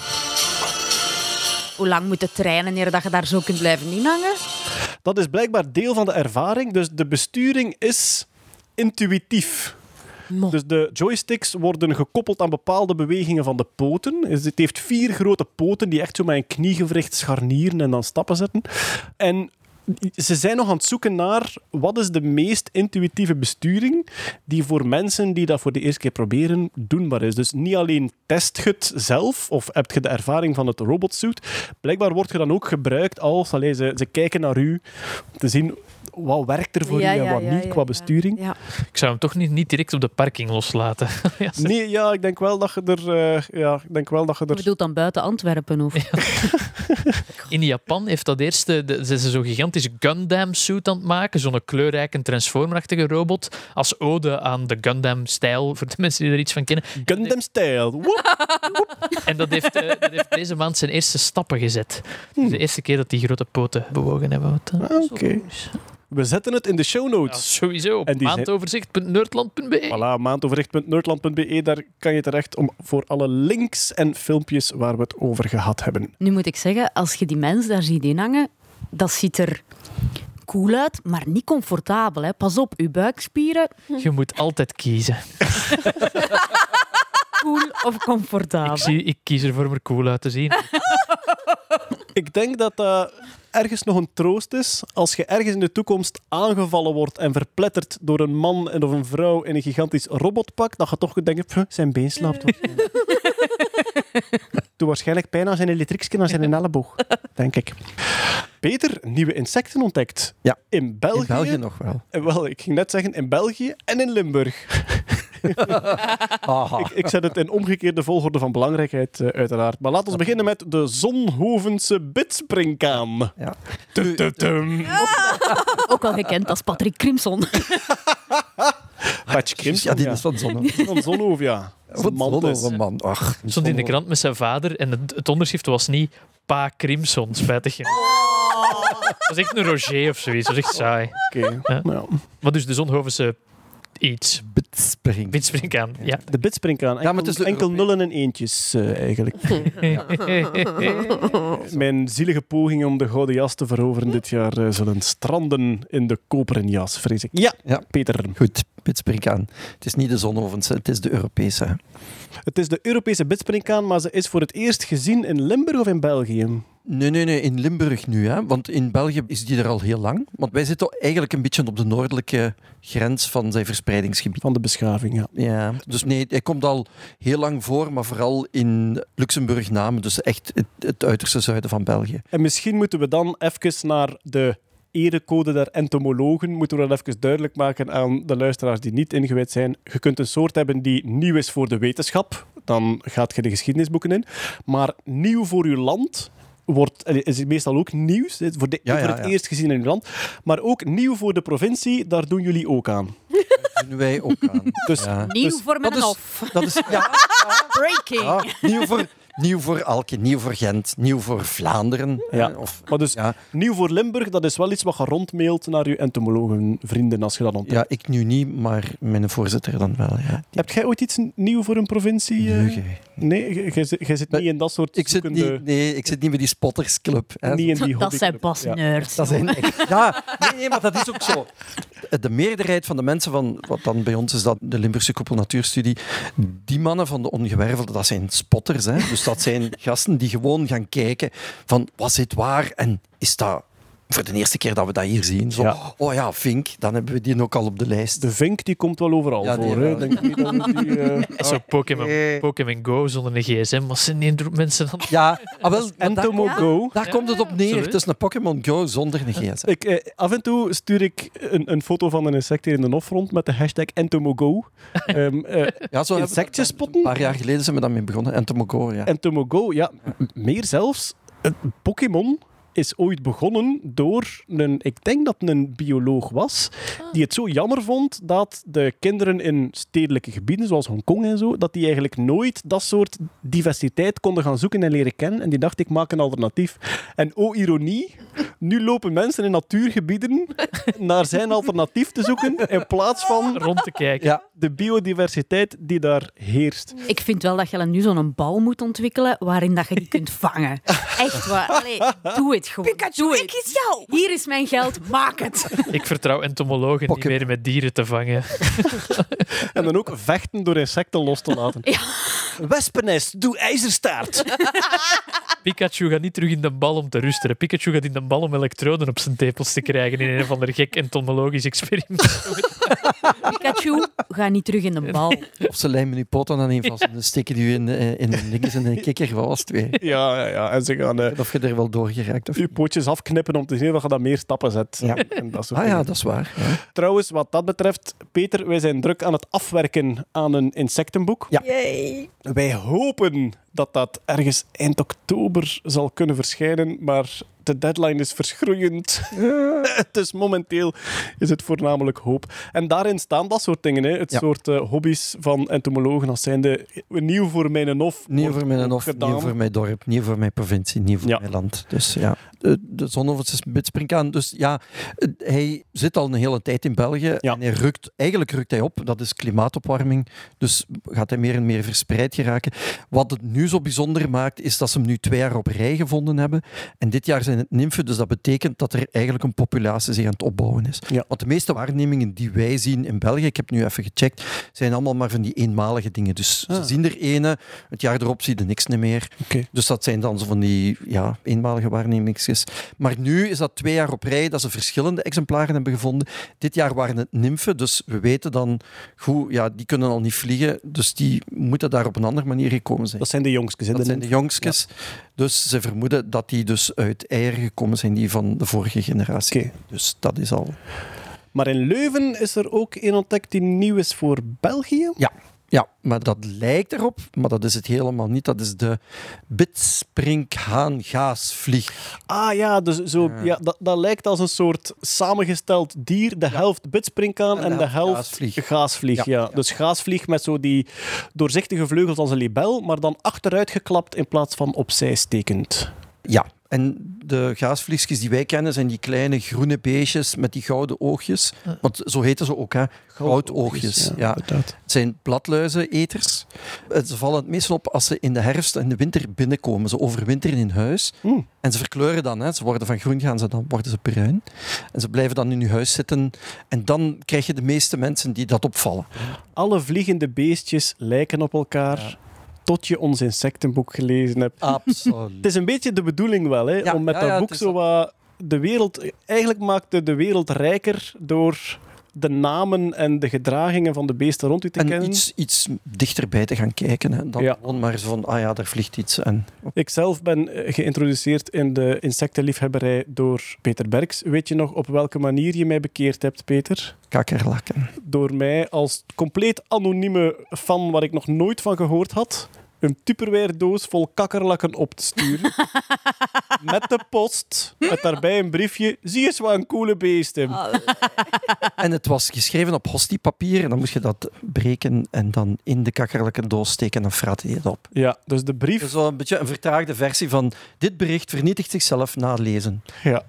Hoe lang moet het trainen eer dat je daar zo kunt blijven inhangen? Dat is blijkbaar deel van de ervaring. Dus de besturing is intuïtief. Dus de joysticks worden gekoppeld aan bepaalde bewegingen van de poten. Dus het heeft vier grote poten die echt zo met een kniegewricht scharnieren en dan stappen zetten. En ze zijn nog aan het zoeken naar wat is de meest intuïtieve besturing die voor mensen die dat voor de eerste keer proberen doenbaar is. Dus niet alleen test je het zelf of heb je de ervaring van het robotsuit. Blijkbaar wordt je dan ook gebruikt als ze, ze kijken naar u om te zien wat werkt er voor Ja, u en ja, wat ja, niet ja, qua besturing. Ja. Ik zou hem toch niet, niet direct op de parking loslaten. Nee, ja, ik denk wel dat je er... eh, ja, ik denk wel dat je Je er... bedoelt dan buiten Antwerpen? Of? In Japan heeft dat eerste, de, ze zijn zo'n gigantisch Gundam-suit aan het maken. Zo'n kleurrijke Transformer-achtige robot. Als ode aan de Gundam-stijl, voor de mensen die er iets van kennen. Gundam style. Woep. En dat heeft, eh, dat heeft deze maand zijn eerste stappen gezet. Dus de eerste keer dat die grote poten bewogen hebben. Wat, eh, Ah, oké. We zetten het in de show Ja, notes. sowieso op maandoverzicht.nerdland.be. Voilà, maandoverricht.nerdland.be. Daar kan je terecht om voor alle links en filmpjes waar we het over gehad hebben. Nu moet ik zeggen, als je die mens daar ziet inhangen, dat ziet er cool uit, maar niet comfortabel. Hè. Pas op, uw buikspieren, Je moet altijd kiezen. cool of comfortabel. Ik, zie, ik kies ervoor om er cool uit te zien. Ik denk dat dat ergens nog een troost is als je ergens in de toekomst aangevallen wordt en verpletterd door een man en of een vrouw in een gigantisch robotpak, dat je toch denken, "Pff, zijn been slaapt waarschijnlijk." Doe waarschijnlijk pijn aan zijn elektriekje aan zijn elleboog, denk ik. Peter, nieuwe insecten ontdekt. Ja. In België. In België nog wel. Eh, Wel, ik ging net zeggen in België en in Limburg. Ik, ik zet het in omgekeerde volgorde van belangrijkheid, eh, uiteraard. Maar laten we beginnen met de Zonhovense bidspringkaan. Ja. Tututum. Ook wel gekend als Patrick Crimson. Patch Crimson, Ja, die is van Zonne. Van Zonhoven, ja. Wat Man dus. een man. Ach, stond in de krant met zijn vader en het, het onderschrift was niet Pa Crimson, spijtig genoeg. Dat was echt een Roger of zoiets, dat was echt saai. Oké. Ja. Nou, Maar dus de Zonhovense iets. Bidspring. Windspringkaan, ja. de bidspringkaan. Enkel, Ja, maar het is de enkel nullen en eentjes, eh, eigenlijk. Mijn zielige pogingen om de gouden jas te veroveren dit jaar eh, zullen stranden in de koperen jas, vrees ik. Ja, Ja. Peter. Goed, bidspringkaan. Het is niet de Zonhovense, het is de Europese. Het is de Europese bidspringkaan, maar ze is voor het eerst gezien in Limburg of in België? Nee, nee, nee, in Limburg nu. Hè? Want in België is die er al heel lang. Want wij zitten eigenlijk een beetje op de noordelijke grens van zijn verspreidingsgebied. Van de beschaving, ja. Ja, dus nee, hij komt al heel lang voor, maar vooral in Luxemburg namen. Dus echt het, het uiterste zuiden van België. En misschien moeten we dan even naar de erecode der entomologen, moeten we dat even duidelijk maken aan de luisteraars die niet ingewijd zijn. Je kunt een soort hebben die nieuw is voor de wetenschap, dan gaat je de geschiedenisboeken in. Maar nieuw voor uw land wordt, is meestal ook nieuws, voor, de, Ja, ja, voor het ja. eerst gezien in uw land. Maar ook nieuw voor de provincie, daar doen jullie ook aan. Dat doen wij ook aan. Dus Ja. Nieuw Dus voor mijn dat is-. Dat is ja, Breaking. ja, nieuw, voor, nieuw voor Alke, nieuw voor Gent, nieuw voor Vlaanderen. Ja. eh, Of, Maar dus ja, nieuw voor Limburg, dat is wel iets wat je rondmailt naar je entomologenvrienden als je dat ontdekt. ja, ik nu niet, maar mijn voorzitter dan wel. Ja. Heb jij ooit iets nieuw voor een provincie? eh? Nee, jij- zit- niet in dat soort ik, zit zoekende- niet, nee, ik zit niet met die spottersclub. Hè. niet in die Dat zijn pas Ja. nerds. Dat zijn echt- ja, nee, nee, maar dat is ook zo. De meerderheid van de mensen van, wat dan bij ons is dat de Limburgse Koepel Natuurstudie, die mannen van de ongewervelde, dat zijn spotters. Hè? Dus dat zijn gasten die gewoon gaan kijken van, was dit waar en is dat voor de eerste keer dat we dat hier zien? Zo, Ja. Oh ja, Vink, dan hebben we die ook al op de lijst. De vink die komt wel overal Ja, voor. wel. Hè. Denk niet dat we die, eh, ook Pokémon, Nee. Pokémon Go zonder een gsm. Wat zijn die mensen dan? Ja, ah, wel, maar daar, Entomo Go. daar komt het op neer. Sorry. Het is een Pokémon Go zonder een gsm. Ik, eh, af en toe stuur ik een, een foto van een insect hier in de hof rond met de hashtag Entomogo. Ehm eh Ja, zo insectjes spotten? Een paar jaar geleden zijn we daarmee begonnen. Entomo Go, ja. Entomogo, ja. m- Meer zelfs. Pokémon is ooit begonnen door een, ik denk dat het een bioloog was, die het zo jammer vond dat de kinderen in stedelijke gebieden, zoals Hongkong en zo, dat die eigenlijk nooit dat soort diversiteit konden gaan zoeken en leren kennen. En die dacht, ik maak een alternatief. En oh ironie, nu lopen mensen in natuurgebieden naar zijn alternatief te zoeken, in plaats van Rond te kijken. Ja, de biodiversiteit die daar heerst. Ik vind wel dat je nu zo'n bal moet ontwikkelen waarin dat je die kunt vangen. Echt waar. Allee, doe het gewoon. doe is jou! Hier is mijn geld, maak het. Ik vertrouw entomologen niet meer met dieren te vangen. En dan ook vechten door insecten los te laten. Ja. Wespennest, doe ijzerstaart. Pikachu gaat niet terug in de bal om te rusten. Pikachu gaat in de bal om elektroden op zijn tepels te krijgen in een of ander gek entomologisch experiment. Pikachu, ga niet terug in de bal. Of ze lijmen je poten aan een vast en dan steken die in, eh, in een ding en een kikker. Wat was het weer? Ja, ja, ja. En ze gaan eh, Of je er wel door geraakt. Of... je pootjes afknippen om te zien of je dat meer stappen zet. Ja. En dat soort Ah ja, dat is waar. Ja. Trouwens, wat dat betreft, Peter, wij zijn druk aan het afwerken aan een insectenboek. Ja. Yay. Wij hopen dat dat ergens eind oktober zal kunnen verschijnen, maar de deadline is verschroeiend. dus momenteel is het voornamelijk hoop. En daarin staan dat soort dingen, hè. het Ja. soort eh, hobby's van entomologen als zijnde nieuw voor mijn hof. Nieuw voor mijn gedaan. nieuw voor mijn dorp, nieuw voor mijn provincie, nieuw voor Ja. mijn land. Dus ja, de, de Zonhovense bidspringkaan. Dus ja, eh, hij zit al een hele tijd in België Ja. en hij rukt, eigenlijk rukt hij op. Dat is klimaatopwarming. Dus gaat hij meer en meer verspreid geraken. Wat het nu zo bijzonder maakt, is dat ze hem nu twee jaar op rij gevonden hebben. En dit jaar zijn het nymfen, dus dat betekent dat er eigenlijk een populatie zich aan het opbouwen is. Ja. Want de meeste waarnemingen die wij zien in België, ik heb nu even gecheckt, zijn allemaal maar van die eenmalige dingen. Dus Ah. ze zien er ene, het jaar erop zie je niks meer. Dus dat zijn dan zo van die ja, eenmalige waarnemingsjes. Maar nu is dat twee jaar op rij dat ze verschillende exemplaren hebben gevonden. Dit jaar waren het nymfen, dus we weten dan, goed, ja, die kunnen al niet vliegen, dus die moeten daar op een andere manier gekomen zijn. Dat zijn de jongstjes. hè, Dat de zijn de jongskes. Dus ze vermoeden dat die dus uit eieren gekomen zijn die van de vorige generatie. Dus dat is al... Maar in Leuven is er ook een ontdekt die nieuw is voor België. Ja. Ja, maar dat lijkt erop, maar dat is het helemaal niet. Dat is de bitsprinkhaangaasvlieg. Ah ja, dus zo, ja. dat, dat lijkt als een soort samengesteld dier. De helft bitsprinkhaan en, de helft gaasvlieg. gaasvlieg. Ja, ja. ja. Dus gaasvlieg met zo die doorzichtige vleugels als een libel, maar dan achteruit geklapt in plaats van opzij stekend. Ja, en de gaasvliegjes die wij kennen zijn die kleine groene beestjes met die gouden oogjes. Want zo heten ze ook, hè? Goudoogjes. Ja. Het zijn bladluizeneters. Eh, Ze vallen het meestal op als ze in de herfst en de winter binnenkomen. Ze overwinteren in huis. Hmm. En ze verkleuren dan. Hè. Ze worden van groen gaan ze dan worden ze bruin. En ze blijven dan in je huis zitten. En dan krijg je de meeste mensen die dat opvallen. Alle vliegende beestjes lijken op elkaar. Tot je ons insectenboek gelezen hebt. Absoluut. Het is een beetje de bedoeling wel, hè, Ja, om met ja, dat boek zo wat de wereld... Eigenlijk maakte de wereld rijker door de namen en de gedragingen van de beesten rond u te En kennen. iets, iets dichterbij te gaan kijken. Hè. Dan Ja. gewoon maar van, ah ja, daar vliegt iets. En, Ik zelf ben eh, geïntroduceerd in de insectenliefhebberij door Peter Berks. Weet je nog op welke manier je mij bekeerd hebt, Peter? kakkerlakken. Door mij als compleet anonieme fan waar ik nog nooit van gehoord had, een Tupperware doos vol kakkerlakken op te sturen. Met de post, met daarbij een briefje. Zie eens wat een coole beesten. En het was geschreven op hostiepapier. En dan moest je dat breken en dan in de kakkerlakkendoos steken. En dan fraatte je het op. Ja, dus de brief... Dus wel een beetje een vertraagde versie van dit bericht vernietigt zichzelf na lezen. Ja.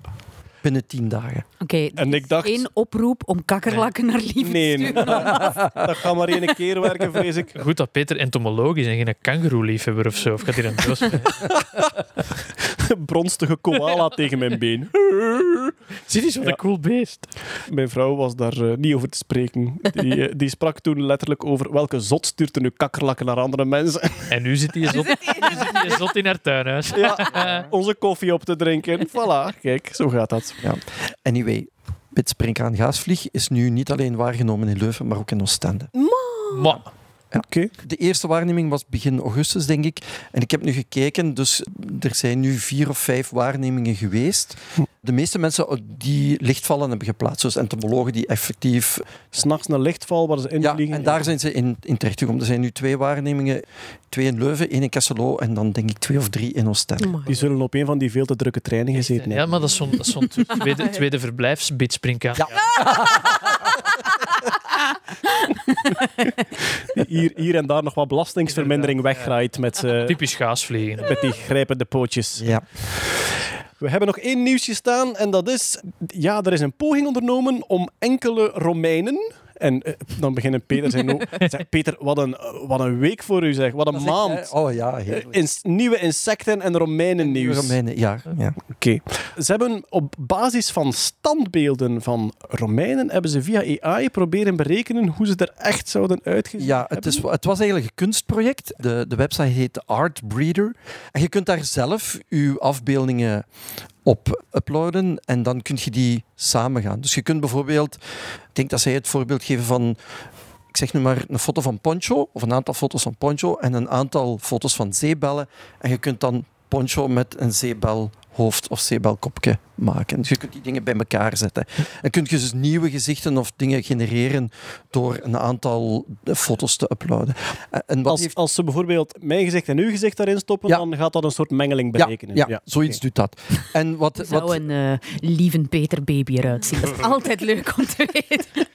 Binnen tien dagen. Oké, En ik dacht... één oproep om kakkerlakken naar liefde te Nee, sturen. dat, dat gaat maar één keer werken, vrees ik. Goed dat Peter entomoloog is en geen kangeroeliefhebber of zo. Of gaat hier een doos? Bronstige koala tegen mijn been. Zie eens wat Ja. een cool beest. Mijn vrouw was daar eh, niet over te spreken. Die, eh, die sprak toen letterlijk over welke zot stuurt er nu kakkerlakken naar andere mensen. En nu zit hij zot, nu zit hij zot in haar tuinhuis. Ja, onze koffie op te drinken. Voilà, kijk, zo gaat dat. Ja. Anyway, Bitsprinkhaan gaasvlieg is nu niet alleen waargenomen in Leuven, maar ook in Oostende. Maar Oké. De eerste waarneming was begin augustus, denk ik. En ik heb nu gekeken, dus er zijn nu vier of vijf waarnemingen geweest. De meeste mensen die lichtvallen hebben geplaatst, dus entomologen die effectief... S'nachts een lichtval waar ze in Ja, vliegen. en daar zijn ze in, in terechtgekomen. Er zijn nu twee waarnemingen. Twee in Leuven, één in Kesselo en dan denk ik twee of drie in Oostende. Die zullen op een van die veel te drukke treinen gezeten ja, maar dat is zo'n zo'n tweede, tweede verblijfsbitspringkaan. Ja. Hier, hier en daar nog wat belastingsvermindering weggraait met, z'n- Typisch gaasvliegen. met die grijpende pootjes. Ja. We hebben nog één nieuwsje staan en dat is... Ja, er is een poging ondernomen om enkele Romeinen... En eh, dan beginnen Peter zijn ook... Zeg, Peter, wat een, wat een week voor u zeg. Wat een echt, maand. Oh ja, heerlijk. Ins- nieuwe insecten en Romeinen nieuws. Romeinen, ja, ja. Oké. Ze hebben op basis van standbeelden van Romeinen hebben ze via AI proberen berekenen hoe ze er echt zouden uitgezien Ja, het, is, het was eigenlijk een kunstproject. De, de website heet Art Breeder. En je kunt daar zelf je afbeeldingen op uploaden en dan kun je die samen gaan. Dus je kunt bijvoorbeeld, ik denk dat zij het voorbeeld geven van, ik zeg nu maar een foto van Poncho, of een aantal foto's van Poncho en een aantal foto's van zeebellen. En je kunt dan Poncho met een zeebelhoofd of zeebelkopje maken. Dus je kunt die dingen bij elkaar zetten. En kun je dus nieuwe gezichten of dingen genereren door een aantal foto's te uploaden. En wat Als, heeft... als ze bijvoorbeeld mijn gezicht en uw gezicht daarin stoppen, Ja. dan gaat dat een soort mengeling Ja, berekenen. ja, zoiets doet dat. En wat, Hoe zou wat, een eh lieve Peter baby eruit zien? Dat is altijd leuk om te weten.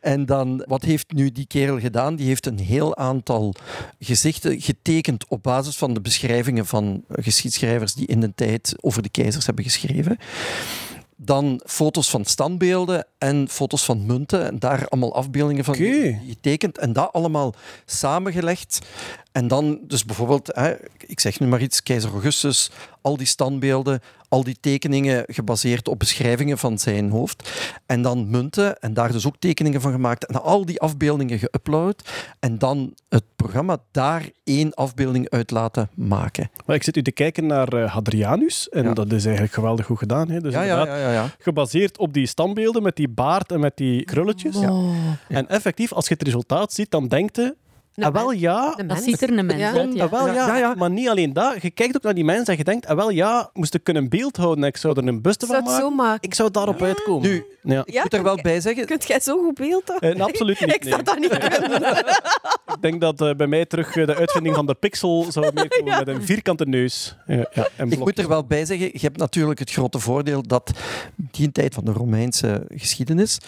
En dan, wat heeft nu die kerel gedaan? Die heeft een heel aantal gezichten getekend op basis van de beschrijvingen van geschiedschrijvers die in de tijd over de keizers hebben geschreven. Dan foto's van standbeelden en foto's van munten. En daar allemaal afbeeldingen van getekend. En dat allemaal samengelegd. En dan, dus bijvoorbeeld, hè, ik zeg nu maar iets, keizer Augustus, al die standbeelden, al die tekeningen gebaseerd op beschrijvingen van zijn hoofd. En dan munten, en daar dus ook tekeningen van gemaakt. En al die afbeeldingen geüpload. En dan het programma daar één afbeelding uit laten maken. Maar ik zit u te kijken naar eh, Hadrianus. En Ja. dat is eigenlijk geweldig goed gedaan. Hè? Dus Ja, ja, inderdaad, ja, ja. ja. Gebaseerd op die standbeelden met die baard en met die krulletjes. En effectief, als je het resultaat ziet, dan denkt je... Ah, wel ja, Dat mens. ziet er een mens Ja. uit. Ja. Ah, wel, ja. Ja, ja. maar niet alleen dat. Je kijkt ook naar die mensen en je denkt, ah, wel ja, moest ik kunnen beeld houden en ik zou er een buste Zou van het zo maken. maken? Ik zou daarop uitkomen. Nu, ja. ik moet er wel bij zeggen, Kunt jij zo goed beeld houden? Eh, absoluut niet. Ik zou dat niet kunnen. Ik denk dat eh, bij mij terug eh, de uitvinding van de pixel zou meekomen Ja. met een vierkante neus. Ja, ja, en ik moet er wel bij zeggen, je hebt natuurlijk het grote voordeel dat die tijd van de Romeinse geschiedenis,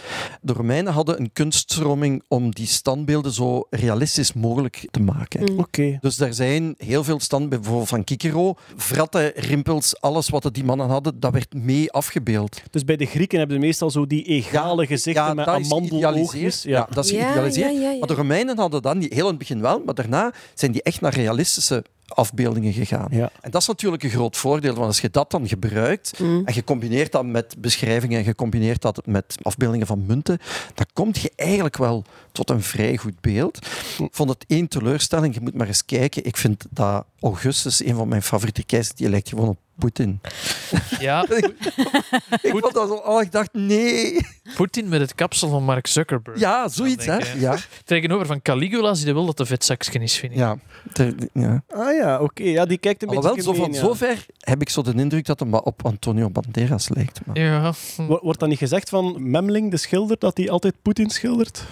de Romeinen hadden een kunststroming om die standbeelden zo realistisch mogelijk te maken. Mm. Oké. Dus er zijn heel veel standbeelden, bijvoorbeeld van Cicero, vratten, rimpels, alles wat die mannen hadden, dat werd mee afgebeeld. Dus bij de Grieken hebben ze meestal zo die egale gezichten met amandeloogjes. geïdealiseerd. Ja. dat is Ja, geïdealiseerd. ja, ja, ja. Maar de Romeinen hadden dat niet, heel in het begin wel, maar daarna zijn die echt naar realistische afbeeldingen gegaan. Ja. En dat is natuurlijk een groot voordeel, want als je dat dan gebruikt Mm. en je combineert dat met beschrijvingen en je combineert dat met afbeeldingen van munten, dan kom je eigenlijk wel tot een vrij goed beeld. Ik vond het één teleurstelling, je moet maar eens kijken. Ik vind dat Augustus, een van mijn favoriete keizers, die lijkt gewoon op Poetin. Ja, Ik vond dat zo, oh, ik dacht, nee. Poetin met het kapsel van Mark Zuckerberg. Ja, zoiets, hè. Ja, Tegenover van Caligula, die wil dat de vetzakje is, vind ik. ja. Ter- ja. Ah ja, oké. Ja, die kijkt een Alhoewel, beetje zo van ja. zover heb ik zo de indruk dat hem op Antonio Banderas lijkt. Maar... Ja. Wo- Wordt dan niet gezegd van Memling, de schilder, dat hij altijd Poetin schildert?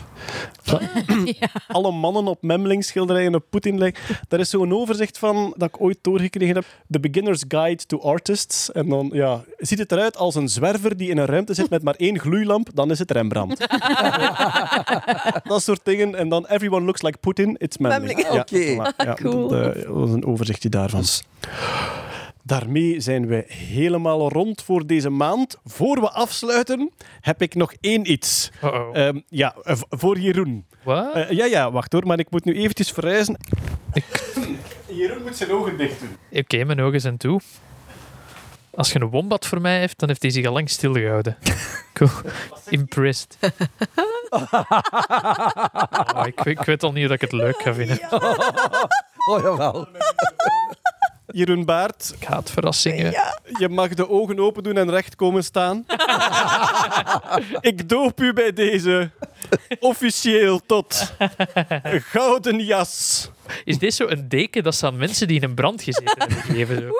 Dat Alle mannen op Memling schilderijen op Poetin lijken. Daar is zo'n overzicht van dat ik ooit doorgekregen heb. The Beginner's Guide to Artists. En dan ja, ziet het eruit als een zwerver die in een ruimte zit met maar één gloeilamp. Dan is het Rembrandt. dat soort dingen. En dan Everyone looks like Putin. It's Memling. Memling. Ja, Oké. Ja, Cool. Dat eh, was een overzichtje daarvan. Daarmee zijn we helemaal rond voor deze maand. Voor we afsluiten, heb ik nog één iets. Uh-oh. Ehm, ja, eh, voor Jeroen. Wat? Eh, ja, ja, wacht hoor, maar ik moet nu eventjes verhuizen. Jeroen moet zijn ogen dicht doen. Oké, mijn ogen zijn toe. Als je een wombat voor mij heeft, dan heeft hij zich al lang stilgehouden. Cool. Impressed. Oh, ik, ik weet al niet dat ik het leuk ga vinden. Oh, jawel. Jeroen Baart, Ik haat verrassingen. je mag de ogen open doen en recht komen staan. ik doop u bij deze officieel tot gouden jas Is dit zo een deken dat ze aan mensen die in een brand gezeten hebben gegeven? Zo?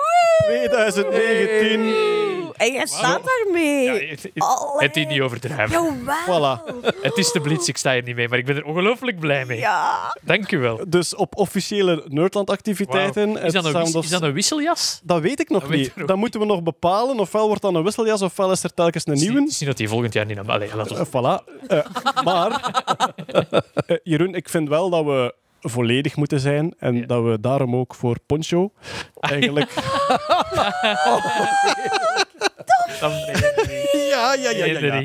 2019. En jij staat daarmee. Ja, het, het, Allee. het is niet overdrijven. Jawel. Voilà. Het is de blitz, ik sta hier niet mee, maar ik ben er ongelooflijk blij mee. Ja. Dank u wel. Dus op officiële Nerdland-activiteiten. Is, dat een Sound wis- of- is dat een wisseljas? Dat weet ik nog Dat niet. Dat moeten we nog bepalen. Ofwel wordt dat een wisseljas, ofwel is er telkens een is nieuwe. niet dat die volgend jaar niet aan... Allee, laat ons- Eh, voilà. Eh, maar, eh, Jeroen, ik vind wel dat we volledig moeten zijn. En Ja. dat we daarom ook voor Poncho eigenlijk... Ja, ja, ja, ja. ja.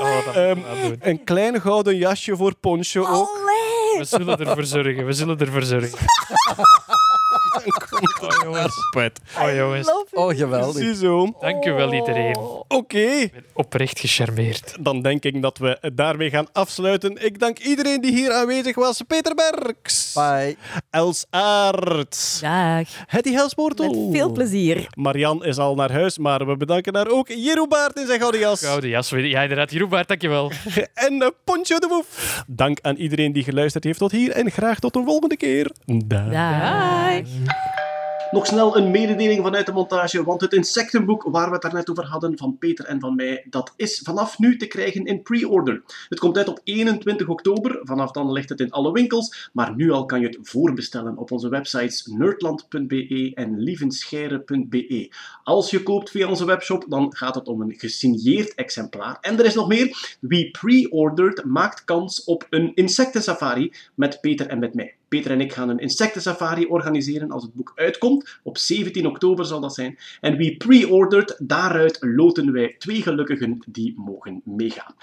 Oh, Ehm. Een klein gouden jasje voor Poncho ook. Allee. We zullen ervoor zorgen, we zullen ervoor zorgen. Oh jongens, Pet. oh, jongens. Oh, geweldig. Ziezo. dank u wel iedereen. Oké. Ik ben oprecht gecharmeerd. Dan denk ik dat we daarmee gaan afsluiten. Ik dank iedereen die hier aanwezig was. Peter Berks. Bye. Els Aert. Dag. Hetty Helsmoortel. Met veel plezier. Marian is al naar huis, maar we bedanken daar ook Jeroen Baart in zijn gouden jas. Gouden jas. Ja, inderdaad. Jeroen Baart, dankjewel. En eh, Poncho de Woef. Dank aan iedereen die geluisterd heeft tot hier en graag tot een volgende keer. Dag. Dag. Nog snel een mededeling vanuit de montage, want het insectenboek waar we het daarnet over hadden van Peter en van mij, dat is vanaf nu te krijgen in pre-order. Het komt uit op 21 oktober, vanaf dan ligt het in alle winkels, maar nu al kan je het voorbestellen op onze websites nerdland.be en lievenscheire.be. Als je koopt via onze webshop, dan gaat het om een gesigneerd exemplaar. En er is nog meer, wie pre-ordert maakt kans op een insectensafari met Peter en met mij. Peter en ik gaan een insectensafari organiseren als het boek uitkomt. Op 17 oktober zal dat zijn. En wie pre-ordert, daaruit loten wij twee gelukkigen die mogen meegaan.